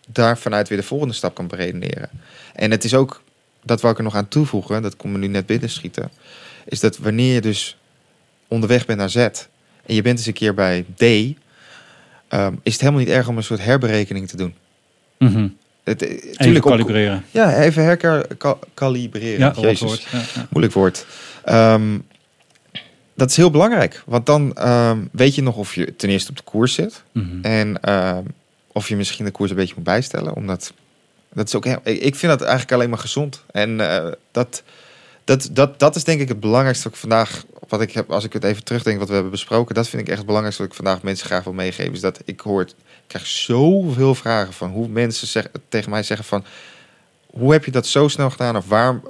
daar vanuit weer de volgende stap kan beredeneren. En het is ook, dat wil ik er nog aan toevoegen, dat komt me nu net binnenschieten, is dat wanneer je dus onderweg bent naar Z en je bent eens een keer bij D, ehm, is het helemaal niet erg om een soort herberekening te doen. Mhm. Het, eh, Even op- kalibreren. ja, even herkalibreren. Ja, Jezus, woord. Ja, ja. moeilijk woord. Ehm, dat is heel belangrijk, want dan ehm, weet je nog of je ten eerste op de koers zit Mhm. en ehm, of je misschien de koers een beetje moet bijstellen, omdat dat is ook. heel- Ik vind dat eigenlijk alleen maar gezond en eh, dat, dat, dat, dat is denk ik het belangrijkste wat ik vandaag, wat ik heb, als ik het even terugdenk wat we hebben besproken, dat vind ik echt het belangrijkste wat ik vandaag mensen graag wil meegeven, is dat ik hoor, krijg zoveel vragen van hoe mensen zeg, tegen mij zeggen van hoe heb je dat zo snel gedaan? Of waarom,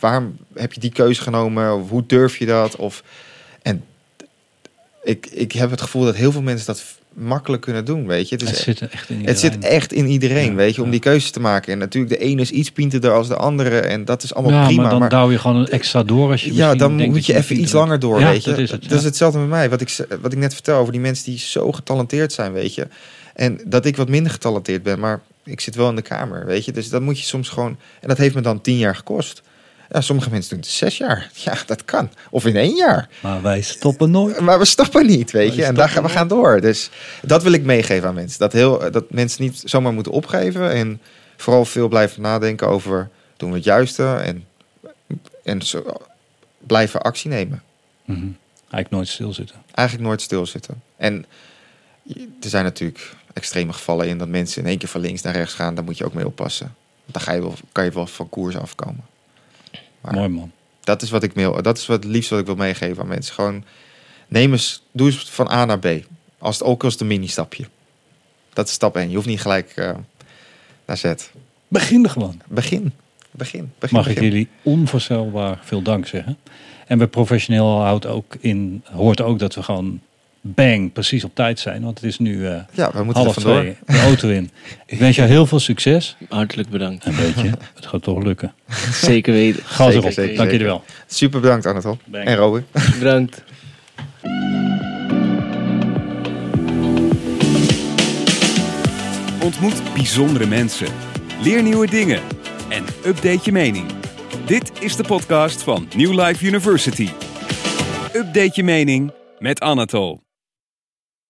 waarom heb je die keuze genomen? Of hoe durf je dat? Of, en ik, ik heb het gevoel dat heel veel mensen dat makkelijk kunnen doen, weet je. Het, zit echt in het zit iedereen. echt in iedereen, Ja, weet je, om ja. die keuzes te maken. En natuurlijk, de ene is iets pinterder als de andere. En dat is allemaal ja, prima. maar dan maar- douw je gewoon een extra door als je ja, dan moet je even iets langer door, weet je. dat is het, Dat is hetzelfde met mij. Wat ik, wat ik net vertel over die mensen die zo getalenteerd zijn, weet je. En dat ik wat minder getalenteerd ben, maar ik zit wel in de kamer, weet je. Dus dat moet je soms gewoon... En dat heeft me dan tien jaar gekost. Ja, sommige mensen doen het zes jaar. Ja, dat kan. Of in één jaar. Maar wij stoppen nooit. Maar we stoppen niet, weet je. En daar gaan we gaan door. Dus dat wil ik meegeven aan mensen. Dat, heel, dat mensen niet zomaar moeten opgeven. En vooral veel blijven nadenken over... doen we het juiste? En, en zo, blijven actie nemen. Mhm. Eigenlijk nooit stilzitten. Eigenlijk nooit stilzitten. En er zijn natuurlijk extreme gevallen in... dat mensen in één keer van links naar rechts gaan. Daar moet je ook mee oppassen. Want dan ga je wel, kan je wel van koers afkomen. Maar- Mooi man. Dat is wat ik wil. Dat is wat het liefst wat ik wil meegeven aan mensen. Gewoon neem eens, doe eens van A naar B. Als het ook als een mini-stapje. Dat is stap 1. Je hoeft niet gelijk eh, naar Z. Begin er gewoon. Begin. Begin. begin Mag ik jullie onvoorstelbaar veel dank zeggen. En bij professioneel houdt ook in, hoort ook dat we gewoon bang precies op tijd zijn. Want het is nu eh, Ja, we moeten half er vandoor. twee, de auto in. Ik wens jou heel veel succes. Hartelijk bedankt. En weet je, het gaat toch lukken. Zeker weten. Gas Zeker, erop. zeker, Dank jullie wel. Super bedankt Anatol. Bang. En Robin. Bedankt. Ontmoet bijzondere mensen. Leer nieuwe dingen. En update je mening. Dit is de podcast van New Life University. Update je mening met Anatol.